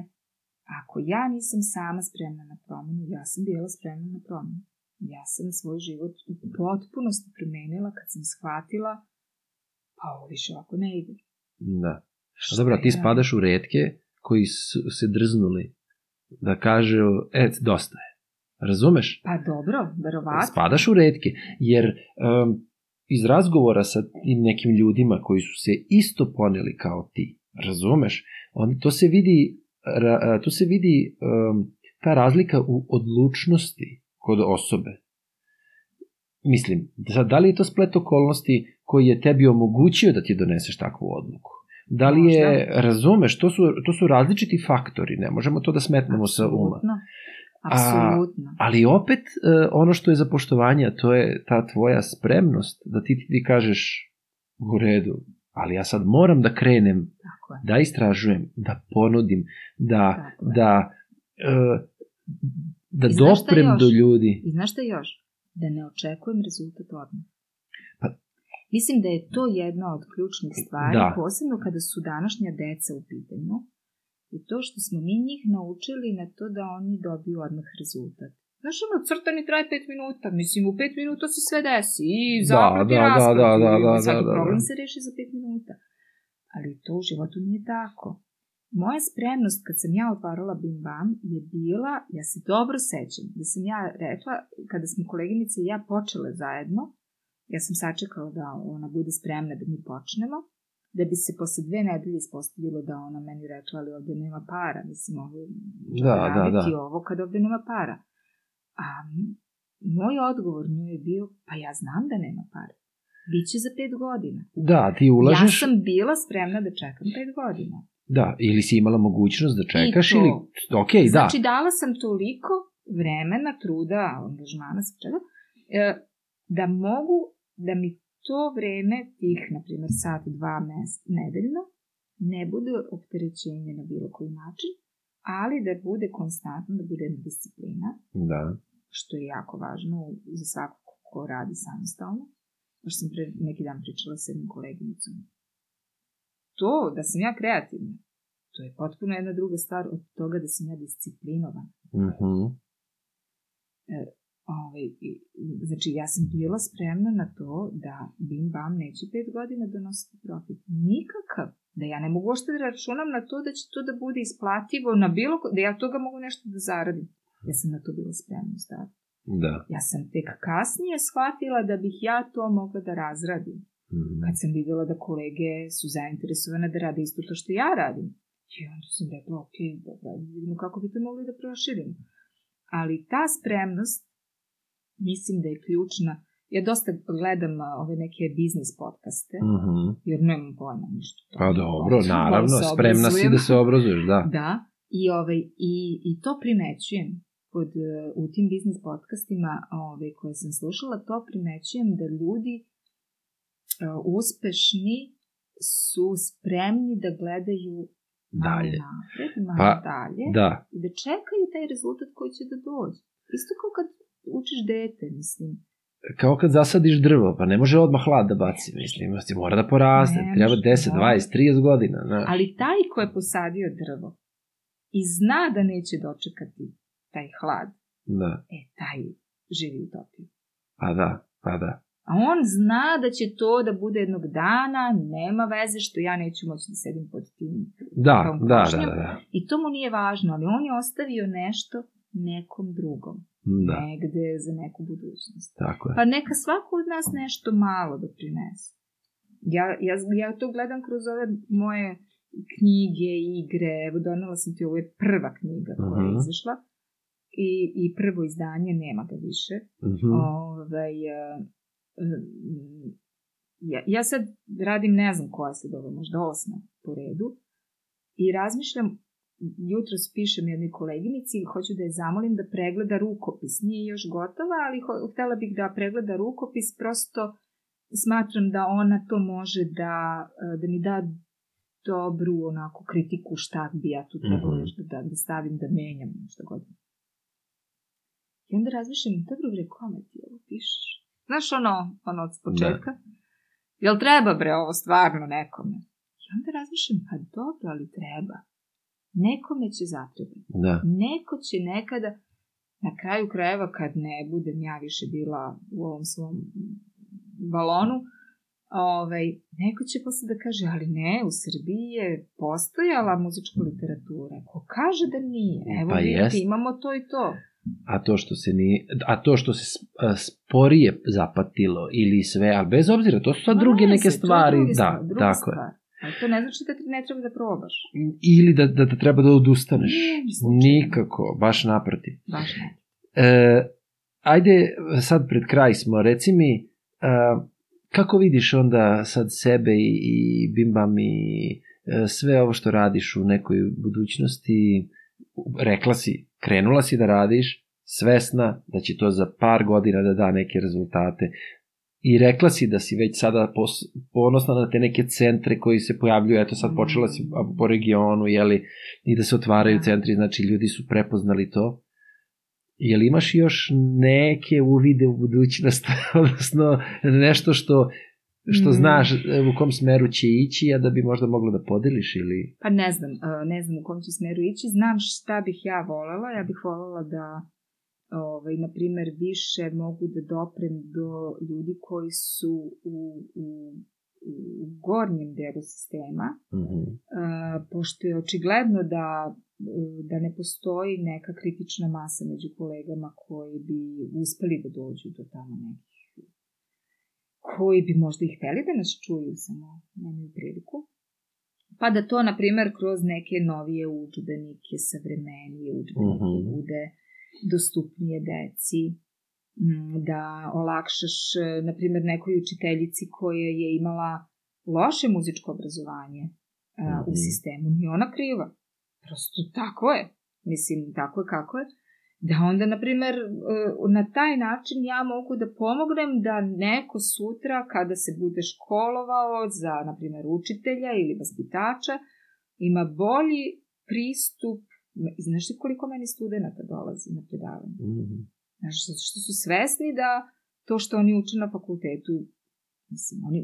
ako ja nisam sama spremna na promenu, ja sam bila spremna na promenu. Ja sam svoj život u potpunosti promenila kad sam shvatila pa ovo više ovako ne ide. Da. A dobro, ti spadaš u redke koji su se drznuli da kažu, e, dosta je. Razumeš? Pa dobro, verovatno. Spadaš u redke, jer um, iz razgovora sa tim nekim ljudima koji su se isto poneli kao ti, razumeš? On, to se vidi, ra, to se vidi um, ta razlika u odlučnosti kod osobe. Mislim, da, da li je to splet okolnosti koji je tebi omogućio da ti doneseš takvu odluku? Da li je, razumeš, to su, to su različiti faktori, ne možemo to da smetnemo sa uma. Apsolutno. Apsolutno. Ali opet e, ono što je za poštovanje, a to je ta tvoja spremnost da ti, ti kažeš u redu, ali ja sad moram da krenem, Tako je. da istražujem, da ponudim, da, da, e, da I doprem do ljudi. I znaš šta još? Da ne očekujem rezultat odmah. Pa- Mislim da je to jedna od ključnih stvari, Da. posebno kada su današnja deca u pitanju, i to što smo mi njih naučili na to da oni dobiju odmah rezultat. Znaš, ono, crtani traje pet minuta, mislim, u pet minuta se sve desi, i Da, i da, da, rasplet, da, da, i da, svaki da, da, problem da. se reši za pet minuta. Ali to u životu nije tako. Moja spremnost kad sam ja otvarala Bim Bam je bila, ja se dobro sećam, da sam ja rekla, kada smo koleginice i ja počele zajedno, ja sam sačekala da ona bude spremna da mi počnemo, da bi se posle dve nedelje ispostavilo da ona meni rekla, ali ovde nema para, mislim, ovo Da, da, da. ovo kad ovde nema para. A moj odgovor njoj je bio, pa ja znam da nema para. Biće za pet godina. Da, ti ulažeš, Ja sam bila spremna da čekam pet godina. da, ili si imala mogućnost da čekaš, to. ili, ok, da, Znači, dala sam toliko vremena, truda, angažmana, sve čega, e, da mogu da mi to vreme, tih, na primjer, sat, dva mest, nedeljno, ne bude opterećenje na bilo koji način, ali da bude konstantno, da bude disciplina, da, što je jako važno za svakog ko radi samostalno. Baš sam pre neki dan pričala sa jednom koleginicom. To, da sam ja kreativna, to je potpuno jedna druga stvar od toga da sam ja disciplinovan. mhm, Ovaj, i- znači, ja sam bila spremna na to da Bim Bam neće pet godina donositi profit. Nikakav. Da ja ne mogu ošte da računam na to da će to da bude isplativo na bilo ko, da ja toga mogu nešto da zaradim. Ja sam na to bila spremna u startu. Da, Ja sam tek kasnije shvatila da bih ja to mogla da razradim. mhm. Kad sam videla da kolege su zainteresovane da rade isto to što ja radim. I onda sam rekla, ok, dobro, da vidimo kako bi to mogli da proširimo. Ali ta spremnost, mislim da je ključna. Ja dosta gledam ove neke biznis podcaste, Mhm. jer nemam pojma ništa. Pa dobro, Hoću, naravno, malo se spremna si da se obrazuješ, da. Da, i, ovaj, i, i to primećujem kod, e, u tim biznis podcastima ovaj, koje sam slušala, to primećujem da ljudi e, uspešni su spremni da gledaju malo Dalje. napred, malo Pa, dalje Da, i da čekaju taj rezultat koji će da dođe. Isto kao kad učiš dete, mislim. kao kad zasadiš drvo, pa ne može odmah hlad da baci, mislim, ti mora da poraste, Ne treba može, 10, da. 20, 30 godina, znaš. Ali taj ko je posadio drvo i zna da neće dočekati taj hlad, Da, e, taj živi utopiju. pa da, pa da. A on zna da će to da bude jednog dana, nema veze što ja neću moći da sedim pod tim. Da, da, da, da, da. I to mu nije važno, ali on je ostavio nešto nekom drugom. Da, Negde za neku budućnost. tako je. Pa neka svako od nas nešto malo doprinese. Ja, ja, ja to gledam kroz ove moje knjige, igre, evo donala sam ti, ovo je prva knjiga koja je Mhm. izašla i, i prvo izdanje, nema ga više. Mhm. Ovaj, e, mm, ja, ja sad radim, ne znam koja se dobro, možda osma po redu i razmišljam, jutro pišem jednoj koleginici i hoću da je zamolim da pregleda rukopis. Nije još gotova, ali ho, htela bih da pregleda rukopis, prosto smatram da ona to može da, e, da mi da dobru onako kritiku šta bi ja tu trebala Mhm. još da, da stavim, da menjam, šta god. I onda razmišljam, dobro bre, kome ti ovo pišeš? Znaš ono, ono od početka? Jel treba bre ovo stvarno nekome? I onda razmišljam, pa dobro, ali treba. Nekome će zatrebati. Da. Neko će nekada, na kraju krajeva kad ne budem ja više bila u ovom svom balonu, ovaj, neko će posle da kaže, ali ne, u Srbiji je postojala muzička literatura. Ko kaže da nije? Evo Pa vidite, jest. imamo to i to. A to što se ni a to što se a, sporije zapatilo ili sve, ali bez obzira, to su sad druge ne neke stvari, da, tako je. Ali to ne znači da ti ne treba da probaš. Ili da, da, da treba da odustaneš. Slučajno. Nikako, baš naprotiv. Baš ne. E, ajde, sad pred kraj smo, reci mi, a, kako vidiš onda sad sebe i, i Bimbam i e, sve ovo što radiš u nekoj budućnosti, rekla si, krenula si da radiš, svesna da će to za par godina da da neke rezultate. I rekla si da si već sada pos, ponosna na te neke centre koji se pojavljuju, eto sad počela si po regionu, jeli, i da se otvaraju Da. centri, znači ljudi su prepoznali to. Jel imaš još neke uvide u budućnost, odnosno nešto što, što Mm. znaš e, u kom smeru će ići, a da bi možda mogla da podeliš ili... Pa ne znam, e, ne znam u kom će smeru ići. Znam šta bih ja volela. Ja bih volela da, ovaj, na primer, više mogu da doprem do ljudi koji su u, u, u gornjem delu sistema, Mhm. e, pošto je očigledno da, da ne postoji neka kritična masa među kolegama koji bi uspeli da dođu do tamo nekih koji bi možda i hteli da nas čuju, samo nemaju priliku. Pa da to, na primer, kroz neke novije udžbenike, savremenije udžbenike, Mhm. bude dostupnije deci, mm, da olakšaš, na primer, nekoj učiteljici koja je imala loše muzičko obrazovanje a, u Mhm. sistemu. Nije ona kriva. Prosto tako je. Mislim, tako je kako je. Da onda, na primer, e, na taj način ja mogu da pomognem da neko sutra, kada se bude školovao za, na primer, učitelja ili vaspitača, ima bolji pristup. Znaš ti koliko meni studenta dolazi na predavanje? Mhm. Znaš, zato što su svesni da to što oni uče na fakultetu, mislim, oni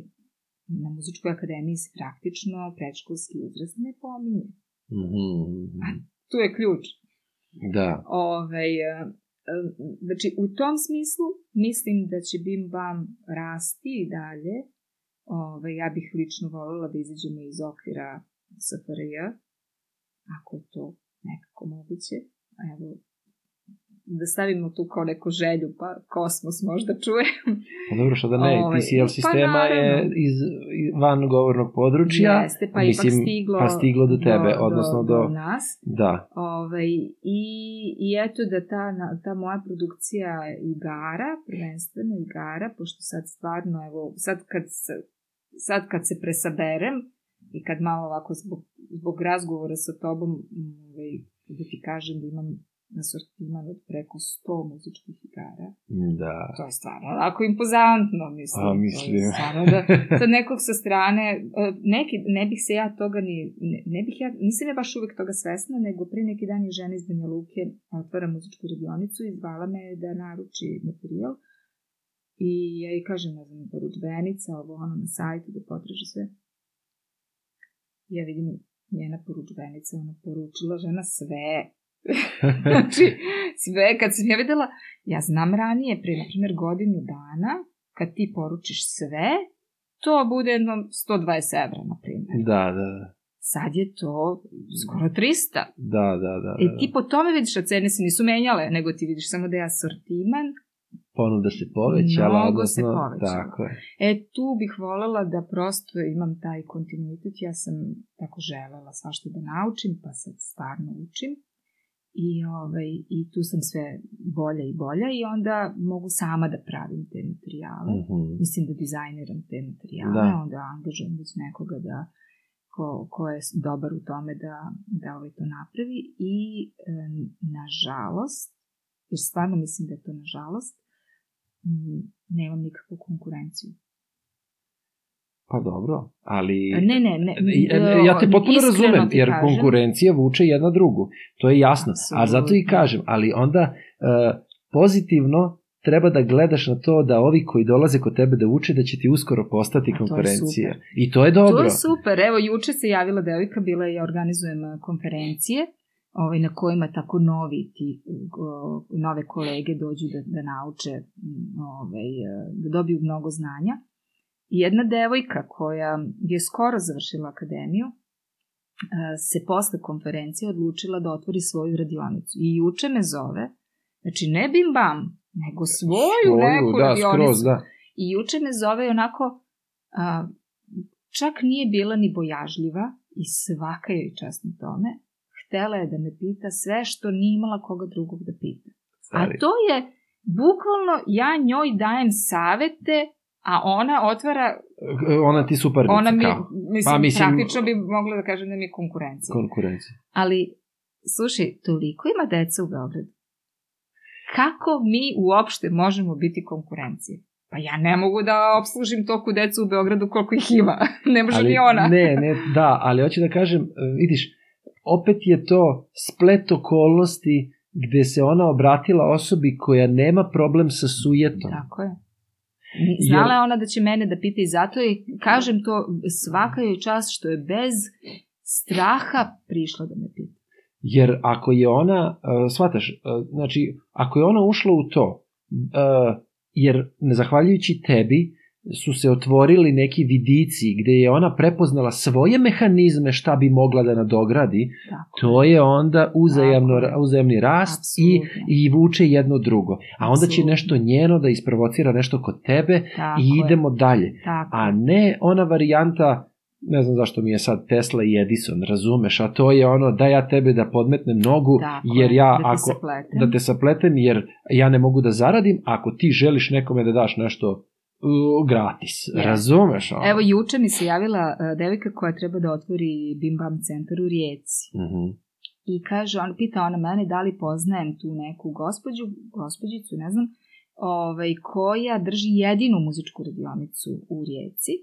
na muzičkoj akademiji se praktično predškolski uzrast ne pominje. Mhm. Tu je ključ. Da. Ovaj, e, znači, u tom smislu mislim da će Bim Bam rasti i dalje. Ovaj, ja bih lično voljela da izađemo iz okvira SFRJ, ako je to nekako moguće. Evo, da stavimo tu kao neku želju, pa kosmos možda čuje. Pa dobro, što da ne, Ovaj, ti si, jel pa sistema je naravno. iz van govornog područja, Jeste, pa ipak stiglo, pa stiglo do tebe, odnosno do, do nas. da. Ovaj, i, I eto da ta, ta moja produkcija igara, prvenstveno igara, pošto sad stvarno, evo, sad kad se, sad kad se presaberem i kad malo ovako zbog, zbog razgovora sa tobom, ovaj, da ti kažem da imam na sortiman od preko 100 muzičkih igara. Da. To je stvarno onako impozantno, mislim. A, To mislim. Stvarno da, sad nekog sa strane, e, neki, ne bih se ja toga ni, ne, ne bih ja, nisam ja baš uvek toga svesna, nego pre neki dan je žena iz Banja Luke otvara muzičku radionicu i zvala me da naruči materijal. I ja jej kažem, ne znam, poručbenica, ovo ono na sajtu da potraži sve. I ja vidim njena poručbenica, ona poručila žena sve. znači, sve, kad sam ja videla, ja znam ranije, pre, na primjer, godinu dana, kad ti poručiš sve, to bude jedno 120 evra, na primjer. Da, da, da. Sad je to skoro 300. Da, da, da. I da. ti po tome vidiš, a cene se nisu menjale, nego ti vidiš samo da je asortiman ponuda se povećala. Mnogo se odnosno, povećala. Tako je. E, tu bih volela da prosto imam taj kontinuitet. Ja sam tako želela svašta da naučim, pa sad stvarno učim. I, ovaj, I tu sam sve bolja i bolja i onda mogu sama da pravim te materijale. Mhm. Mislim da dizajniram te materijale, Da. onda angažujem već nekoga da ko, ko je dobar u tome da, da ovaj to napravi i e, nažalost, jer stvarno mislim da je to nažalost, nemam nikakvu konkurenciju. Pa dobro, ali... Ne, ne, ne. Ja, ja te potpuno razumem, ti jer kažem. konkurencija vuče jedna drugu. To je jasno. A zato i kažem, ali onda uh, pozitivno treba da gledaš na to da ovi koji dolaze kod tebe da uče da će ti uskoro postati to konkurencija. super. I to je dobro. To je super. Evo, juče se javila devojka, bila je, ja organizujem konferencije ovaj, na kojima tako novi ti, o, nove kolege dođu da, da nauče, ovaj, da dobiju mnogo znanja. Jedna devojka koja je skoro završila akademiju, a, se posle konferencije odlučila da otvori svoju radionicu. I juče me zove, znači ne bim bam, nego svoju, Svoju, neku da, radionicu. skroz, da. I juče me zove i onako, a, čak nije bila ni bojažljiva i svaka joj čast na tome. Htela je da me pita sve što nije imala koga drugog da pita. A Stari. to je, bukvalno, ja njoj dajem savete, a ona otvara, Ona ti suparnica, ona mi, kao. mislim, Pa, mislim- praktično bi mogla da kažem da mi je konkurencija. Konkurencija. Ali, slušaj, toliko ima deca u Beogradu. Kako mi uopšte možemo biti konkurencija? Pa ja ne mogu da obslužim toku deca u Beogradu koliko ih ima. ne može Ali, ni ona. Ne, ne, da, ali hoću da kažem, e, vidiš, opet je to splet okolnosti gde se ona obratila osobi koja nema problem sa sujetom. Tako je. Znala je ona da će mene da pita i zato je, kažem to, svaka joj čast što je bez straha prišla da me pita. Jer ako je ona, uh, shvataš, uh, znači, ako je ona ušla u to, uh, jer nezahvaljujući tebi su se otvorili neki vidici gde je ona prepoznala svoje mehanizme šta bi mogla da nadogradi, Tako. to je onda uzajamno, Tako je. uzajamni rast i, i vuče jedno drugo. A onda će nešto njeno da isprovocira nešto kod tebe Tako i je. idemo dalje. Tako. A ne ona varijanta ne znam zašto mi je sad Tesla i Edison, razumeš, a to je ono da ja tebe da podmetnem nogu, Tako jer je, ja da te ako sapletem. da te sapletem, jer ja ne mogu da zaradim, ako ti želiš nekome da daš nešto gratis, Jeste. razumeš? Ono? Evo, juče mi se javila uh, devojka koja treba da otvori Bim Bam centar u Rijeci. Mhm. I kaže, on pita ona mene da li poznajem tu neku gospođu, gospođicu, ne znam, ovaj, koja drži jedinu muzičku radionicu u Rijeci.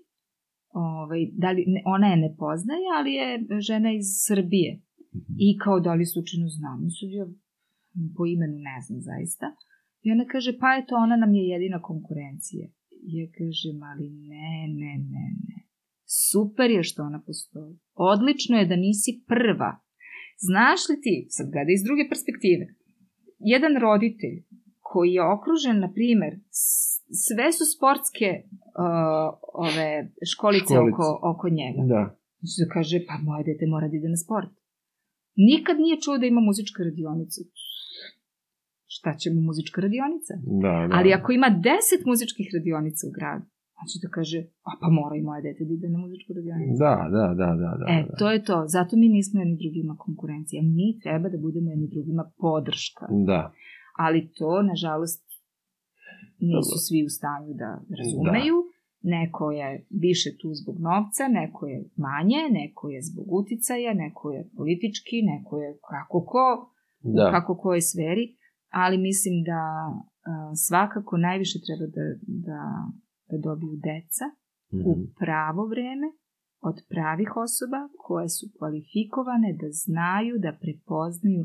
Ovaj, da li, ne, ona je ne poznaje, ali je žena iz Srbije. I kao da li slučajno znam. Sad ja po imenu ne znam zaista. I ona kaže, pa eto, ona nam je jedina konkurencija. Ja kažem, ali ne, ne, ne, ne. Super je što ona postoji. Odlično je da nisi prva. Znaš li ti, sad gleda iz druge perspektive, jedan roditelj koji je okružen, na primer, sve su sportske uh, ove školice, Školice. Oko, oko njega. Da. Znači da kaže, pa moje dete mora da ide na sport. Nikad nije čuo da ima muzička radionica. Šta će mu muzička radionica? Da, da. Ali ako ima 10 muzičkih radionica u gradu, znači da kaže, a pa mora i moje dete da ide na muzičku radionicu. Da, da, da, da, da. E, da. to je to. Zato mi nismo jedni drugima konkurencija. Mi treba da budemo jedni drugima podrška. Da. Ali to, nažalost, nisu Dobro. svi u stanju da razumeju. Neko je više tu zbog novca, neko je manje, neko je zbog uticaja, neko je politički, neko je kako ko, Da. kako kojoj sferi, ali mislim da svakako najviše treba da, da, da dobiju deca u Mhm. pravo vreme od pravih osoba koje su kvalifikovane da znaju, da prepoznaju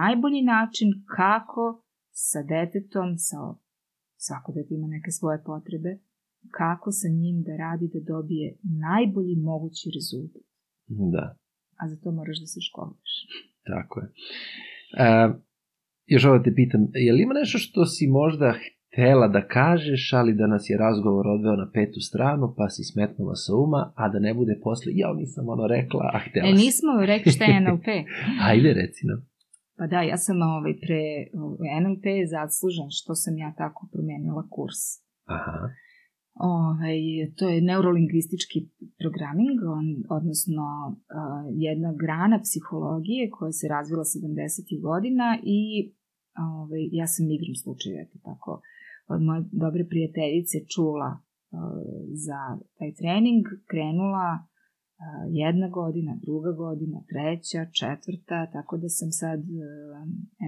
najbolji način kako sa detetom, sa svako dete ima neke svoje potrebe, kako sa njim da radi da dobije najbolji mogući rezultat. Da. A za to moraš da se školuješ. Tako je. E, još ovo te pitam, je li ima nešto što si možda htela da kažeš, ali da nas je razgovor odveo na petu stranu, pa si smetnula sa uma, a da ne bude posle, ja nisam ono rekla, a htela E, nismo rekli šta je NLP. Ajde, reci nam. Pa da, ja sam ovaj, pre NLP je zaslužan što sam ja tako promenila kurs. Aha. Ovaj, to je neurolingvistički programming, on, odnosno uh, jedna grana psihologije koja se razvila 70. godina i ovaj, ja sam igrom slučaja, eto tako, od moje dobre prijateljice čula uh, za taj trening, krenula uh, jedna godina, druga godina, treća, četvrta, tako da sam sad uh,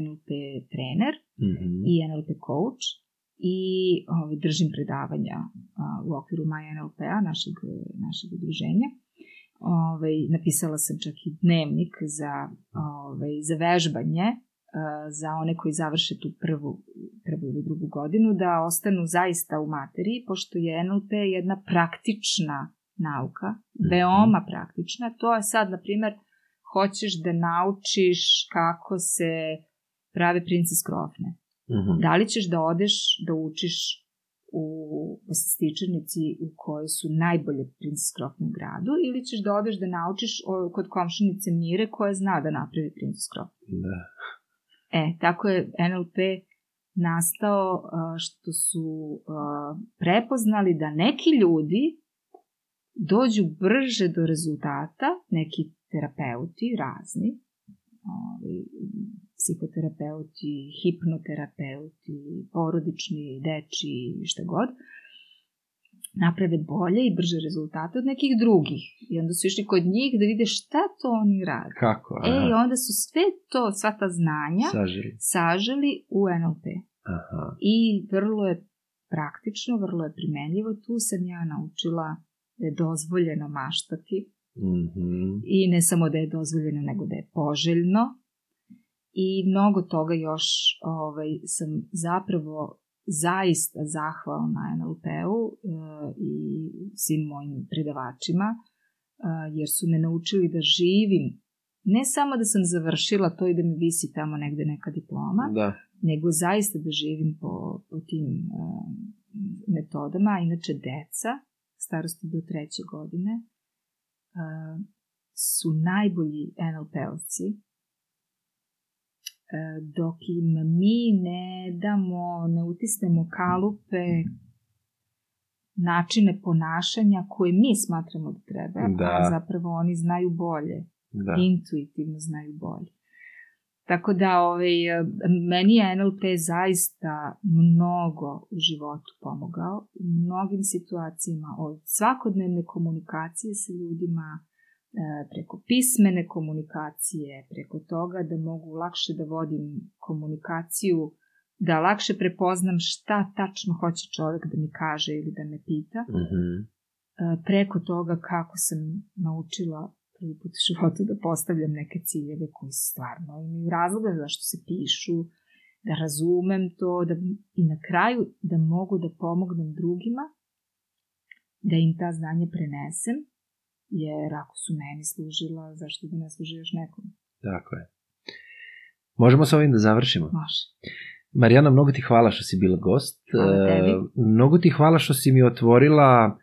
NLP trener Mm -hmm. i NLP coach i ovaj, držim predavanja a, u okviru My NLP-a, našeg, našeg udruženja. Ovaj, napisala sam čak i dnevnik za, ovaj, za vežbanje za one koji završe tu prvu, prvu ili drugu godinu, da ostanu zaista u materiji, pošto je NLP jedna praktična nauka, veoma praktična. To je sad, na primer, hoćeš da naučiš kako se prave princes krofne. Mm -hmm. Da li ćeš da odeš da učiš u stičarnici u kojoj su najbolje princes krofne u gradu ili ćeš da odeš da naučiš kod komšinice Mire koja zna da napravi princes krofne. Da. E, tako je NLP nastao a, što su a, prepoznali da neki ljudi dođu brže do rezultata, neki terapeuti razni, psihoterapeuti, hipnoterapeuti, porodični, deči, šta god, naprave bolje i brže rezultate od nekih drugih. I onda su išli kod njih da vide šta to oni rade. Kako? E, i onda su sve to, sva ta znanja Saželi. saželi u NLP. Aha. I vrlo je praktično, vrlo je primenljivo. Tu sam ja naučila da je dozvoljeno maštati Mm -hmm. i ne samo da je dozvoljeno, nego da je poželjno. I mnogo toga još ovaj, sam zapravo zaista zahvalna NLP-u e, i svim mojim predavačima, e, jer su me naučili da živim ne samo da sam završila to i da mi visi tamo negde neka diploma, Da. nego zaista da živim po, po tim uh, metodama. Inače, deca starosti do treće godine uh, su najbolji NLP-ovci, dok im mi ne damo, ne utisnemo kalupe načine ponašanja koje mi smatramo da treba, Da. a zapravo oni znaju bolje Da. intuitivno znaju bolje. Tako da ovaj, meni je NLP zaista mnogo u životu pomogao, u mnogim situacijama, od svakodnevne komunikacije sa ljudima, e, preko pismene komunikacije, preko toga da mogu lakše da vodim komunikaciju, da lakše prepoznam šta tačno hoće čovek da mi kaže ili da me pita, Mhm. e, preko toga kako sam naučila prvi put u životu da postavljam neke ciljeve koji stvarno imaju razloga zašto se pišu, da razumem to da, i na kraju da mogu da pomognem drugima, da im ta znanja prenesem, jer ako su meni služila, zašto da ne služi još nekom? Tako je. Možemo sa ovim da završimo? Može. Marijana, mnogo ti hvala što si bila gost. Hvala tebi. E, mnogo ti hvala što si mi otvorila e,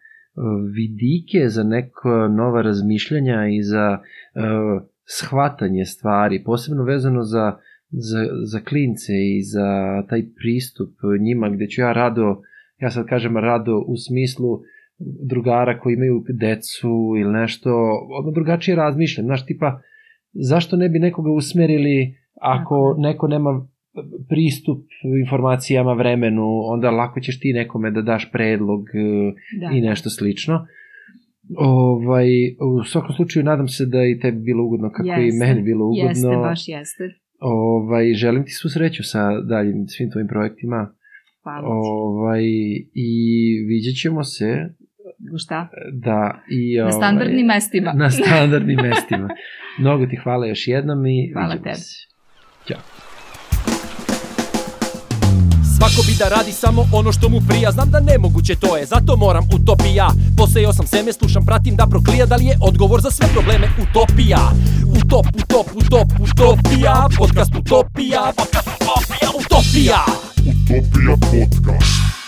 vidike za neko nova razmišljanja i za e, shvatanje stvari, posebno vezano za, za, za klince i za taj pristup njima gde ću ja rado, ja sad kažem rado u smislu drugara koji imaju decu ili nešto, ono drugačije razmišljam, znaš, tipa, zašto ne bi nekoga usmerili ako neko nema pristup informacijama vremenu, onda lako ćeš ti nekome da daš predlog e, Da. i nešto slično. Ovaj, u svakom slučaju nadam se da i tebi bilo ugodno kako je i Jeste. meni bilo ugodno. Jeste, baš jeste. Ovaj, želim ti svu sreću sa daljim svim tvojim projektima. Hvala ti. Ovaj, I vidjet ćemo se šta? da i... Na ovaj, standardnim mestima. Na standardnim mestima. Mnogo ti hvala još jednom i Hvala vidimo tebi. se. Ćao. Svako bi da radi samo ono što mu prija Znam da nemoguće to je, zato moram utopija Posejao sam seme, slušam, pratim da proklija Da li je odgovor za sve probleme utopija Utop, utop, utop, utopija Podcast utopija Podcast utopija Utopija Utopija podcast.